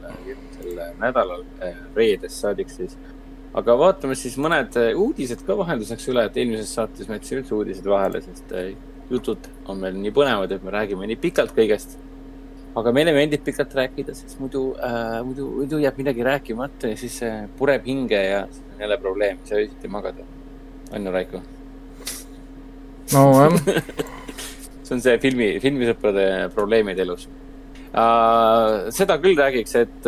nädalal, eh, reedest saadik siis. aga vaatame siis mõned uudised ka vahelduseks üle, et eelmises saates me jätsime üldse uudised vahele, sest eh, jutud on meil nii põnevad, et me räägime nii pikalt kõigest aga meile meeldib pikalt rääkida, sest muidu äh,, muidu, muidu jääb midagi rääkimata ja siis äh, pureb hinge ja siis on jälle probleem, ei saa öösiti magada. on ju, Raiko? nojah see on see filmi, filmisõprade probleemid elus seda küll räägiks, et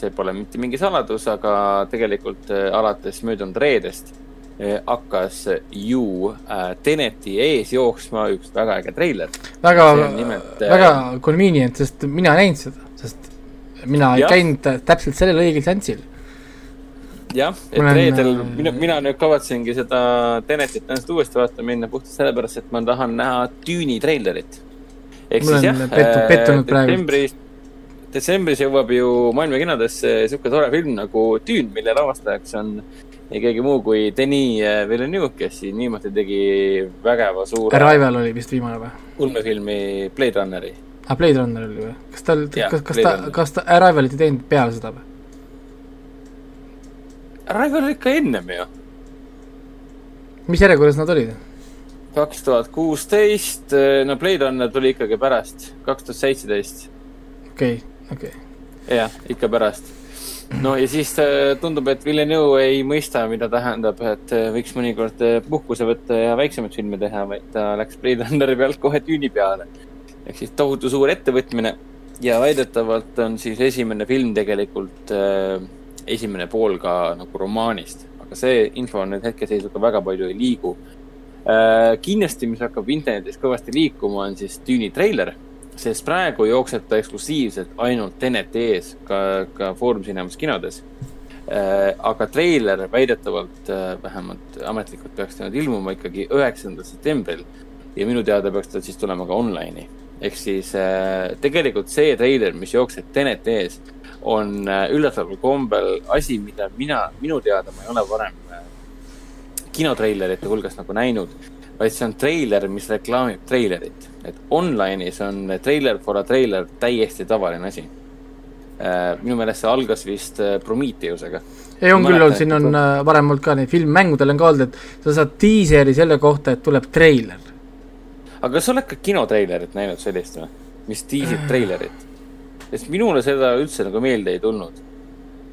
see pole mitte mingi saladus, aga tegelikult uh, alates möödunud reedest Eh, hakkas ju äh, Teneti ees jooksma üks väga äge treiler. väga, äh, väga convenient, sest mina ei näinud seda, sest mina ei käinud täpselt sellel õigel seansil. jah, et olen... reedel äh, mina, mina nüüd kavatsengi seda Tenetit ennast uuesti vaatama minna puhtalt sellepärast, et ma tahan näha Düüni treilerit. ehk siis jah, detsembris, detsembris jõuab ju maailma kinodesse sihuke tore film nagu Dune, mille lavastajaks on ei keegi muu kui Denis Villeneuve, kes siin viimati tegi vägeva suure. Arrival oli vist viimane või? ulmefilmi Blade Runneri. aa, ah, Blade Runner oli või? kas tal, kas, kas ta, kas ta Arrivalit ei teinud peale seda või? Arrival oli ikka ennem ju. mis järjekorras nad olid? kaks tuhat kuusteist, no Blade Runner tuli ikkagi pärast, kaks tuhat seitseteist. okei, okei. jah, ikka pärast. no ja siis äh, tundub, et Villeneuve ei mõista, mida tähendab, et äh, võiks mõnikord äh, puhkuse võtta ja väiksemaid filme teha, vaid ta läks Blade Runneri pealt kohe tüüni peale. ehk siis tohutu suur ettevõtmine ja väidetavalt on siis esimene film tegelikult äh, esimene pool ka nagu romaanist, aga see info on nüüd hetkeseisuga väga palju ei liigu äh,. kindlasti, mis hakkab internetis kõvasti liikuma, on siis Dune'i treiler, sest praegu jookseb ta eksklusiivselt ainult TNT-s, ka, ka Foorum Cinemas kinodes äh,. aga treiler väidetavalt äh,, vähemalt ametlikult peaks ta nüüd ilmuma ikkagi üheksandal septembril ja minu teada peaks ta siis tulema ka online'i ehk siis äh, tegelikult see treiler, mis jookseb TNT-s on üllataval kombel asi, mida mina, minu teada ma ei ole varem kinotreilerite hulgas nagu näinud, vaid see on treiler, mis reklaamib treilerit. Et online'is on treiler for a trailer täiesti tavaline asi. Äh, minu meelest see algas vist Prometheusega. ei, on küll olnud, siin on varem olnud ka neid filmmängudel on ka olnud, et sa saad diiseri selle kohta, et tuleb treiler. aga kas sa oled ka kinotreilerit näinud sellist või, mis diisib treilerit? sest minule seda üldse nagu meelde ei tulnud.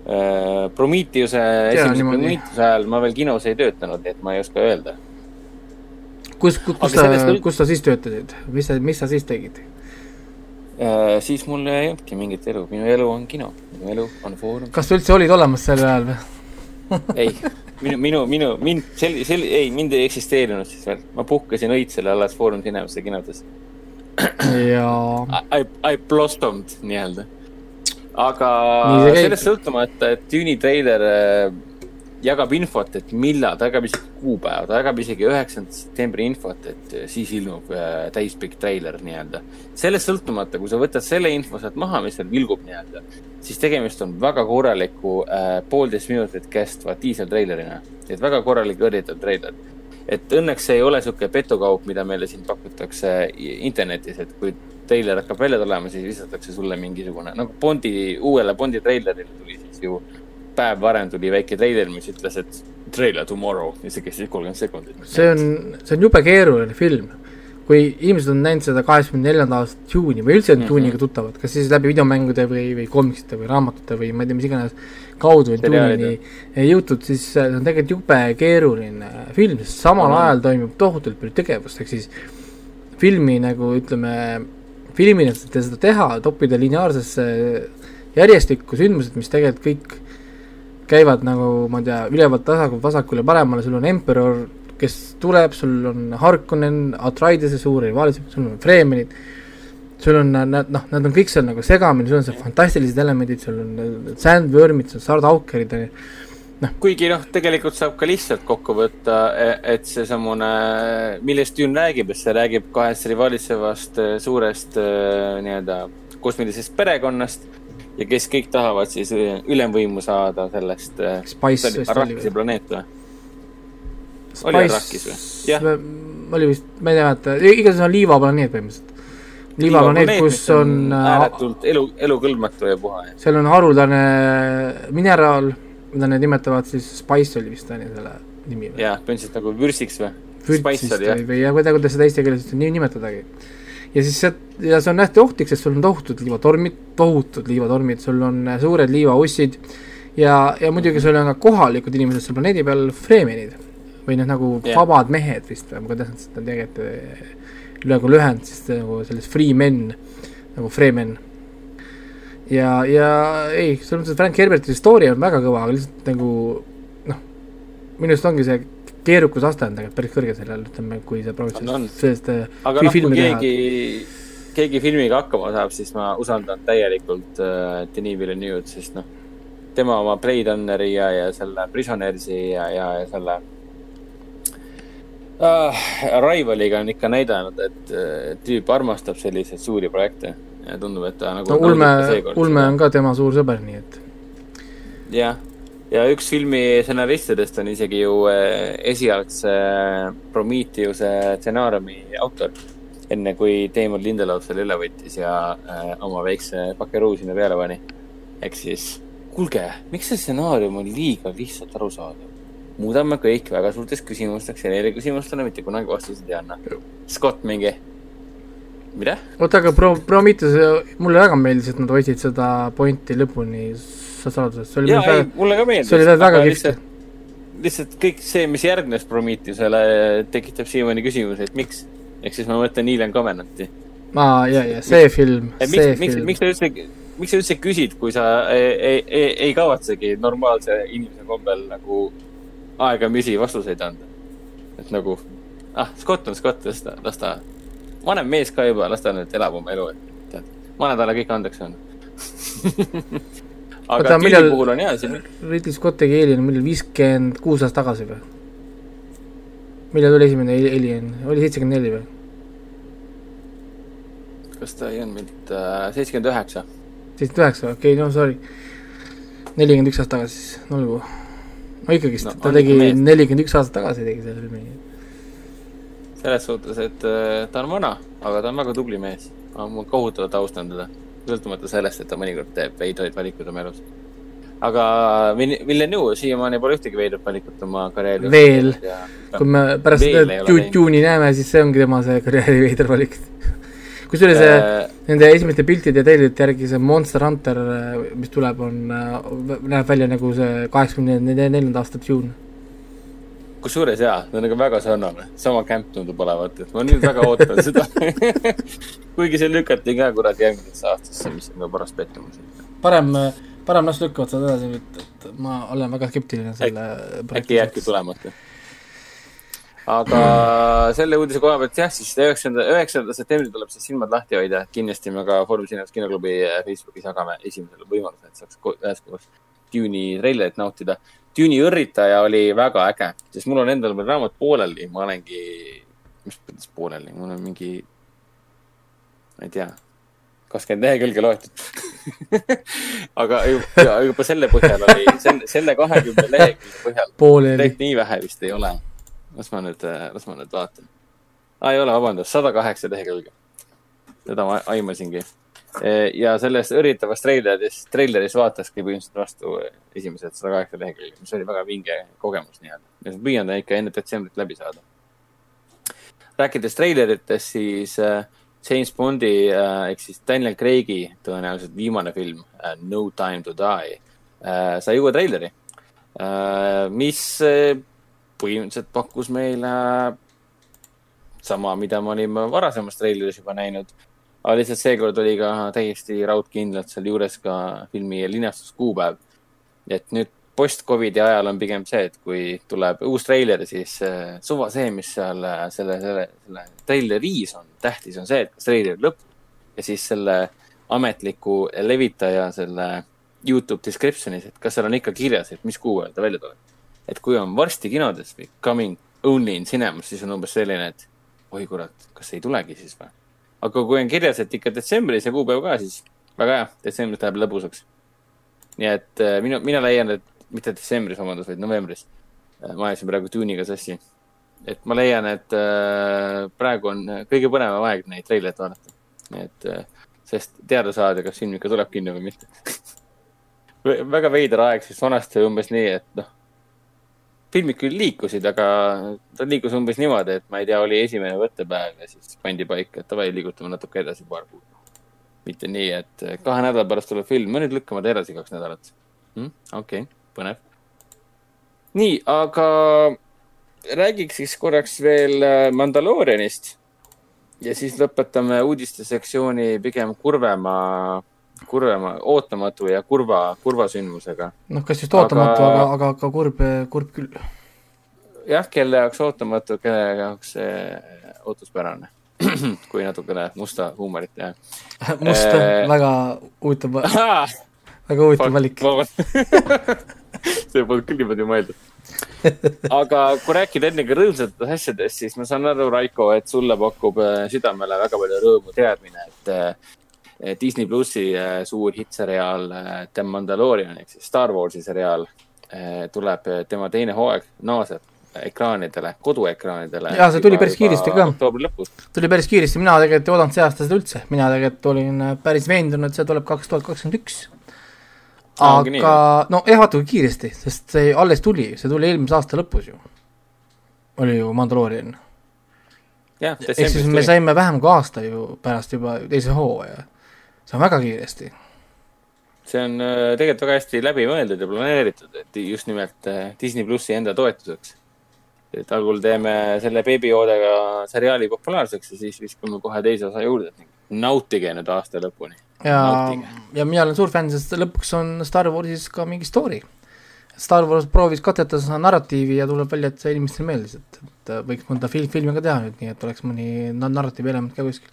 Äh, Prometheuse, esimese Prometheuse ajal ma veel kinos ei töötanud, nii et ma ei oska öelda. Kus, kus, kus sa, kus sa siis töötasid, mis sa, mis sa siis tegid? Uh, siis mul ei olnudki mingit elu, minu elu on kino, minu elu on foorum. kas sa üldse olid olemas sel ajal või ei, minu, minu, minu, mind, sel-, sel-, ei, mind ei eksisteerinud siis veel, ma puhkasin õitsele alles Foorum Cinemas'e kinodes ja. I, I blossomed nii-öelda. aga sellest sõltumata, et Dune'i treiler äh, jagab infot, et millal, ta jagab isegi kuupäeva, ta jagab isegi üheksanda septembri infot, et äh, siis ilmub äh, täispikk treiler nii-öelda. sellest sõltumata, kui sa võtad selle info sealt maha, mis seal vilgub nii-öelda, siis tegemist on väga korraliku äh, poolteist minutit kestva diiseltreilerina. et väga korralik õrritav treiler et õnneks see ei ole niisugune petukaup, mida meile siin pakutakse internetis, et kui treiler hakkab välja tulema, siis visatakse sulle mingisugune, nagu Bondi, uuele Bondi treilerile tuli siis ju päev varem tuli väike treiler, mis ütles, et trailer tomorrow ja see kestis kolmkümmend sekundit. see on, see on jube keeruline film kui inimesed on näinud seda kaheksakümne neljanda aasta Dune'i või üldse on mm -hmm. Dune'iga tuttavad, kas siis läbi videomängude või, või komiksite või raamatute või ma ei tea, mis iganes kaudu on Dune'ini jõutud, siis see on tegelikult jube keeruline film, sest samal mm -hmm. ajal toimub tohutult palju tegevust, ehk siis filmi nagu ütleme, filmina seda teha, toppida lineaarsesse järjestikku sündmused, mis tegelikult kõik käivad nagu, ma ei tea, ülevalt tasakult vasakule paremale, sul on Emperor kes tuleb, sul on Harkonnen, Atreidese suur rivaal, sul on Freemanid, sul on nad, noh, nad on kõik seal nagu segamini, sul on seal fantastilised elemendid, sul on sandworm'id, sul on sardaukerid, noh. kuigi noh, tegelikult saab ka lihtsalt kokku võtta, e-, et seesamune, millest Dune räägib, et see räägib kahest rivalitsevast e, suurest e, nii-öelda kosmilisest perekonnast ja kes kõik tahavad siis ülemvõimu saada sellest. Spice. Arrakisi planeet või? oli Arrakis või? jah. oli vist, ma ei mäleta, igatahes on liivaplaneet põhimõtteliselt. liivaplaneet, kus on äh, ääretult elu, elukõlbmatu ja puha. seal on haruldane mineraal, mida nad nimetavad siis, Spice oli vist on ju selle nimi või? jah, põhimõtteliselt nagu vürsiks või? vürtsist või, või ja kuidagi, kuidas seda eesti keeles nii nimetadagi. Ja siis see, ja see on hästi ohtlik, sest sul on tohutud liivatormid, tohutud liivatormid, sul on äh, suured liivaussid ja, ja muidugi sul on ka kohalikud inimesed seal planeedi peal, freemenid või noh, nagu yeah. vabad mehed vist või kuidas nad seda tegelikult nagu lühend siis nagu sellest free men, nagu freemen. ja, ja ei, selles mõttes, Frank Herberti story on väga kõva, aga lihtsalt nagu noh, minu arust ongi see keerukusaste on tegelikult päris kõrge sellel, ütleme, kui sa proovid sellest aga noh, kui keegi, keegi filmiga hakkama saab, siis ma usaldan täielikult äh, Denis Villeneuve'd, sest noh, tema oma Blade Runneri ja, ja selle Prisonersi ja, ja, ja selle uh,. Rivaliga on ikka näidanud, et tüüp armastab selliseid suuri projekte ja tundub, et ta nagu no Ulme, Ulme on ka tema suur sõber, nii et. jah, ja üks filmi stsenaristidest on isegi ju esialgse Prometheuse stsenaariumi autor enne kui Damon Lindelof selle üle võttis ja äh, oma väikse pakeruu sinna peale pani. ehk siis, kuulge, miks see stsenaarium on liiga lihtsalt arusaadav? muudame kõik väga suurteks küsimusteks ja neile küsimustele mitte kunagi vastuseid ei anna. Scott mingi, mida? oota, aga Pro-, Prometheus, mulle väga meeldis, et nad hoidsid seda pointi lõpuni saladuses. jaa, ei, mulle ka meeldis. see oli väga kihvt. lihtsalt kõik see, mis järgnes Prometheusele, tekitab siiamaani küsimuse, et miks ehk siis ma mõtlen Alien Covenanti. aa, ja, ja see film, see miks, film. miks sa üldse, miks sa üldse küsid, kui sa ei, ei, ei, ei kavatsegi normaalse inimese kombel nagu aegamisi vastuseid anda? et nagu, ah, Scott on Scott, las ta, las ta, vanem mees ka juba, las ta nüüd elab oma elu, et tead, olen talle kõik andeks andnud aga Oota, millal puhul on hea siin. Ridley Scott tegi Alien, millal viiskümmend kuus aastat tagasi või? millal tuli esimene Alien, oli seitsekümmend neli või? kas ta ei olnud mitte äh, seitsekümmend üheksa? seitsekümmend üheksa, okei okay,, no sorry. nelikümmend üks aastat tagasi siis, olgu. no ikkagist no,, ta tegi nelikümmend üks aastat tagasi tegi selle filmi. selles suhtes, et äh, ta on vana, aga ta on väga tubli mees. ma kohutavalt austan teda, sõltumata sellest, et ta mõnikord teeb veidraid valikuid oma elus aga Villeneuve siiamaani pole ühtegi veidrat valikut oma karjääri. veel, kui me pärast Tune'i näeme, siis see ongi tema see karjääri veider valik kusjuures äh, nende esimeste piltide ja teilide järgi see Monster Hunter, äh, mis tuleb, on, äh, näeb välja nagu see kaheksakümne neljanda aasta Dune. Kusjuures jaa, ta on nagu väga sarnane, sama camp tundub olevat, et ma nüüd väga ootan seda kuigi see lükati ka kuradi järgmisesse aastasse, mis on ka paras pettumus. parem, parem las lükkavad seda edasi, et, et ma olen väga skeptiline selle äkki jääbki tulemata aga selle uudise koha pealt jah, siis üheksanda, üheksanda septembril tuleb siis silmad lahti hoida. kindlasti me ka Foorum Cinemas kinoklubi Facebookis jagame esimesel võimalusel, et saaks üheskoos Dune'i treilerit nautida. Dune'i õrritaja oli väga äge, sest mul on endal veel raamat pooleli, ma olengi, mis mõttes pooleli, mul on mingi, ma ei tea, kakskümmend lehekülge loetud aga juba, juba selle põhjal oli, selle, kahekümne lehekülje põhjal. tegelikult nii vähe vist ei ole las ma nüüd, las ma nüüd vaatan. aa, ei ole, vabandust, sada kaheksa lehekülge. seda ma aimasingi. E, ja sellest õrritavast treileris, treileris vaataski põhimõtteliselt vastu esimesed sada kaheksa lehekülge, mis oli väga vinge kogemus nii-öelda. ja püüan ta ikka enne detsembrit läbi saada. rääkides treileritest, siis äh, James Bondi äh, ehk siis Daniel Craig'i tõenäoliselt viimane film No Time to Die sai uue treileri, mis põhimõtteliselt pakkus meile sama, mida me olime varasemas treileris juba näinud. Aga lihtsalt seekord oli ka täiesti raudkindlalt sealjuures ka filmi linastuskuupäev. et nüüd post-Covidi ajal on pigem see, et kui tuleb uus treiler, siis äh, suva see, mis seal äh, selle, selle, selle treileris on, tähtis on see, et kas treiler lõpp ja siis selle ametliku levitaja selle Youtube description'is, et kas seal on ikka kirjas, et mis kuupäeval ta välja tuleb et kui on varsti kinodes või coming only in cinemas, siis on umbes selline, et oi kurat, kas ei tulegi siis või? Aga kui on kirjas, et ikka detsembris ja kuupäev ka, siis väga hea, detsembris läheb lõbusaks. nii et äh, minu, mina leian, et mitte detsembris, vabandust, vaid novembris. Äh, ma ajasin praegu tuuniga sassi. et ma leian, et äh, praegu on kõige põnevam aeg neid treilereid vaadata. et äh,, sest teada saada, kas film ikka tuleb kinno või mitte väga veider aeg, sest vanasti umbes nii, et noh filmid küll liikusid, aga ta liikus umbes niimoodi, et ma ei tea, oli esimene võttepäev ja siis pandi paika, et davai, liigutame natuke edasi paar kuud. mitte nii, et kahe nädala pärast tuleb film, no nüüd lükkame ta edasi kaks nädalat hm,. okei okay,, põnev. nii, aga räägiks siis korraks veel äh, Mandaloorianist. ja siis lõpetame uudistesektsiooni pigem kurvema kurvema, ootamatu ja kurva, kurva sündmusega. noh, kas just ootamatu, aga, aga, aga kurb, kurb küll. jah, kelle jaoks ootamatu, kelle jaoks ootuspärane kui natukene musta huumorit teha must äh,, väga huvitav väga huvitav valik see polnud küll niimoodi mõeldud. aga kui rääkida ennegi rõõmsatest asjadest, siis ma saan aru, Raiko, et sulle pakub äh, südamele väga palju rõõmu teadmine, et Disney plussi äh, suur hittseriaal The Mandalorian ehk siis Star Warsi seriaal tuleb tema teine hooaeg, naaseb ekraanidele, koduekraanidele. ja see tuli päris kiiresti ka. tuli päris kiiresti, mina tegelikult ei oodanud see aasta seda üldse, mina tegelikult olin päris veendunud, et see tuleb kaks tuhat kakskümmend üks aga no kui kiiresti, sest see alles tuli, see tuli eelmise aasta lõpus ju. oli ju Mandaloorian. ehk siis me saime vähem kui aasta ju pärast juba teise hooaja. See on väga kiiresti. see on äh, tegelikult väga hästi läbimõeldud ja planeeritud, et just nimelt äh, Disney plussi enda toetuseks. et algul teeme selle beebioodega seriaali populaarseks ja siis viskame kohe teise osa juurde. nautige nüüd aasta lõpuni ja, ja mina olen suur fänn, sest lõpuks on Star Warsis ka mingi story. Star Wars proovis katsetada seda narratiivi ja tuleb välja, et see inimestele meeldis, et, et võiks mõnda film, filmi ka teha nüüd, nii et oleks mõni narratiivi element ka kuskil.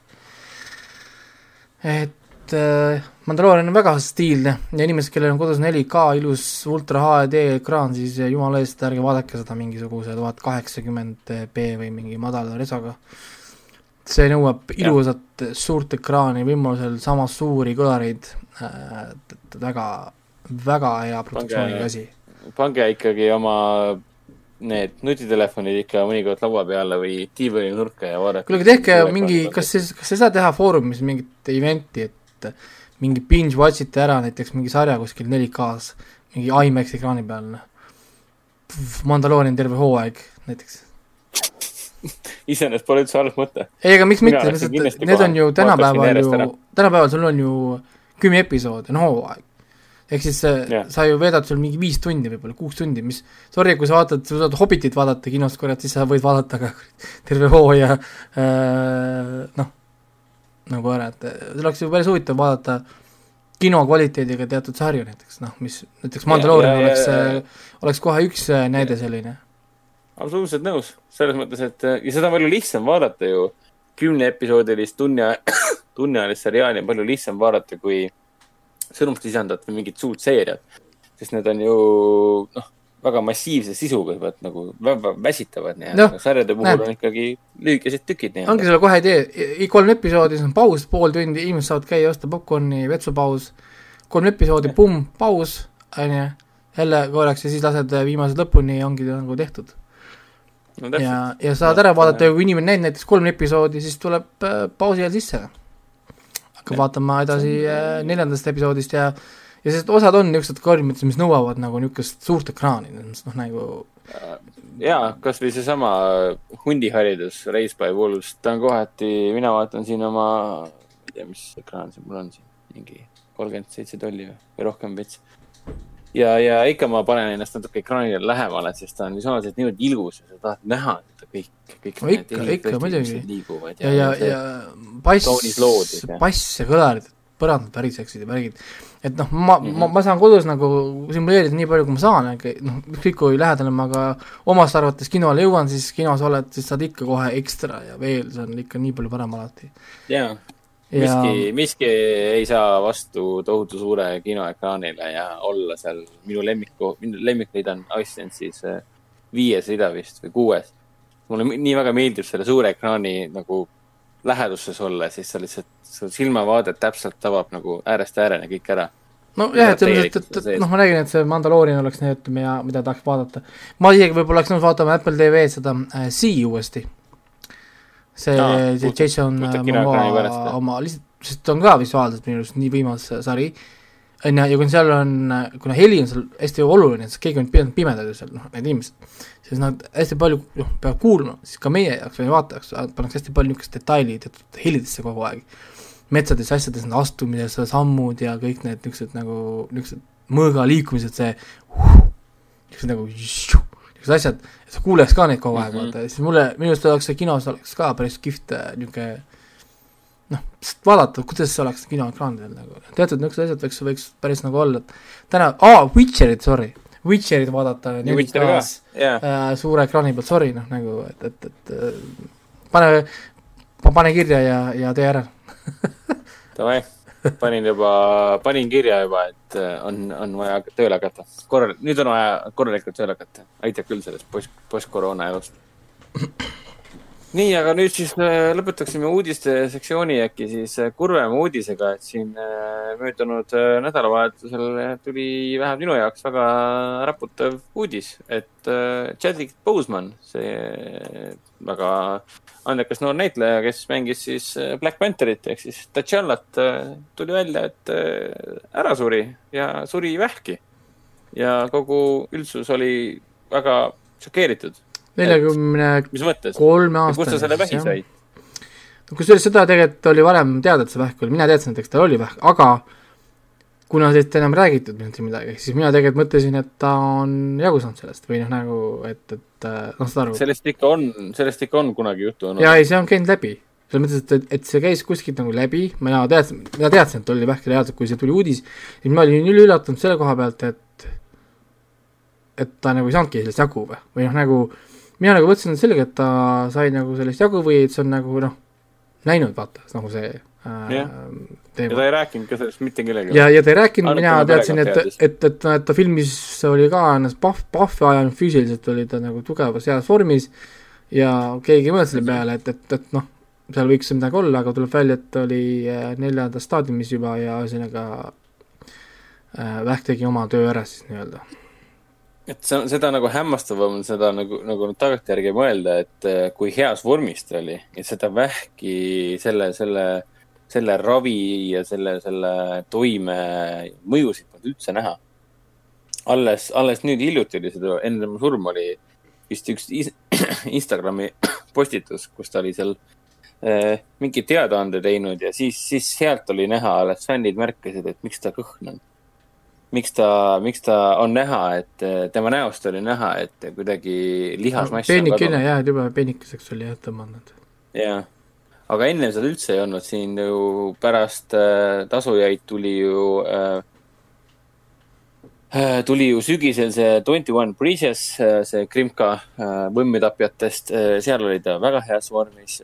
et äh, Mandaloorian on väga stiilne ja inimesed, kellel on kodus 4K ilus ultra HD ekraan, siis jumala eest ärge vaadake seda mingisuguse tuhat kaheksakümmend B või mingi madala resoga äh, see nõuab ilusat suurt ekraani, võimalusel samas suuri kõlareid äh,, väga, väga hea produktsiooniga asi. pange ikkagi oma need nutitelefonid ikka mõnikord laua peale või diivani nurka ja vaadake. kuule, aga tehke mingi, kas siis, kas ei saa teha Foorumis mingit event'i, et mingi binge watch ite ära näiteks mingi sarja kuskil 4K-s, mingi IMAX ekraani peal, noh. Mandaloorian terve hooaeg näiteks iseenesest pole üldse halb mõte. ei, aga miks mitte, lihtsalt need on ju tänapäeval ju, tänapäeval sul on ju kümme episoodi, on hooaeg. ehk siis yeah. sa ju veedad seal mingi viis tundi võib-olla, kuus tundi, mis, sorry, kui sa vaatad, sa saad Hobbitit vaadata kinost, kurat, siis sa võid vaadata ka terve hooaja äh, noh, nagu ära, et see oleks ju päris huvitav vaadata kino kvaliteediga teatud sarju näiteks, noh, mis näiteks Mandaloorian oleks, äh, oleks kohe üks äh, näide selline absoluutselt nõus, selles mõttes, et ja seda on palju lihtsam vaadata ju. kümneepisoodilist tunni, tunniajalist seriaali on palju lihtsam vaadata kui sõnumslisandat või mingit suurt seeriat. sest need on ju noh, väga massiivse sisuga juba, et nagu väga väsitavad nii-öelda no,. sarjade puhul näed. on ikkagi lühikesed tükid nii-öelda. ongi selle kohe idee, kolm episoodi, siis on paus pool tundi, inimesed saavad käia, osta popkorni, vetsupaus. kolm episoodi, pumm, paus, onju, jälle korraks ja siis lased viimased lõpuni ja ongi nagu tehtud no, ja, ja saad ära vaadata ja kui inimene näinud näiteks kolm episoodi, siis tuleb äh, pausi ajal sisse. hakkab vaatama edasi äh, neljandast episoodist ja ja sest osad on niisugused karmid, mis nõuavad nagu niisugust suurt ekraani, noh nagu jaa, kas või seesama hundiharidus, Race by Wolves, ta on kohati, mina vaatan siin oma, ma ei tea, mis ekraan see mul on siin, mingi kolmkümmend seitse tolli või rohkem veits ja, ja ikka ma panen ennast natuke ekraanile lähemale, sest ta on visuaalselt niivõrd ilus ja sa tahad näha seda kõik, kõik no ikka, ikka muidugi. ja, ja, ja, ja bass, bass ja kõlarid, põrandad väriseksid ja värgid. Et noh, ma mm, -hmm. ma, ma saan kodus nagu simuleerida nii palju, kui ma saan, noh, ükskõik kui lähedale ma ka omast arvates kinole jõuan, siis kinos oled, siis saad ikka kohe ekstra ja veel, see on ikka nii palju parem alati. jaa ja... miski, miski ei saa vastu tohutu suure kinoekraanile ja olla seal minu lemmiku, minu lemmikleid on Icelandsis äh, viies rida vist või kuues. mulle nii väga meeldib selle suure ekraani nagu läheduses olla, siis sa lihtsalt, su silmavaadet täpselt tabab nagu äärest ääreni kõik ära. Nojah, et selles mõttes, et, et noh, ma räägin, et see Mandaloorian oleks nii, ütleme ja mida tahaks vaadata. ma isegi võib-olla oleks nõus vaatama Apple TV-d seda äh, Sea uuesti. See no,, see Jason Momoa oma, lihtsalt, sest on ka visuaalselt minu arust nii võimas sari, on ju, ja kui seal on, kuna heli on seal hästi oluline, sest keegi on pidanud pimedad ju seal, noh, need inimesed, siis nad hästi palju, noh, peavad kuulma, siis ka meie jaoks, meie vaata jaoks pannakse hästi palju niisugust detaili teatud helidesse kogu aeg. metsades, asjades, need astumised, sammud ja kõik need niisugused nagu, niisugused mõõga liikumised, see niisugused nagu niisugused asjad, et sa kuuleks ka neid kogu aeg mm, -hmm. vaata, siis mulle, minu arust oleks see kinos oleks ka päris kihvt äh, niisugune noh, vaadata, kuidas see oleks kinoekraanidel nagu, teatud niisugused asjad võiks, võiks päris nagu olla, et täna, aa, Witcherit, sorry, Witcherit vaadata Witcher yeah. äh, suure ekraani pealt, sorry, noh nagu, et, et, et äh, pane, pane kirja ja, ja tee ära Davai panin juba, panin kirja juba, et on, on vaja tööle hakata. korral-, nüüd on vaja korralikult tööle hakata. aitab küll sellest post, post-koroona elust nii, aga nüüd siis äh, lõpetaksime uudiste sektsiooni äkki siis äh, kurvema uudisega, et siin äh, möödunud nädalavahetusel tuli vähemalt minu jaoks väga raputav uudis, et Chadwick Boseman, see väga andekas noor näitleja, kes mängis siis Black Pantherit ehk siis T'Challat, tuli välja, et ära suri ja suri vähki. ja kogu üldsus oli väga šokeeritud neljakümne kolme aastane. kust sa selle vähi said? no kusjuures seda tegelikult oli varem teada, et see vähk oli, mina teadsin, et eks tal oli vähk, aga kuna sellest enam räägitud mitte midagi, siis mina tegelikult mõtlesin, et ta on jagu saanud sellest või noh, nagu et, et noh, saad aru. sellest ikka on, sellest ikka on kunagi juttu olnud. jaa, ei, see on käinud läbi. selles mõttes, et, et, et see käis kuskilt nagu läbi, mina teadsin, mina teadsin, et oli vähk reaalselt, kui see tuli uudis, siis ma olin üliüllatunud selle koha pealt, et et ta nagu ei saanudki sellest jagu või, või noh, nagu mina nagu mõtlesin sellega, et ta sai nagu sellest jagu või et see on nagu noh, näinud vaata, nagu see äh, ja. ja ta ei rääkinud ka sellest mitte kellelegi. ja, ja ta ei rääkinud, mina teadsin, et, et, et, et, et ta filmis oli ka ennast pahv, pahvi ajanud, füüsiliselt oli ta nagu tugevas heas vormis ja keegi ei mõelnud selle peale, et, et, et noh, seal võiks midagi olla, aga tuleb välja, et ta oli äh, neljandas staadiumis juba ja ühesõnaga äh, Vähk tegi oma töö ära siis nii-öelda et see on, seda nagu hämmastavam on seda nagu, nagu tagantjärgi mõelda, et eh, kui heas vormis ta oli ja seda vähki selle, selle, selle ravi ja selle, selle toime mõjusid polnud üldse näha. alles, alles nüüd hiljuti oli seda, enne tema surma oli vist üks Instagrami postitus, kus ta oli seal äh, mingi teadaande teinud ja siis, siis sealt oli näha, alles fännid märkasid, et miks ta kõhn on miks ta, miks ta on näha, et tema näost oli näha, et kuidagi lihasmass no, peenikene jah, jube peenikeseks oli jah tõmmanud. jah, aga enne seda üldse ei olnud, siin ju pärast äh, tasujaid tuli ju äh, äh tuli ju sügisel see Twenty One äh, see Krimka äh, võmmitapjatest, seal oli ta väga heas vormis.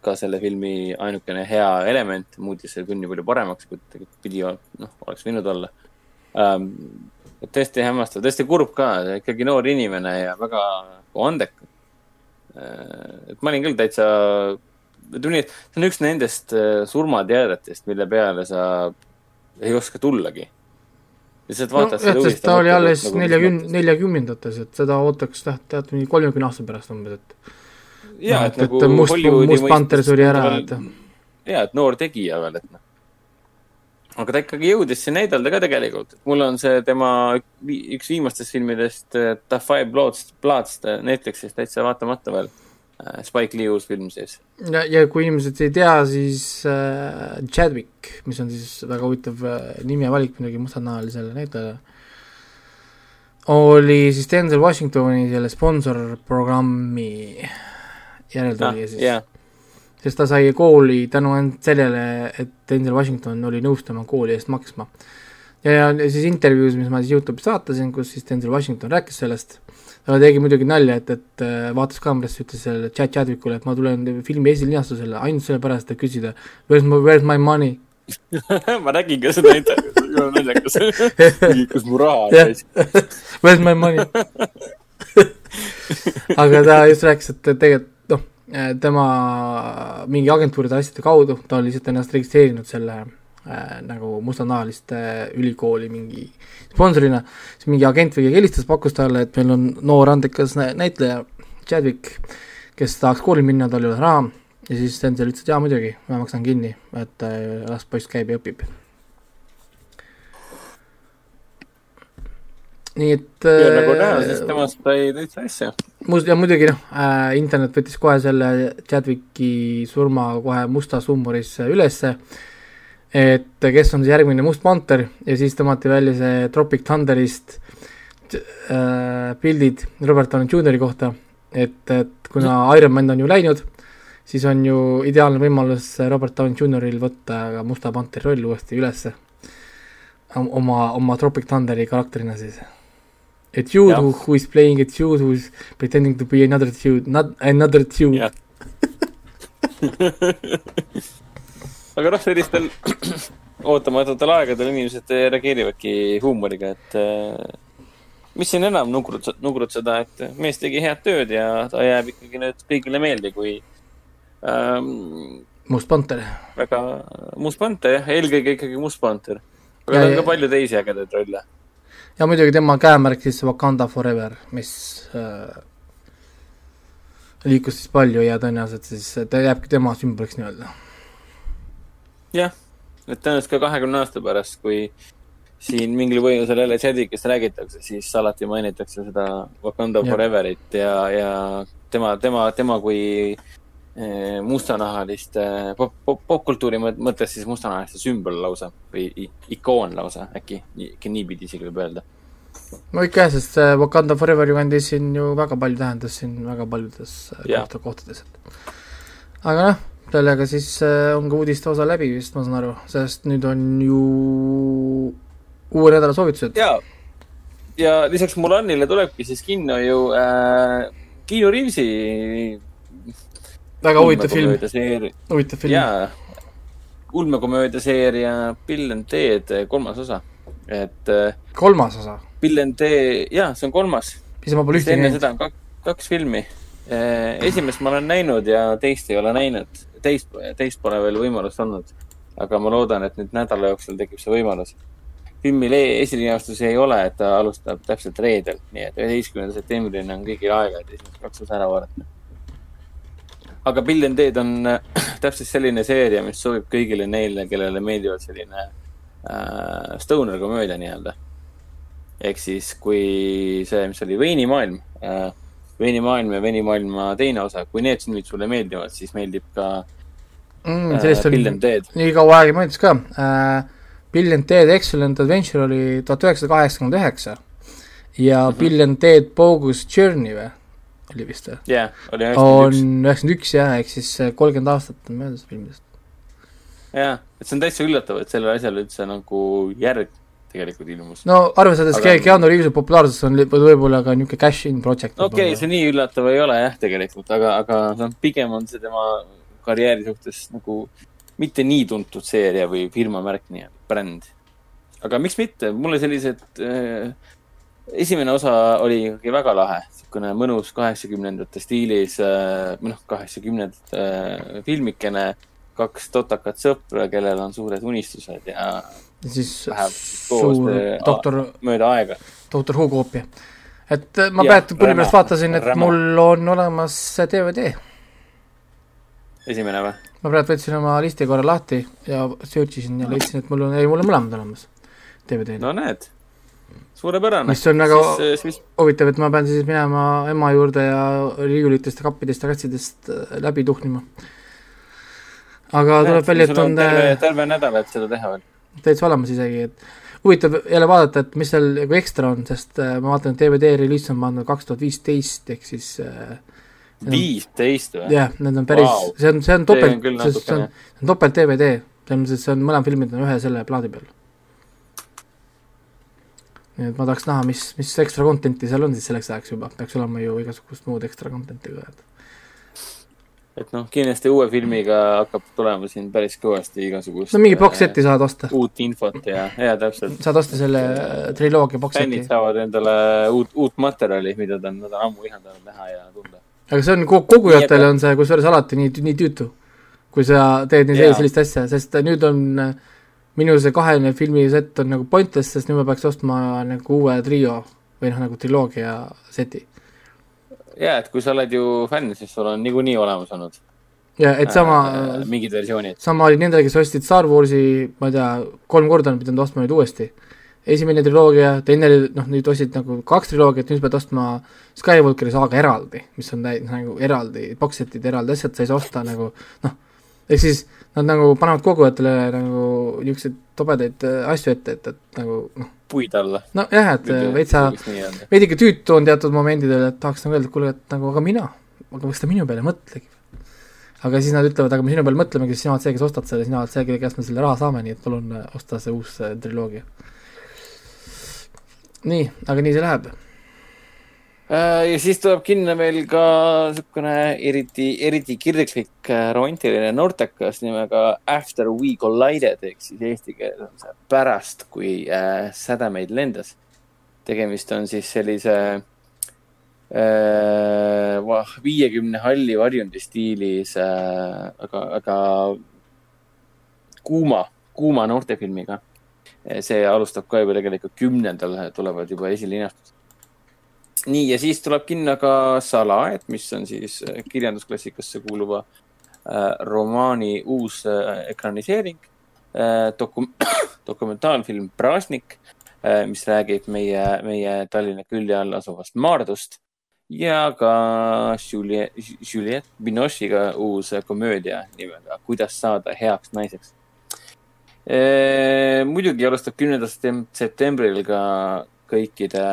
ka selle filmi ainukene hea element muutis selle filmi palju paremaks, kui ta pidi, noh, oleks võinud olla ähm,. tõesti hämmastav, tõesti kurb ka, ikkagi noor inimene ja väga andekas äh,. et ma olin küll täitsa, ütleme nii, et see on üks nendest äh, surmateadetest, mille peale sa ei oska tullagi lihtsalt vaatad no, seda ta oli alles nagu neljakümne, neljakümnendates, et seda ootaks tead, tead mingi kolmekümne aasta pärast umbes, et. ja, et, et nagu. must, must panter suri ära, et. ja, et noor tegija veel, et noh aga ta ikkagi jõudis siin näidelda ka tegelikult. mul on see tema üks viimastest filmidest, The Five Bloods, Bloods Netflixis täitsa vaatamata veel. Äh, Spike Lee uus film siis. ja, ja kui inimesed ei tea, siis äh, Chadwick, mis on siis väga huvitav äh, nimi ja valik muidugi mustanaalisele näitlejale, oli siis Denzel Washingtoni selle sponsorprogrammi järeltulija ah, siis yeah sest ta sai kooli tänu ainult sellele, et Denzel Washington oli nõus tema kooli eest maksma. ja, ja siis intervjuus, mis ma siis Youtube'is vaatasin, kus siis Denzel Washington rääkis sellest, ta tegi muidugi nalja, et, et äh, vaatas kaamerasse, ütles sellele Chad Chadwickule, et ma tulen filmi esilinastusele ainult sellepärast, et küsida where's my, where's my money ma nägin ka seda intervjuud, see on naljakas kus mu raha on yeah. Where's my money aga ta just rääkis, et tegelikult tema mingi agentuuride asjade kaudu, ta on lihtsalt ennast registreerinud selle äh, nagu mustanahaliste ülikooli mingi sponsorina, siis mingi agent või keegi helistas, pakkus talle, et meil on noor andekas näitleja, Chadwick, kes tahaks kooli minna, tal ei ole raha, ja siis Denzel ütles, et jaa muidugi, ma maksan kinni, et äh, las poiss käib ja õpib nii et ja nagu näha, äh, siis temast sai täitsa asja. must- ja muidugi noh äh,, internet võttis kohe selle Chadwicki surma kohe mustas huumorisse ülesse, et kes on siis järgmine Must Panter ja siis tõmmati välja see Tropic Thunderist äh, pildid Robert Downey Jr kohta, et, et kuna Iron Man on ju läinud, siis on ju ideaalne võimalus Robert Downey Jr-il võtta ka Musta Panteri roll uuesti ülesse. Oma, oma Tropic Thunderi karakterina siis a dude who, who is playing a dude who is pretending to be another dude, not another dude. aga noh, sellistel ootamatutel aegadel inimesed reageerivadki huumoriga, et äh, mis siin enam nugrutseda, nugrutseda, et mees tegi head tööd ja ta jääb ikkagi nüüd kõigile meelde, kui ähm, Must Panter. väga, Must Panter jah, eelkõige ikkagi Must Panter. aga tal on ka palju teisi ägedaid rolle. Ja muidugi tema käemärk siis Wakanda Forever, mis äh, liikus siis palju ja tõenäoliselt siis ta jääbki tema sümboliks nii-öelda. jah, et tõenäoliselt ka kahekümne aasta pärast, kui siin mingil põhjusel jälle Jedikest räägitakse, siis alati mainitakse seda Wakanda ja. Foreverit ja, ja tema, tema, tema kui eh, mustanahaliste pop, pop, popkultuuri mõttes siis mustanahaliste sümbol lausa või ikoon lausa äkki, äkki niipidi isegi võib öelda no ikka jah, sest see Wakanda Forever ju kandis siin ju väga palju, tähendas siin väga paljudes yeah. kohta, kohtades, et aga noh, sellega siis äh, on ka uudiste osa läbi vist, ma saan aru, sest nüüd on ju uue nädala soovitused. jaa, ja lisaks Mulanile tulebki siis kinno ju äh, Keanu Reavesi väga huvitav film, huvitav film. jaa, ulmekomöödia seeria Bill and Ted kolmas osa, et äh, kolmas osa? Bill and Ted, jaa, see on kolmas. ise ma pole ühtegi näinud. enne seda on kaks, kaks filmi. Eh, esimest ma olen näinud ja teist ei ole näinud. teist, teist pole veel võimalust olnud. aga ma loodan, et nüüd nädala jooksul tekib see võimalus. filmi esilinastus ei ole, et ta alustab täpselt reedel, nii et üheteistkümnenda septembrini on kõigil aega, et esimesed kaks osa ära vaadata. Aga Bill and Ted on täpselt selline seeria, mis sobib kõigile neile, kellele meeldivad selline äh, stoner komöödia nii-öelda ehk siis, kui see, mis oli Veinimaailm äh,, Veinimaailm ja Veinimaailma teine osa, kui need filmid sulle meeldivad, siis meeldib ka mm, äh, Bill and Ted. nii kaua aega meeldis ka äh,. Bill and Ted Excellent Adventure oli tuhat üheksasada kaheksakümmend üheksa ja mm -hmm. Bill and Ted Bogus Journey või? Oli vist või? jah oli üheksakümmend üks. on üheksakümmend üks jah, ehk siis äh, kolmkümmend aastat on möödas filmidest. jah, et see on täitsa üllatav, et sellel asjal üldse nagu järg tegelikult ilmus. no arvestades aga... Keanu Reavesi populaarsus on võib-olla ka niisugune cash-in project. okei okay,, see nii üllatav ei ole jah, tegelikult, aga, aga noh, pigem on see tema karjääri suhtes nagu mitte nii tuntud seeria või firma märk nii-öelda, bränd. aga miks mitte, mulle sellised äh, esimene osa oli ikkagi väga lahe, niisugune mõnus kaheksakümnendate stiilis äh,, noh, kaheksakümnendate äh, filmikene, kaks totakat sõpra, kellel on suured unistused ja ja siis suur doktor, mööda aega. doktor Who koopia. et äh, ma praegu pärast vaatasin, et räma. mul on olemas DVD. esimene või? ma praegu võtsin oma listi korra lahti ja search isin ja leidsin, et mul on, ei, mul on mõlemad olemas DVD-d. no näed, suurepärane. mis on väga siis, mis... huvitav, et ma pean siis minema ema juurde ja riiulitest ja kappidest ja kassidest äh, läbi tuhnima. aga tuleb välja, et on terve, terve nädal, et seda teha veel täitsa olemas isegi, et huvitav jälle vaadata, et mis seal nagu ekstra on, sest ma vaatan, et DVD reliis on pandud kaks tuhat viisteist, ehk siis äh, viisteist või? jah, need on päris wow., see on, see on topelt, see, see on, see on topelt DVD, selles mõttes, et see on, mõlemad filmid on ühe selle plaadi peal. Nii et ma tahaks näha, mis, mis ekstra content'i seal on siis selleks ajaks juba, peaks olema ju igasugust muud ekstra content'i ka, et et noh, kindlasti uue filmiga hakkab tulema siin päris kõvasti igasugust no mingi box set'i saad osta. uut infot ja, ja täpselt. saad osta selle triloogia box set'i. fännid saavad endale uut, uut materjali, mida ta on, nad on ammu ihaldanud näha ja tunda. aga see on, kogujatele on see kusjuures alati nii, nii tüütu, kui sa teed nii sellist asja, sest nüüd on minu see kahene filmisett on nagu pointless, sest nüüd ma peaks ostma nagu uue trio või noh, nagu triloogia seti ja, et kui sa oled ju fänn, siis sul on niikuinii olemas olnud. ja, et sama äh,. mingid versioonid. sama oli nendega, kes ostsid Star Warsi, ma ei tea, kolm korda on pidanud ostma nüüd uuesti. esimene triloogia, teine noh, nüüd ostsid nagu kaks triloogiat, nüüd pead ostma Skywalkeri saaga eraldi, mis on täi-, nagu eraldi, box set'id eraldi asjad, sa ei saa osta nagu noh, ehk siis nad nagu panevad kogujatele nagu niisuguseid tobedaid äh, asju ette, et, et nagu noh puid alla. nojah, et veitsa, veidike tüütu on teatud momendidel, et tahaks nagu öelda, et kuule, et nagu aga mina, aga miks ta minu peale mõtlegi? aga siis nad ütlevad, aga me sinu peale mõtlemegi, sest sina oled see, kes ostad selle, sina oled see, kelle käest me selle raha saame, nii et palun äh, osta see uus äh, triloogia. nii, aga nii see läheb. Äh, ja siis tuleb kinno veel ka niisugune eriti, eriti kirglik äh, romantiline noortekas nimega After we collided ehk siis eesti keeles on see pärast, kui äh, sädemeid lendas. tegemist on siis sellise äh, viiekümne halli varjundi stiilis äh,, aga, aga kuuma, kuuma noortefilmiga. see alustab ka juba tegelikult kümnendal, tulevad juba esilinastused nii, ja siis tuleb kinno ka Salaed, mis on siis äh, kirjandusklassikasse kuuluva äh, romaani uus äh, ekraniseering äh,. dokum-, dokumentaalfilm Pražnik äh,, mis räägib meie, meie Tallinna külje all asuvast Maardust ja ka Juliette, Juliette Binoche'iga uus komöödia nimega Kuidas saada heaks naiseks e,. muidugi alustab kümnendal septembril ka kõikide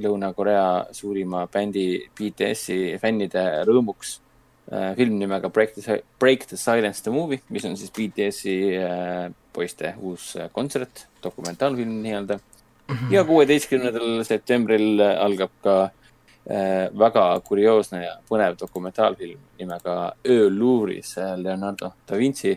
Lõuna-Korea suurima bändi BTS-i fännide rõõmuks äh, film nimega Break the, Break the Silence the Movie, mis on siis BTS-i äh, poiste uus äh, kontsert, dokumentaalfilm nii-öelda. Mhm. ja kuueteistkümnendal septembril algab ka väga kurioosne ja põnev dokumentaalfilm nimega Öö Louvre'is Leonardo da Vinci,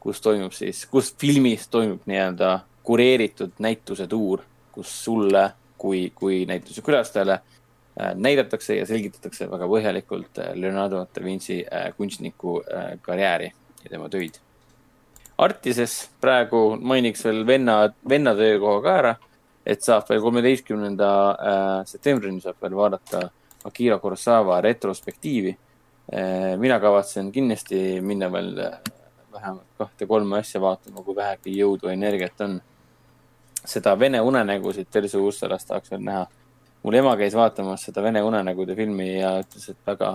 kus toimub siis, kus filmis toimub nii-öelda kureeritud näituse tuur, kus sulle kui, kui näituse külastajale äh, näidatakse ja selgitatakse väga põhjalikult äh, Leonardo da Vinci äh, kunstniku karjääri ja tema töid. Artises praegu mainiks veel venna, venna töökoha ka ära, et saab veel kolmeteistkümnenda septembrini saab veel vaadata Akira Kurosawa retrospektiivi. mina kavatsen kindlasti minna veel vähemalt kahte-kolme asja vaatama, kui vähegi jõudu energiat on seda Vene unenägusid Tersu Uussalast tahaks veel näha. mul ema käis vaatamas seda Vene unenägude filmi ja ütles, et väga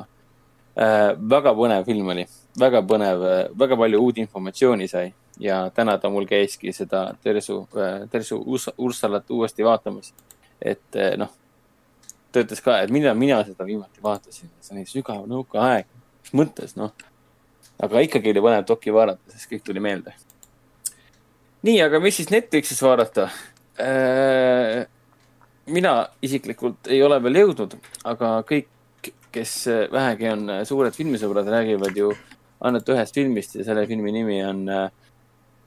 äh,, väga põnev film oli. väga põnev äh,, väga palju uut informatsiooni sai ja täna ta mul käiski seda Tersu äh,, Tersu Uussalat uuesti vaatamas. et äh, noh, ta ütles ka, et millal mina seda viimati vaatasin, see oli sügav nõukaaeg, mis mõttes noh. aga ikkagi oli põnev doki vaadata, sest kõik tuli meelde nii, aga mis siis Netflixis vaadata? Äh, mina isiklikult ei ole veel jõudnud, aga kõik, kes vähegi on suured filmisõbrad, räägivad ju ainult ühest filmist ja selle filmi nimi on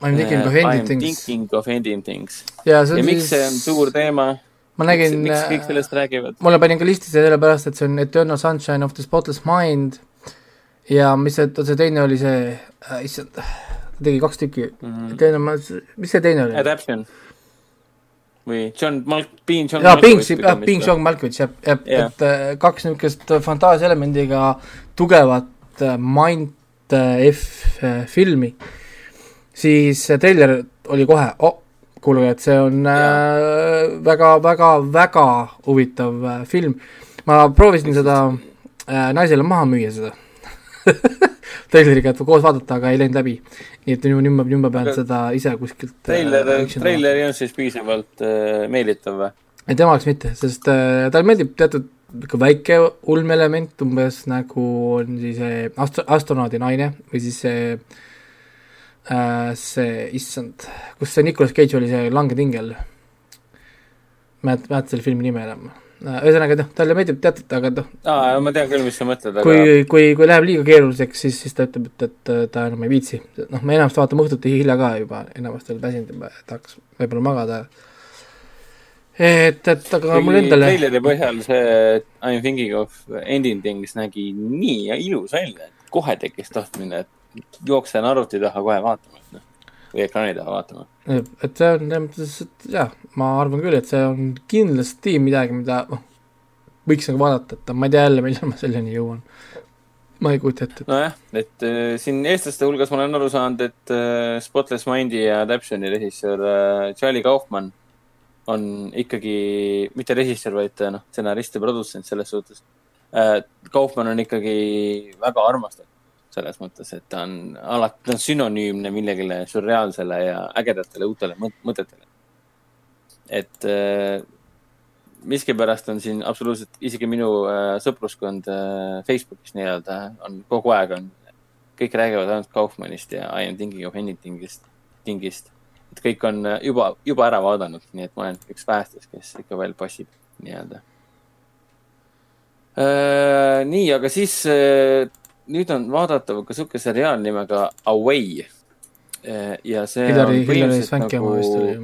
I m thinking of ending things. Thinking of ending things. ja, ja miks see on suur teema? ma nägin, miks kõik sellest räägivad? mulle panin ka listi sellepärast, et see on Eternal Sunshine of the Spotless Mind ja mis see, see teine oli see äh,, issand tegi kaks tükki mm, -hmm. teine, ma, mis see teine oli? Adaption või John Malk-, Bean John jaa, Bing, jah, Bing John Malkovich, jah, jah yeah., et äh, kaks niisugust fantaasiaelemendiga tugevat äh, Mind F-filmi, siis treiler oli kohe, oh, kuulge, et see on äh, väga, väga, väga huvitav äh, film. ma proovisin seda äh, naisele maha müüa, seda treileriga, koos vaadata, aga ei läinud läbi. nii et nüüd, ma, nüüd ma pean seda ise kuskilt äh, treiler äh,, treiler ei olnud siis piisavalt äh, meelitav või? ei, tema jaoks mitte, sest äh, talle meeldib teatud niisugune väike ulmelement, umbes nagu on siis see astro-, astronaadi naine või siis see äh, see, issand, kus see Nicolas Cage oli, see langetingel. mälet-, mäletad selle filmi nime enam? Ühesõnaga noh, talle meeldib teatud, aga noh. aa, ma tean küll, mis sa mõtled, aga. kui, kui, kui läheb liiga keeruliseks, siis, siis ta ütleb, et, et ta enam ei viitsi. noh, me enamasti vaatame õhtuti hilja ka juba, enamasti olen väsinud juba, tahaks võib-olla magada. et, et aga mul endale. treileri põhjal see I m thinking of ending things nägi nii ilus välja, et kohe tekkis tahtmine, et jooksen arvuti taha kohe vaatama, või ekraani taha vaatama. et see on selles mõttes, et jah, ma arvan küll, et see on kindlasti midagi, mida noh, võiks nagu vaadata, et ma ei tea jälle, millal ma selleni jõuan. ma ei kujuta ette. nojah, et äh, siin eestlaste hulgas ma olen aru saanud, et äh, Spotless Mindi ja Adaptioni režissöör äh, Charlie Kaufman on ikkagi mitte režissöör, vaid noh, stsenarist ja produtsent selles suhtes äh,. Kaufman on ikkagi väga armastatud selles mõttes, et ta on alati, ta on sünonüümne millegile sürreaalsele ja ägedatele uutele mõtetele. et äh, miskipärast on siin absoluutselt, isegi minu äh, sõpruskond äh, Facebookis nii-öelda on kogu aeg on, kõik räägivad ainult Kaufmanist ja I am thinking of anything'ist, tingist. et kõik on äh, juba, juba ära vaadanud, nii et ma olen üks vähestest, kes ikka veel passib nii-öelda äh,. nii, aga siis äh, nüüd on vaadatav ka sihuke seriaal nimega Away äh,. ja see Hillary, oma vist oli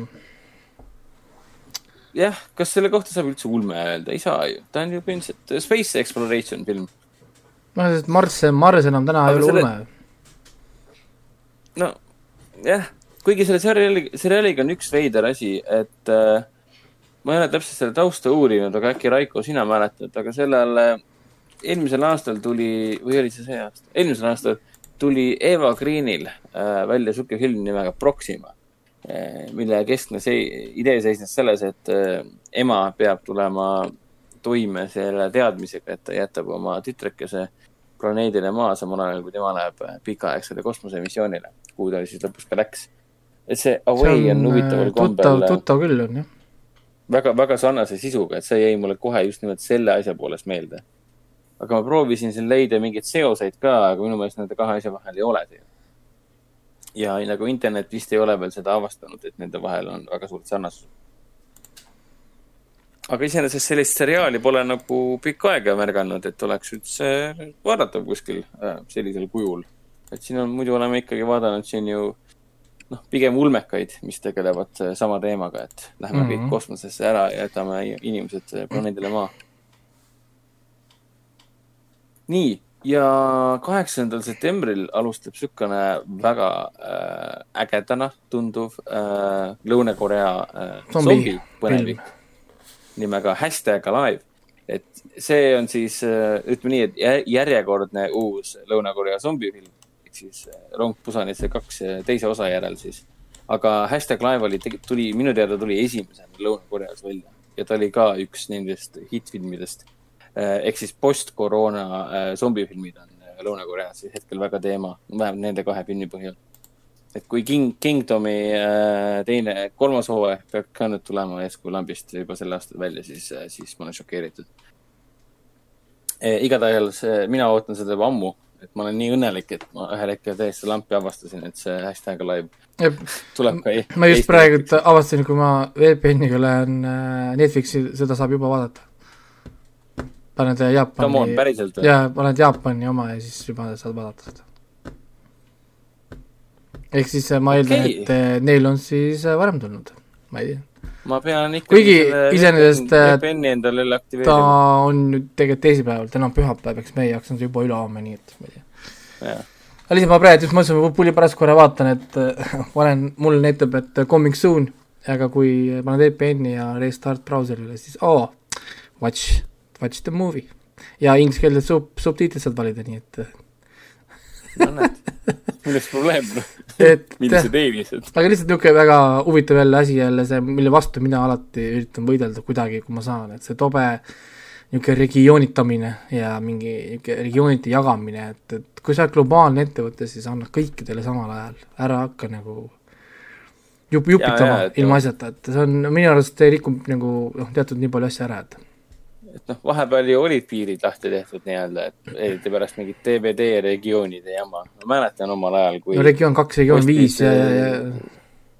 jah, kas selle kohta saab üldse ulme öelda, ei saa ju, ta on ju põhimõtteliselt space exploration film. noh, sest Marss, Marss enam täna ei ole selle... ulme. no jah, kuigi selle seriaali, seriaaliga on üks veider asi, et äh, ma ei ole täpselt selle tausta uurinud, aga äkki Raiko, sina mäletad, aga sellel äh, eelmisel aastal tuli, või oli see see aasta, eelmisel aastal tuli Eva Greenil äh, välja sihuke film nimega Proxima Eh, mille keskne see idee seisnes selles, et eh, ema peab tulema toime selle teadmisega, et ta jätab oma tütrekese planeedile Maa, samal ajal kui tema läheb pikaaegsele kosmosemissioonile, kuhu ta siis lõpuks ka läks. et see Away see on, on huvitaval kombel. tuttav küll on jah. väga, väga sarnase sisuga, et see jäi mulle kohe just nimelt selle asja poolest meelde. Aga ma proovisin siin leida mingeid seoseid ka, aga minu meelest nende kahe asja vahel ei ole seost ja nagu internet vist ei ole veel seda avastanud, et nende vahel on väga suured sarnasused. aga iseenesest sellist seriaali pole nagu pikka aega märganud, et oleks üldse vaadatav kuskil äh, sellisel kujul. et siin on, muidu oleme ikkagi vaadanud siin ju noh, pigem ulmekaid, mis tegelevad äh, sama teemaga, et lähme mm -hmm. kõik mhm. kosmosesse ära ja jätame inimesed äh, planeedile Maa. Nii ja kaheksandal septembril alustab niisugune väga äh, ägedana tunduv äh, Lõuna-Korea äh, zombipõnevik nimega Hashtag Alive. et see on siis äh,, ütleme nii, et järjekordne uus Lõuna-Korea zombifilm ehk siis äh, Rong Pusanisse kaks teise osa järel siis. aga Hashtag Live oli, tuli, minu teada tuli esimesena Lõuna-Koreas välja ja ta oli ka üks nendest hittfilmidest ehk siis post-koroona äh, zombifilmid on äh, Lõuna-Koreas hetkel väga teema, vähemalt nende kahe filmi põhjal. et kui King, Kingdomi teine, kolmas hooaeg peab ka nüüd tulema eeskuju lambist juba sel aastal välja, siis, siis ma olen šokeeritud. igatahes mina ootan seda juba ammu, et ma olen nii õnnelik, et ma ühel hetkel täiesti lampi avastasin, et see hashtag live tuleb ka. ma just praegu avastasin, kui ma VPN-iga lähen Netflixi, seda saab juba vaadata paned Jaapani, jaa, paned Jaapani oma ja siis juba saad vaadata seda. ehk siis ma eeldan okay., et eh, neil on siis eh, varem tulnud, ma ei tea. ma pean ikkagi kuigi iseenesest ta on nüüd tegelikult teisipäeval, täna on pühapäev, eks meie jaoks on see juba ülehomme, nii et ma ei tea. aga lihtsalt ma praegu just mõtlesin, ma pulli pärast korra vaatan, et panen, mul näitab, et coming soon, aga kui panen VPN-i ja restart brauserile, siis oo oh,, watch watch the movie. ja ingliskeelsed sub-, subtiitrid saad valida, nii et no näed, milles probleem? Millised eelised. aga lihtsalt niisugune väga huvitav jälle asi jälle see, mille vastu mina alati üritan võidelda kuidagi, kui ma saan, et see tobe niisugune regioonitamine ja mingi niisugune regiooniti jagamine, et, et kui sa oled globaalne ettevõte, siis anna kõikidele samal ajal, ära hakka nagu jup-, jupitama ilma asjata, et see on, minu arust rikub nagu noh, teatud nii palju asju ära, et et noh, vahepeal ju olid piirid lahti tehtud nii-öelda, et eriti pärast mingit DVD regioonide jama. ma mäletan omal ajal, kui no regioon kaks, regioon viis ja, ja, ja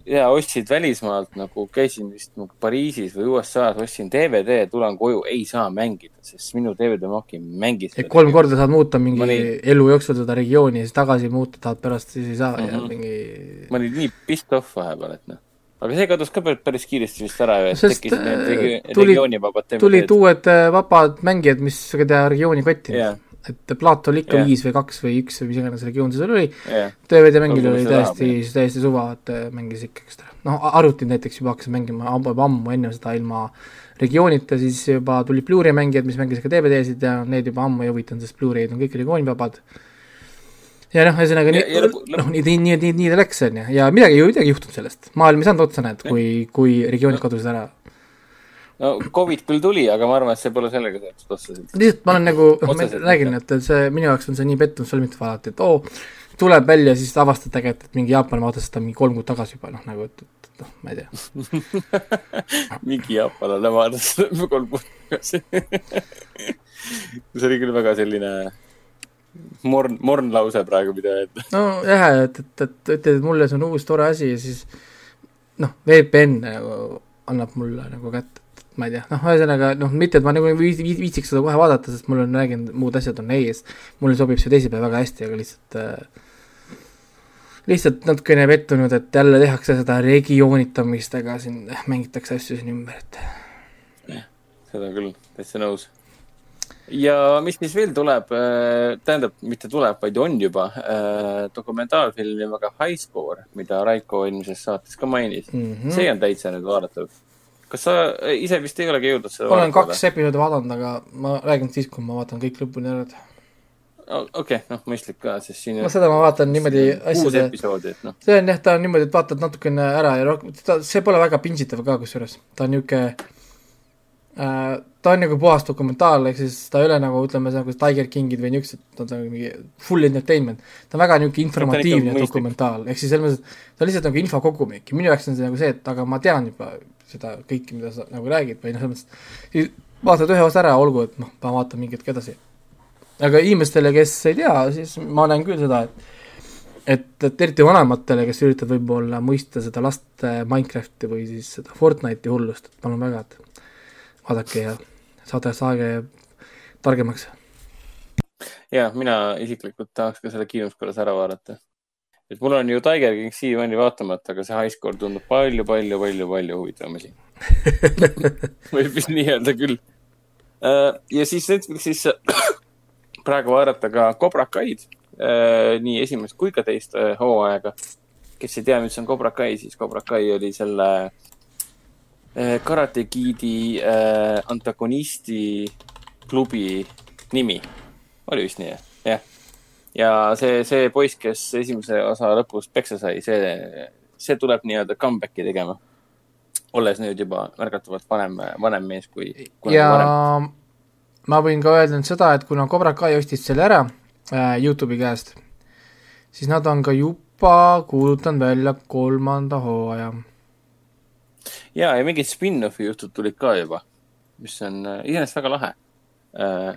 ja ostsid välismaalt nagu, käisin vist nagu Pariisis või USA-s, ostsin DVD, tulen koju, ei saa mängida, sest minu DVD-maak ei mängi seda. kolm korda saad muuta mingi olin... elu jooksul seda regiooni ja siis tagasi muuta tahad pärast, siis ei saa mm -hmm. ja mingi ma olin nii pissed off vahepeal, et noh aga see kadus ka päris kiiresti vist ära ju, et tekkisid need äh, regi tuli, regioonivabad DVD-d. tulid uued äh, vabad mängijad, mis said teha regiooni kotti yeah.. et plaat oli ikka yeah. viis või kaks või üks või mis iganes regioon see seal oli yeah.. DVD mängil oli täiesti, täiesti suva, et äh, mängis ikka, eks ta. noh, arvutid näiteks juba hakkasid mängima ammu, ammu enne seda ilma regioonita, siis juba tulid Blu-ray mängijad, mis mängisid ka DVD-sid ja need juba ammu ei huvitanud, sest Blu-ray'd on kõik regioonivabad ja noh, ühesõnaga nii, noh, nii, nii, nii, nii ta läks, on ju, ja midagi, midagi ei juhtunud sellest. maailm ei saanud otsa, näed, kui, kui regioonid kadusid ära. no Covid küll tuli, aga ma arvan, et see pole sellega seotud otseselt. lihtsalt ma olen nagu, noh, ma räägin, et see, minu jaoks on see nii pettunud sõlmitud alati, et oo oh,, tuleb välja, siis avastad tegelikult, et mingi Jaapan vaatas seda mingi kolm kuud tagasi juba, noh, nagu, et, et noh, ma ei tea mingi jaapanlane vaatas seda kolm kuud tagasi see oli küll väga selline morn, morn lause praegu, mida öelda. nojah, et, et, et ütled, et mulle see on uus tore asi ja siis noh, VPN nagu annab mulle nagu kätte, et ma ei tea, noh, ühesõnaga noh, mitte et ma nagu viits-, viitsiks seda kohe vaadata, sest mul on, räägin, muud asjad on ees, mulle sobib see teisipäev väga hästi, aga lihtsalt äh, lihtsalt natukene pettunud, et jälle tehakse seda regioonitamist, aga siin mängitakse asju siin ümber, et. seda küll, täitsa nõus. Ja mis siis veel tuleb, äh, tähendab, mitte tuleb, vaid on juba äh, dokumentaalfilm nimega High Score, mida Raiko eelmises saates ka mainis mm. -hmm. see on täitsa nüüd vaadatav. kas sa ise vist ei olegi jõudnud seda olen vaadata? kaks episoodi vaadanud, aga ma räägin siis, kui ma vaatan kõik lõpuni ära okei okay,, noh, mõistlik ka, sest siin no seda ma vaatan niimoodi asjade episoodi, et noh. see on jah, ta on niimoodi, et vaatad natukene ära ja rohkem, ta, see pole väga pintsitav ka kusjuures, ta on niisugune äh, ta on nagu puhas dokumentaal, ehk siis ta ei ole nagu ütleme, nagu Tiger Kingid või niisugused, ta on nagu mingi full entertainment. ta on väga niisugune informatiivne dokumentaal, ehk siis selles mõttes, ta on lihtsalt nagu info kogumik ja minu jaoks on see nagu see, et aga ma tean juba seda kõike, mida sa nagu räägid või noh, selles mõttes, vaatad ühe osa ära, olgu, et noh, ma vaatan mingi hetk edasi. Aga inimestele, kes ei tea, siis ma näen küll seda, et et, et eriti vanematele, kes üritavad võib-olla mõista seda laste Minecrafti või siis seda Fortnite'i hullust, et palun väga, et vaadake ja saade, saage targemaks. jaa, mina isiklikult tahaks ka selle kinos korras ära vaadata. et mul on ju Tiger King siiamaani vaatamata, aga see High Score tundub palju, palju, palju, palju huvitavam asi võib vist nii öelda küll. Äh, ja siis Netflixis praegu vaadata ka Cobra Kaid äh,, nii esimest kui ka teist äh, hooaega. kes ei tea, mis on Cobra Kai, siis Cobra Kai oli selle äh, Karate Kidi äh, antagonisti klubi nimi. oli vist nii, jah? ja see, see poiss, kes esimese osa lõpus peksa sai, see, see tuleb nii-öelda comeback'i tegema. olles nüüd juba märgatavalt vanem, vanem mees kui. ja varem ma võin ka öelda nüüd seda, et kuna Cobra Kai ostis selle ära äh, Youtube'i käest, siis nad on ka juba kuulutanud välja kolmanda hooaja. Ja, ja mingid spin-off'i jutud tulid ka juba, mis on äh, iseenesest väga lahe äh,.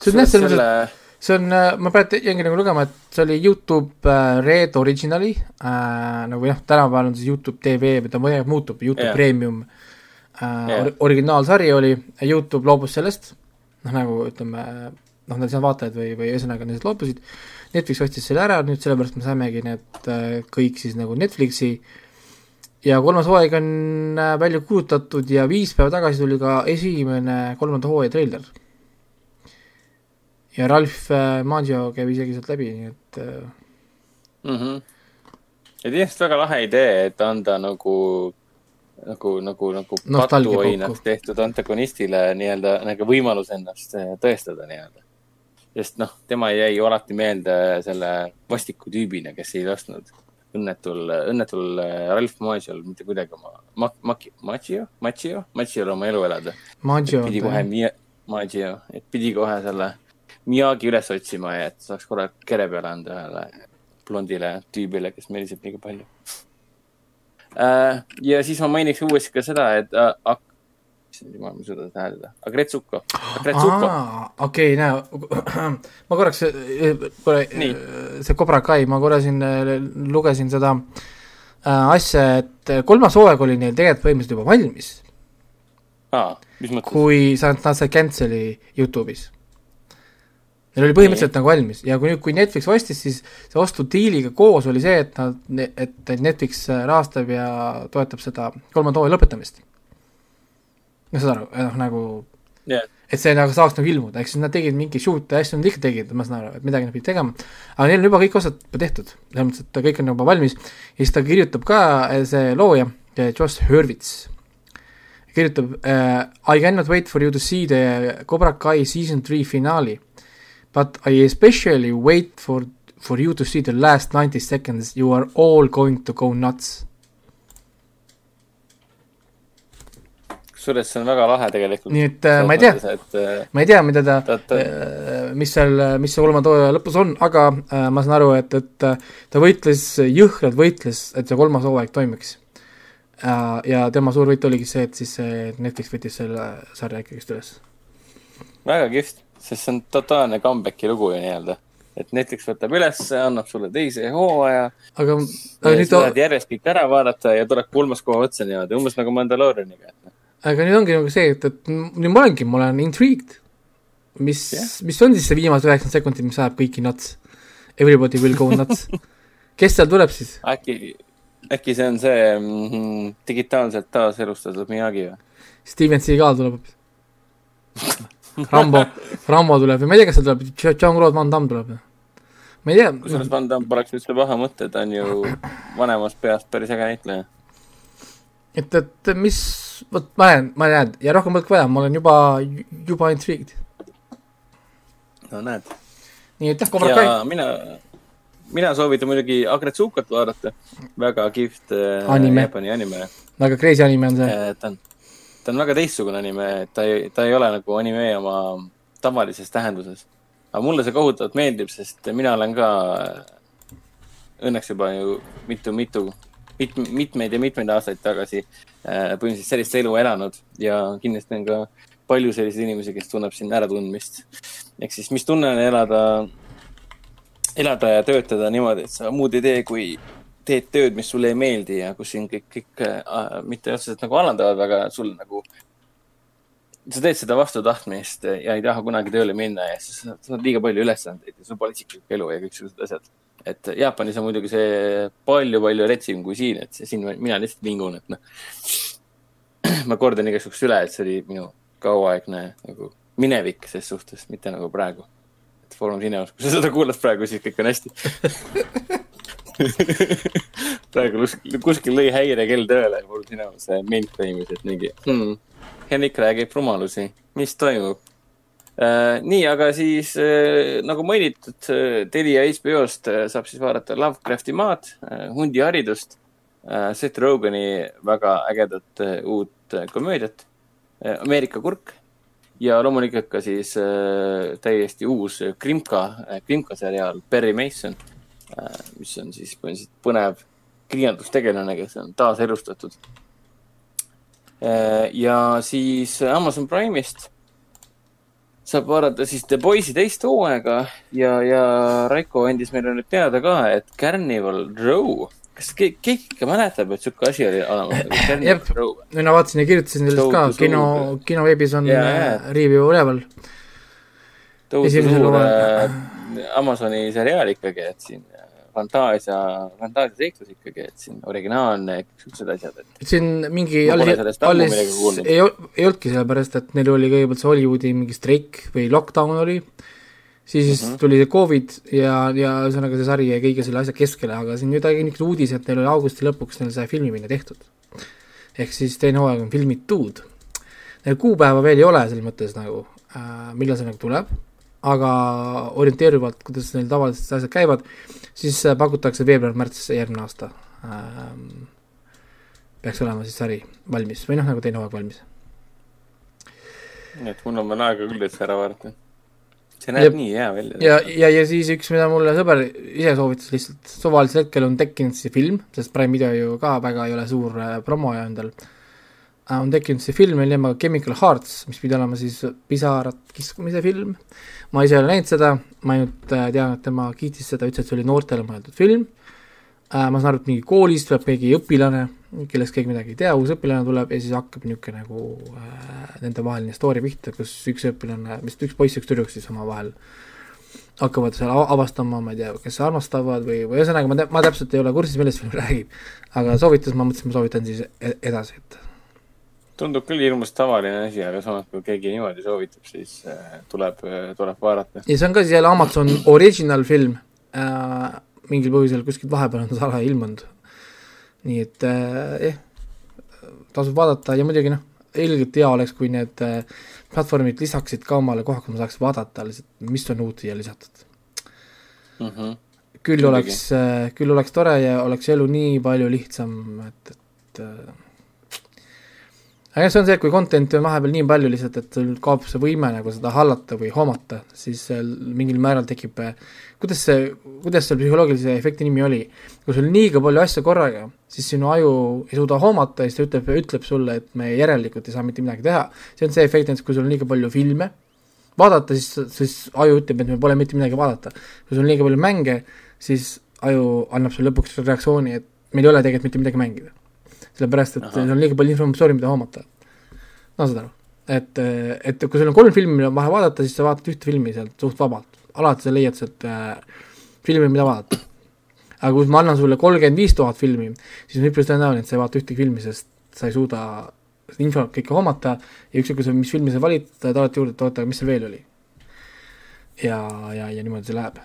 see on jah, selles mõttes, et see on, äh, ma praegu jäingi nagu lugema, et see oli Youtube äh, Red Originali äh,, nagu jah, tänapäeval on siis Youtube TV, ta muutub, Youtube yeah. Premium äh, yeah. Äh, originaalsari oli, Youtube loobus sellest, noh nagu ütleme, noh, nad ei saanud vaatajaid või, või ühesõnaga nad loobusid, Netflix ostis selle ära, nüüd sellepärast me saimegi need äh, kõik siis nagu Netflixi ja kolmas hooaeg on äh, välja kuulutatud ja viis päeva tagasi tuli ka esimene kolmanda hooaja treiler. ja Ralf Maggio käib isegi sealt läbi, nii et mm. -hmm. ja tegelikult väga lahe idee, et anda nagu nagu, nagu, nagu patuoinaks tehtud antagonistile nii-öelda nagu võimalus ennast tõestada nii-öelda. sest noh, tema jäi alati meelde selle vastiku tüübina, kes ei lasknud õnnetul, õnnetul eh, Ralf Maggiol mitte kuidagi oma ma,, Maki, Maggio, Maggio, Maggiol oma elu elada. pidi kohe Mia-, Maggio, et pidi kohe selle Miyagi üles otsima ja et saaks korra kere peale anda ühele blondile tüübile, kes meeldib liiga palju. Äh, ja siis ma mainiks uuesti ka seda, et äh, issand jumal, ma ei suuda seda hääldada. Agretsuko. Agretsuko. okei okay,, näe, ma korraks, äh, korra, see Cobra Kai, ma korra siin lugesin seda asja, et kolmas hooaeg oli neil tegelikult põhimõtteliselt juba valmis. kui sa, nad said cancel'i Youtube'is Neil oli põhimõtteliselt nagu valmis ja kui nüüd, kui Netflix ostis, siis see ostudiiliga koos oli see, et nad, et Netflix rahastab ja toetab seda kolmanda hooaja lõpetamist. No saad aru, noh nagu yeah. et see nagu saaks nagu ilmuda, siis nad tegid mingi shoot'e asju nad ikka tegid, ma saan aru, et midagi nad pidid tegema, aga neil on juba kõik osad tehtud, selles mõttes, et kõik on juba valmis ja siis ta kirjutab ka, see looja, Josh Hurwitz, kirjutab uh, I cannot wait for you to see the Cobra Kai season three finaali but I especially wait for, for you to see the last ninety seconds, you are all going to go nuts. Kusjuures see on väga lahe tegelikult. nii et äh, ma ei tea, äh, ma ei tea, mida ta, ta, ta, äh, mis seal, mis see kolmanda hooaja lõpus on, aga äh, ma saan aru, et, et ta võitles, jõhkralt võitles, et see kolmas hooaeg toimiks äh,. ja tema suur võit oligi see, et siis Netflix võttis selle sarja ikkagist üles. väga kihvt sest see on totaalne comeback'i lugu ju nii-öelda. et Netflix võtab ülesse, annab sulle teise hooaja. aga, aga nüüd. sa tahad järjest kõik ära vaadata ja tuleb kolmas koha otsa niimoodi, umbes nagu Mandaloorianiga. Aga nüüd ongi nagu see, et, et nüüd ma olengi, ma olen intrigued. mis yeah., mis on siis see viimased üheksakümmend sekundit, mis ajab kõiki nuts? Everybody will go nuts kes seal tuleb siis? äkki, äkki see on see mm, digitaalselt taaselustatud Miyagi või? Steven Seagal tuleb Rambo, Rambo tuleb ja ma ei tea, kas seal tuleb, Jean-Claude Van Damme tuleb. ma ei tea. kusjuures Van Damme poleks üldse paha mõte, ta on ju vanemast peast päris äge näitleja. et, et mis, vot ma jään, ma jään ja rohkem polegi vaja, ma olen juba, juba intrigued. no näed. nii jah, Cobra Kai. mina, mina soovitan muidugi Agretsukat vaadata, väga kihvt äh, anime. Jaapani anime. väga crazy anime on see. Äh, ta on ta on väga teistsugune anime, et ta ei, ta ei ole nagu anime oma tavalises tähenduses. aga mulle see kohutavalt meeldib, sest mina olen ka õnneks juba ju mitu-mitu, mit, mitmeid ja mitmeid aastaid tagasi äh, põhimõtteliselt sellist elu elanud ja kindlasti on ka palju selliseid inimesi, kes tunneb siin äratundmist. ehk siis, mis tunne on elada, elada ja töötada niimoodi, et sa muud ei tee, kui teed tööd, mis sulle ei meeldi ja kus siin kõik, kõik äh, mitte otseselt nagu alandavad, aga sul nagu, sa teed seda vastu tahtmist ja ei taha kunagi tööle minna ja siis sa saad liiga palju ülesandeid ja sul pole isiklikku elu ja kõiksugused asjad. Et Jaapanis on muidugi see palju-palju retsim kui siin, et siin mina lihtsalt vingun, et noh. ma kordan igaks juhuks üle, et see oli minu kauaaegne nagu minevik ses suhtes, mitte nagu praegu. et Foorum Cinemas, kui sa seda kuulad praegu, siis kõik on hästi praegu kuskil, lõi häirekell tööle sinu see mainframe'is, et mingi hmm, Henrik räägib rumalusi, mis toimub. Nii, aga siis äh, nagu mainitud äh,, Telia HBO-st äh, saab siis vaadata Lovecrafti maad äh,, hundiharidust äh,, Seth Rogani väga ägedat äh, uut äh, komöödiat äh,, Ameerika kurk ja loomulikult ka siis äh, täiesti uus Krimka äh,, Krimka seriaal Perry Mason äh, Äh, mis on siis põhimõtteliselt põnev kirjandustegelane, kes on taaselustatud. Äh, ja siis Amazon Prime'ist saab vaadata siis The Boys'i teist hooaega ja, ja Raiko andis meile nüüd teada ka, et Carnival Row, kas keegi, keegi ikka mäletab, et sihuke asi oli olemas Row? mina vaatasin ja kirjutasin sellest ka, kino, kinoveebis on yeah, yeah. review üleval. tõusis suur äh, Amazoni seriaal ikkagi, et siin fantaasia, fantaasiaseiklus ikkagi, et siin originaalne, siuksed asjad, et. siin mingi alles, alles ei, ei olnudki sellepärast, et neil oli kõigepealt see Hollywoodi mingi streik või lockdown oli, siis mm -hmm. tuli see Covid ja, ja ühesõnaga see sari jäi kõige selle asja keskele, aga siin nüüd oli niisugune uudis, et neil oli augusti lõpuks neil see filmimine tehtud. ehk siis teine hooaeg on filmitud. Neil kuupäeva veel ei ole selles mõttes nagu äh,, millal see nagu tuleb aga orienteeruvalt, kuidas neil tavaliselt asjad käivad, siis äh, pakutakse veebruar-märts järgmine aasta ähm,. peaks olema siis sari valmis või noh, nagu teine hooaeg valmis. nii et mul on veel aega küll, et see ära vaadata. see näeb ja, nii hea välja. ja, ja, ja siis üks, mida mulle sõber ise soovitas lihtsalt, suvalisel hetkel on tekkinud see film, sest Prime video ju ka väga ei ole suur äh, promoja endal äh,, on tekkinud see film nimega Chemical Hearts, mis pidi olema siis pisarat kiskumise film ma ise ei ole näinud seda, ma ainult äh, tean, et tema kiitis seda, ütles, et see oli noortele mõeldud film äh,, ma saan aru, et mingi koolist tuleb mingi õpilane, kellest keegi midagi ei tea, uus õpilane tuleb ja siis hakkab niisugune nagu äh, nendevaheline story pihta, kus üks õpilane, vist üks poiss üks tüdruk siis omavahel hakkavad seal avastama, ma ei tea, kes armastavad või, või ühesõnaga ma, ma täpselt ei ole kursis, millest film räägib. aga soovitus, ma mõtlesin, ma soovitan siis e-, edasi, et tundub küll hirmus tavaline asi, aga samas, kui keegi niimoodi soovitab, siis äh, tuleb, äh, tuleb vaadata. ja see on ka siis jälle Amazon original film äh,. mingil põhjusel kuskilt vahepeal on ta salaja ilmunud. nii et äh, jah eh,, tasub vaadata ja muidugi noh, ilgelt hea oleks, kui need platvormid lisaksid ka omale koha, kus ma saaks vaadata lihtsalt, mis on uut siia lisatud mm. -hmm. küll oleks äh,, küll oleks tore ja oleks elu nii palju lihtsam, et, et aga jah, see on see, et kui content'i on vahepeal nii palju lihtsalt, et sul kaob see võime nagu seda hallata või hoomata, siis mingil määral tekib, kuidas see, kuidas selle psühholoogilise efekti nimi oli? kui sul on liiga palju asju korraga, siis sinu aju ei suuda hoomata ja siis ta ütleb, ütleb sulle, et me järelikult ei saa mitte midagi teha. see on see efekt näiteks, kui sul on liiga palju filme, vaadata, siis, siis aju ütleb, et meil pole mitte midagi vaadata. kui sul on liiga palju mänge, siis aju annab sulle lõpuks reaktsiooni, et meil ei ole tegelikult mitte midagi mängida sellepärast et Aha. on liiga palju informatsiooni, mida hoomata. no saad aru, et, et kui sul on kolm filmi, vaja vaadata, siis sa vaatad ühte filmi sealt suht vabalt, alati sa leiad sealt äh, filmi, mida vaadata. aga kui ma annan sulle kolmkümmend viis tuhat filmi, siis on üpris tõenäoline, et sa ei vaata ühtegi filmi, sest sa ei suuda infot kõike hoomata ja ükskõik, mis filmi sa valid, ta alati juurde, et oota, mis seal veel oli. ja, ja, ja niimoodi see läheb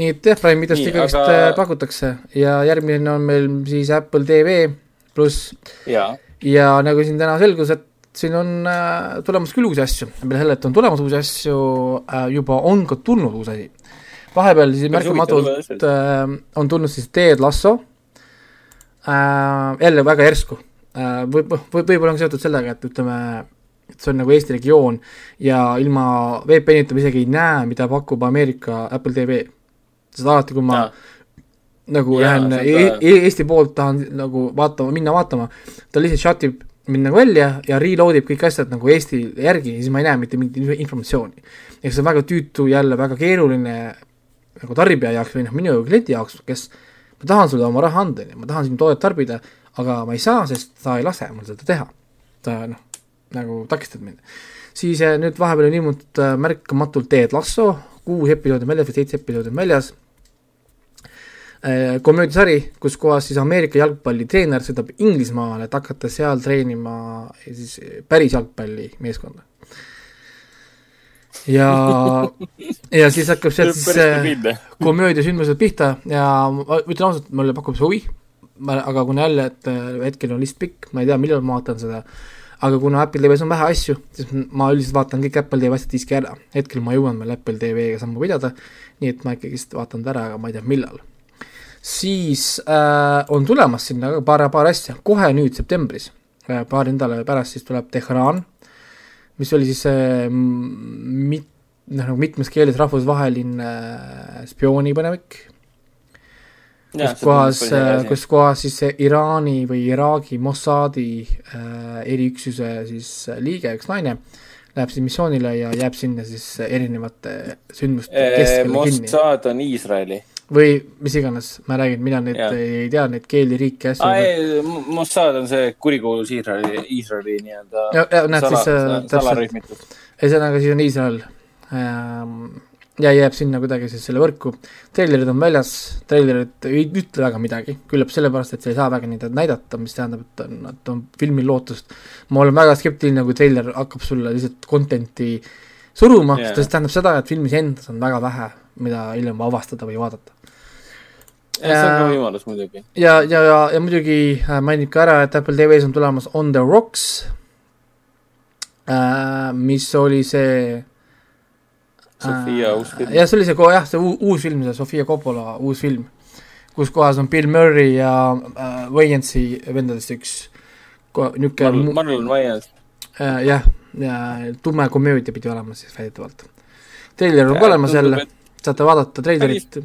nii et jah, Prime videost ikkagist aga... Äh, pakutakse. Ja järgmine on meil siis Apple TV pluss. ja nagu siin täna selgus, et siin on äh, tulemas küll uusi asju, peale selle, et on tulemas uusi asju äh,, juba on ka tulnud uus asi. vahepeal siis märkamatult äh, on tulnud siis Ted Lasso. Äh,, jälle väga järsku. Äh,, võib, võib, võib-olla on seotud sellega, et ütleme, et see on nagu Eesti regioon ja ilma VPN-ita ma isegi ei näe, mida pakub Ameerika Apple TV sest alati, kui ma ja. nagu ja, lähen e e Eesti poolt tahan nagu vaatama, minna vaatama, ta lihtsalt shut ib mind nagu välja ja reload ib kõik asjad nagu Eesti järgi ja siis ma ei näe mitte mingit informatsiooni. ehk see on väga tüütu, jälle väga keeruline nagu tarbija jaoks või noh, minu kliendi jaoks, kes ma tahan sulle oma raha anda, ma tahan sinu toodet tarbida, aga ma ei saa, sest ta ei lase mul seda teha. ta noh, nagu takistab mind. siis eh, nüüd vahepeal on ilmunud äh, märkamatult Ted Lasso, kuus episoodi on väljas või seitse episoodi on väljas. Äh, komöödiasari, kus kohas siis Ameerika jalgpallitreener sõidab Inglismaale, et hakata seal treenima siis päris jalgpallimeeskonda. ja, ja siis hakkab sealt siis äh, komöödiasündmused pihta ja ma ütlen ausalt, mulle pakub see huvi, aga kuna jälle, et äh, hetkel on lihtsalt pikk, ma ei tea, millal ma vaatan seda aga kuna Apple TV-s on vähe asju, siis ma üldiselt vaatan kõik Apple TV asjad siiski ära. hetkel ma jõuan veel Apple TV-ga sammu pidada, nii et ma ikkagist vaatan ta ära, aga ma ei tea, millal. siis äh, on tulemas sinna ka paar, paar asja, kohe nüüd septembris äh,, paari nädala pärast siis tuleb Tehran, mis oli siis äh, mit-, noh, nagu mitmes keeles rahvusvaheline äh, spioonipõnevik kus kohas, kus kohas siis see Iraani või Iraagi Mossadi äh, eriüksuse siis liige, üks naine, läheb siis missioonile ja jääb sinna siis erinevate sündmuste keskele kinni. Mossad on Iisraeli. või mis iganes, ma räägin, mina neid ja. ei tea, neid keeli, riike, asju. Mossad on see kurikuulus Iisraeli, Iisraeli nii-öelda sala, salarühmitus. ühesõnaga, siis on Iisrael ähm, ja jääb sinna kuidagi siis selle võrku. treilerid on väljas, treilerid ei ütle väga midagi, küllap sellepärast, et sa ei saa väga neid näidata, mis tähendab, et on, et on filmil lootust. ma olen väga skeptiline, kui treiler hakkab sulle lihtsalt content'i suruma yeah., sest see tähendab seda, et filmis endas on väga vähe, mida hiljem avastada või vaadata. ja see on ka võimalus muidugi. ja, ja, ja, ja muidugi äh, mainib ka ära, et Apple TV-s on tulemas On the Rocks äh,, mis oli see Sofia uus film. jah, see oli see, jah, see uus film, see Sofia Coppola uus film, kus kohas on Bill Murray ja äh, Wayne'i vendadest üks niisugune Marlon Wayans äh,. jah, ja tume komöödia pidi olema siis väidetavalt. treiler on ka olemas jälle, saate vaadata treilerit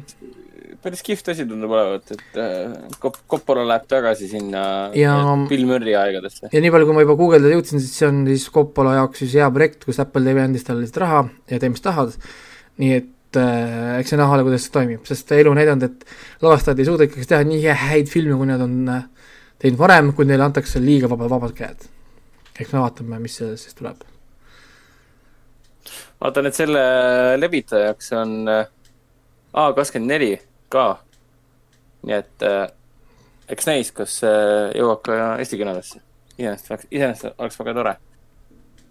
päris kihvt asi tundub olevat, et äh, Coppola läheb tagasi sinna ja, Bill Murray aegadesse. ja nii palju, kui ma juba guugeldada jõudsin, siis see on siis Coppola jaoks siis hea projekt, kus Apple TV andis talle lihtsalt raha ja tee, mis tahad, nii et äh, eks see näha ole, kuidas see toimib, sest elu on näidanud, et lavastajad ei suuda ikkagi teha nii häid filme, kui nad on äh, teinud varem, kui neile antakse liiga vabad, vabad käed. eks me vaatame, mis sellest siis tuleb. vaatan, et selle levitajaks on äh, A kakskümmend neli ka. nii et äh, eks näis, kas äh, jõuab ka Eesti kinodesse. iseenesest, iseenesest oleks väga tore.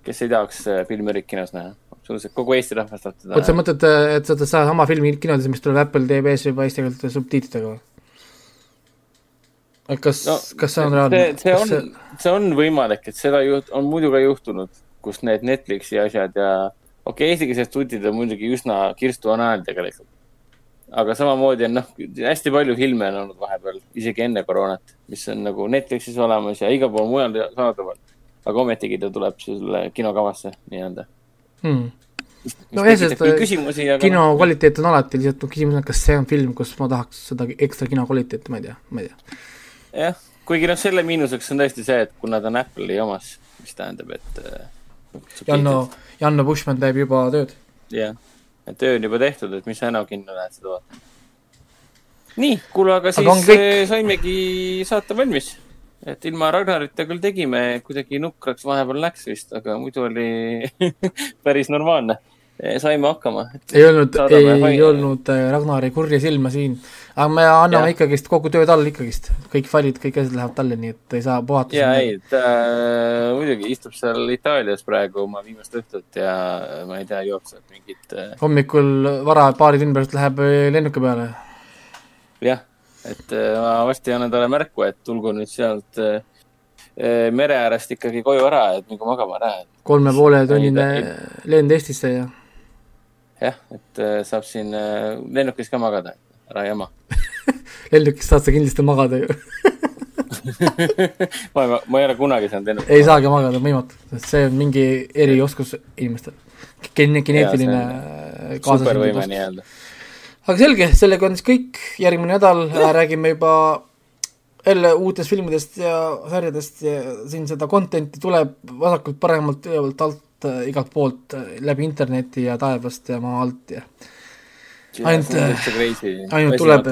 kes ei tahaks äh, filmi Erik kinos näha, absoluutselt kogu Eesti rahvas tahab teda. oot, sa mõtled, et sa saada sama filmi kinodes, mis tuleb Apple TV-s juba eesti keelte subtiitritega või? kas no,, kas see on reaalne? see on see..., see on võimalik, et seda juht-, on muidu ka juhtunud, kus need Netflixi asjad ja okei okay,, eestikeelsed tutid on muidugi üsna kirstu on ajal tegelikult aga samamoodi on noh, hästi palju filme on olnud vahepeal, isegi enne koroonat, mis on nagu Netflixis olemas ja igal pool mujal saadaval. aga ometigi ta tuleb sulle kinokavasse nii-öelda hmm.. no jah, sest kino kvaliteet on alati, lihtsalt küsimus on, kas see on film, kus ma tahaks seda ekstra kino kvaliteeti, ma ei tea, ma ei tea. jah, kuigi noh, selle miinuseks on tõesti see, et kuna ta on Apple'i omas, mis tähendab, et äh, Janno, Janno Bushman teeb juba tööd. jah et töö on juba tehtud, et mis sa enam kinno lähed seda vaatama. nii, kuule, aga siis aga saimegi saate valmis. et ilma Ragnarita küll tegime, kuidagi nukraks vahepeal läks vist, aga muidu oli päris normaalne saime hakkama. ei olnud, ei, ei olnud äh, Ragnari kurja silma siin, aga me anname ja. ikkagist kogu töö talle ikkagist, kõik failid, kõik asjad lähevad talle, nii et ei saa puhata. ja ei, ta äh, muidugi istub seal Itaalias praegu oma viimast õhtut ja ma ei tea, jookseb mingit äh.... hommikul vara paari tunni pärast läheb äh, lennuki peale. jah, et ma varsti annan talle märku, et tulgu nüüd sealt äh, mere äärest ikkagi koju ära, et mingu magama ära. kolme poole tunnine lend Eestisse ja jah, et äh, saab siin äh, lennukis ka magada, ära jama lennukis saad sa kindlasti magada ju. Ma, ma, ma ei ole kunagi saanud lennukis ei saagi magada, võimatu, sest see on mingi erioskus inimestel. Gen-, geneetiline äh, nii-öelda. aga selge, sellega on siis kõik, järgmine nädal räägime juba jälle uutest filmidest ja sarjadest ja siin seda content'i tuleb vasakult, paremalt, ülevalt, alt, äh, igalt poolt äh, läbi interneti ja taevast ja maa alt ja ainult, äh, ainult tuleb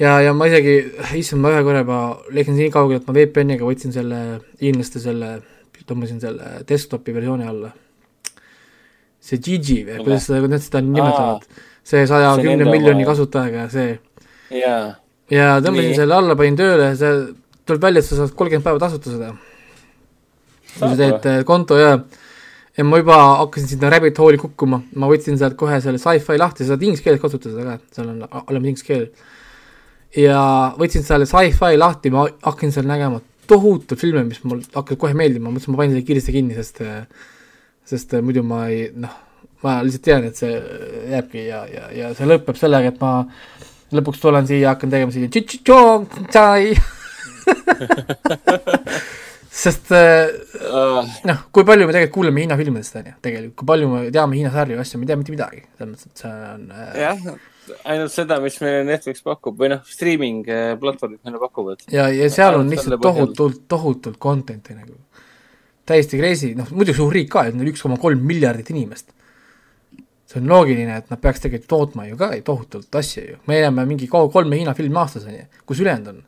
ja, ja ma isegi, issand, ma ühe korra juba läksin nii kaugele, et ma VPN-iga võtsin selle hiinlaste selle, tõmbasin selle desktopi versiooni alla. see Gigi või kuidas seda, kuidas seda nimetavad, see saja kümne miljoni kasutajaga, see. ja tõmbasin selle alla, panin tööle, see tuleb välja, et sa saad kolmkümmend päeva tasuta seda. kui sa teed konto ja ja ma juba hakkasin sinna rabbit hole'i kukkuma, ma võtsin sealt kohe selle sci-fi lahti, sa saad inglise keeles kasutada seda ka, seal on olemas inglise keel. ja võtsin selle sci-fi lahti, ma hakkasin seal nägema tohutult filme, mis mul hakkasid kohe meeldima, ma mõtlesin, ma panin selle kiiresti kinni, sest sest muidu ma ei noh, ma lihtsalt tean, et see jääbki ja, ja, ja see lõpeb sellega, et ma lõpuks tulen siia, hakkan tegema siia tšai sest uh. noh, kui palju me tegelikult kuuleme Hiina filmidest, on ju, tegelikult, kui palju me teame Hiina sarju asju, me ei tea mitte midagi, selles mõttes, et see on uh... jah, ainult seda, mis meile Netflix pakub või noh, streaming äh, platvormid meile pakuvad. ja, ja seal on lihtsalt tohutult, tohutult content'i nagu, täiesti crazy, noh muidugi suur riik ka, et neil üks koma kolm miljardit inimest. see on loogiline, et nad peaks tegelikult tootma ju ka tohutult asju ju, me näeme mingi kolme Hiina filmi aastas, on ju, kus ülejäänud on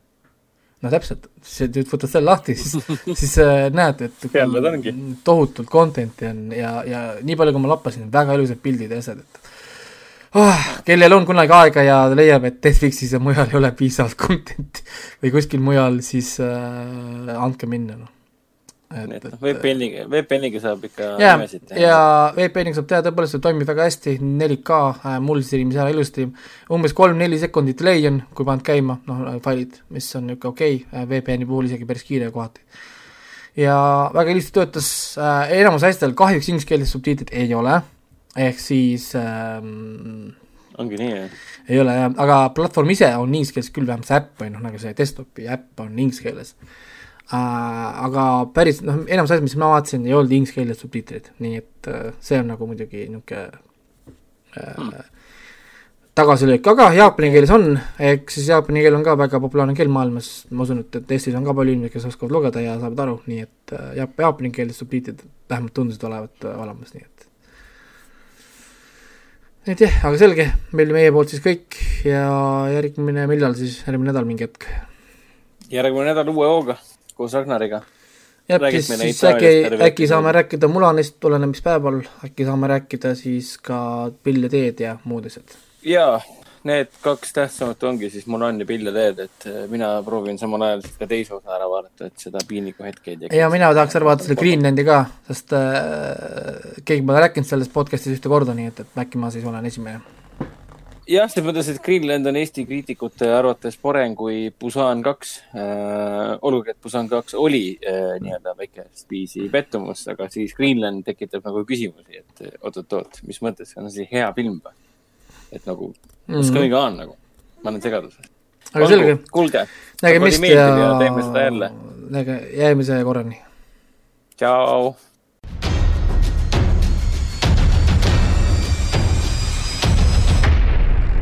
no täpselt, siis nüüd võtad selle lahti, siis, siis äh, näed, et tohutult content'i on ja, ja nii palju, kui ma lappasin, väga ilusad pildid ja asjad, et oh, kellel on kunagi aega ja leiab, et Netflixis ja mujal ei ole piisavalt content'i või kuskil mujal, siis äh, andke minna, noh et, et noh, VPN-iga, VPN-iga saab ikka ja, nimesid teha. ja VPN-iga saab teha, tõepoolest see toimib väga hästi, 4K äh,, mul streamis ära ilusti, umbes kolm-neli sekundit delay on, kui paned käima, noh, failid, mis on niisugune okei okay, äh,, VPN-i puhul isegi päris kiire kohati. ja väga ilusti töötas äh,, enamus asjadel kahjuks inglise keeles subtiitrid ei ole, ehk siis ähm, ongi nii, jah? ei ole jah, aga platvorm ise on inglise keeles küll, vähemalt see äpp või noh, nagu see desktopi äpp on inglise keeles äh,. Aga päris noh, enamus asjad, mis ma vaatasin, ei olnud inglise keeles subtiitrid, nii et äh, see on nagu muidugi niisugune äh, hmm. tagasilöök, aga jaapani keeles on, ehk siis jaapani keel on ka väga populaarne keel maailmas, ma usun, et, et Eestis on ka palju inimesi, kes oskavad lugeda ja saavad aru, nii et äh, jaap-, jaapani keeles subtiitrid vähemalt tundusid olevat äh, olemas, nii et. Et jah, aga selge, meil meie poolt siis kõik. Ja järgmine, millal siis, järgmine nädal mingi hetk? järgmine nädal uue hooga koos Ragnariga. jah, siis, äkki, äkki saame rääkida Mulanist, oleneb mis päeval, äkki saame rääkida siis ka Pill ja teed ja muud asjad. jaa, need kaks tähtsamat ongi siis Mulan ja Pill ja teed, et äh, mina proovin samal ajal ka teise osa ära vaadata, et seda piinlikku hetke ei tekiks. ja mina tahaks ära vaadata selle Greenlandi ka, sest äh, keegi pole rääkinud sellest podcast'is ühte korda, nii et, et äkki ma siis olen esimene jah, selles mõttes, et Greenland on Eesti kriitikute arvates parem kui Busan kaks äh,. olgugi, et Busan kaks oli äh, nii-öelda väikest viisi pettumus, aga siis Greenland tekitab nagu küsimusi, et oot-oot-oot, mis mõttes, on see hea film või? et nagu, what's going on nagu, ma olen segaduses. aga selge. kuulge. nägemist ja, ja teeme seda jälle. näge-, järgmise korrani. tšau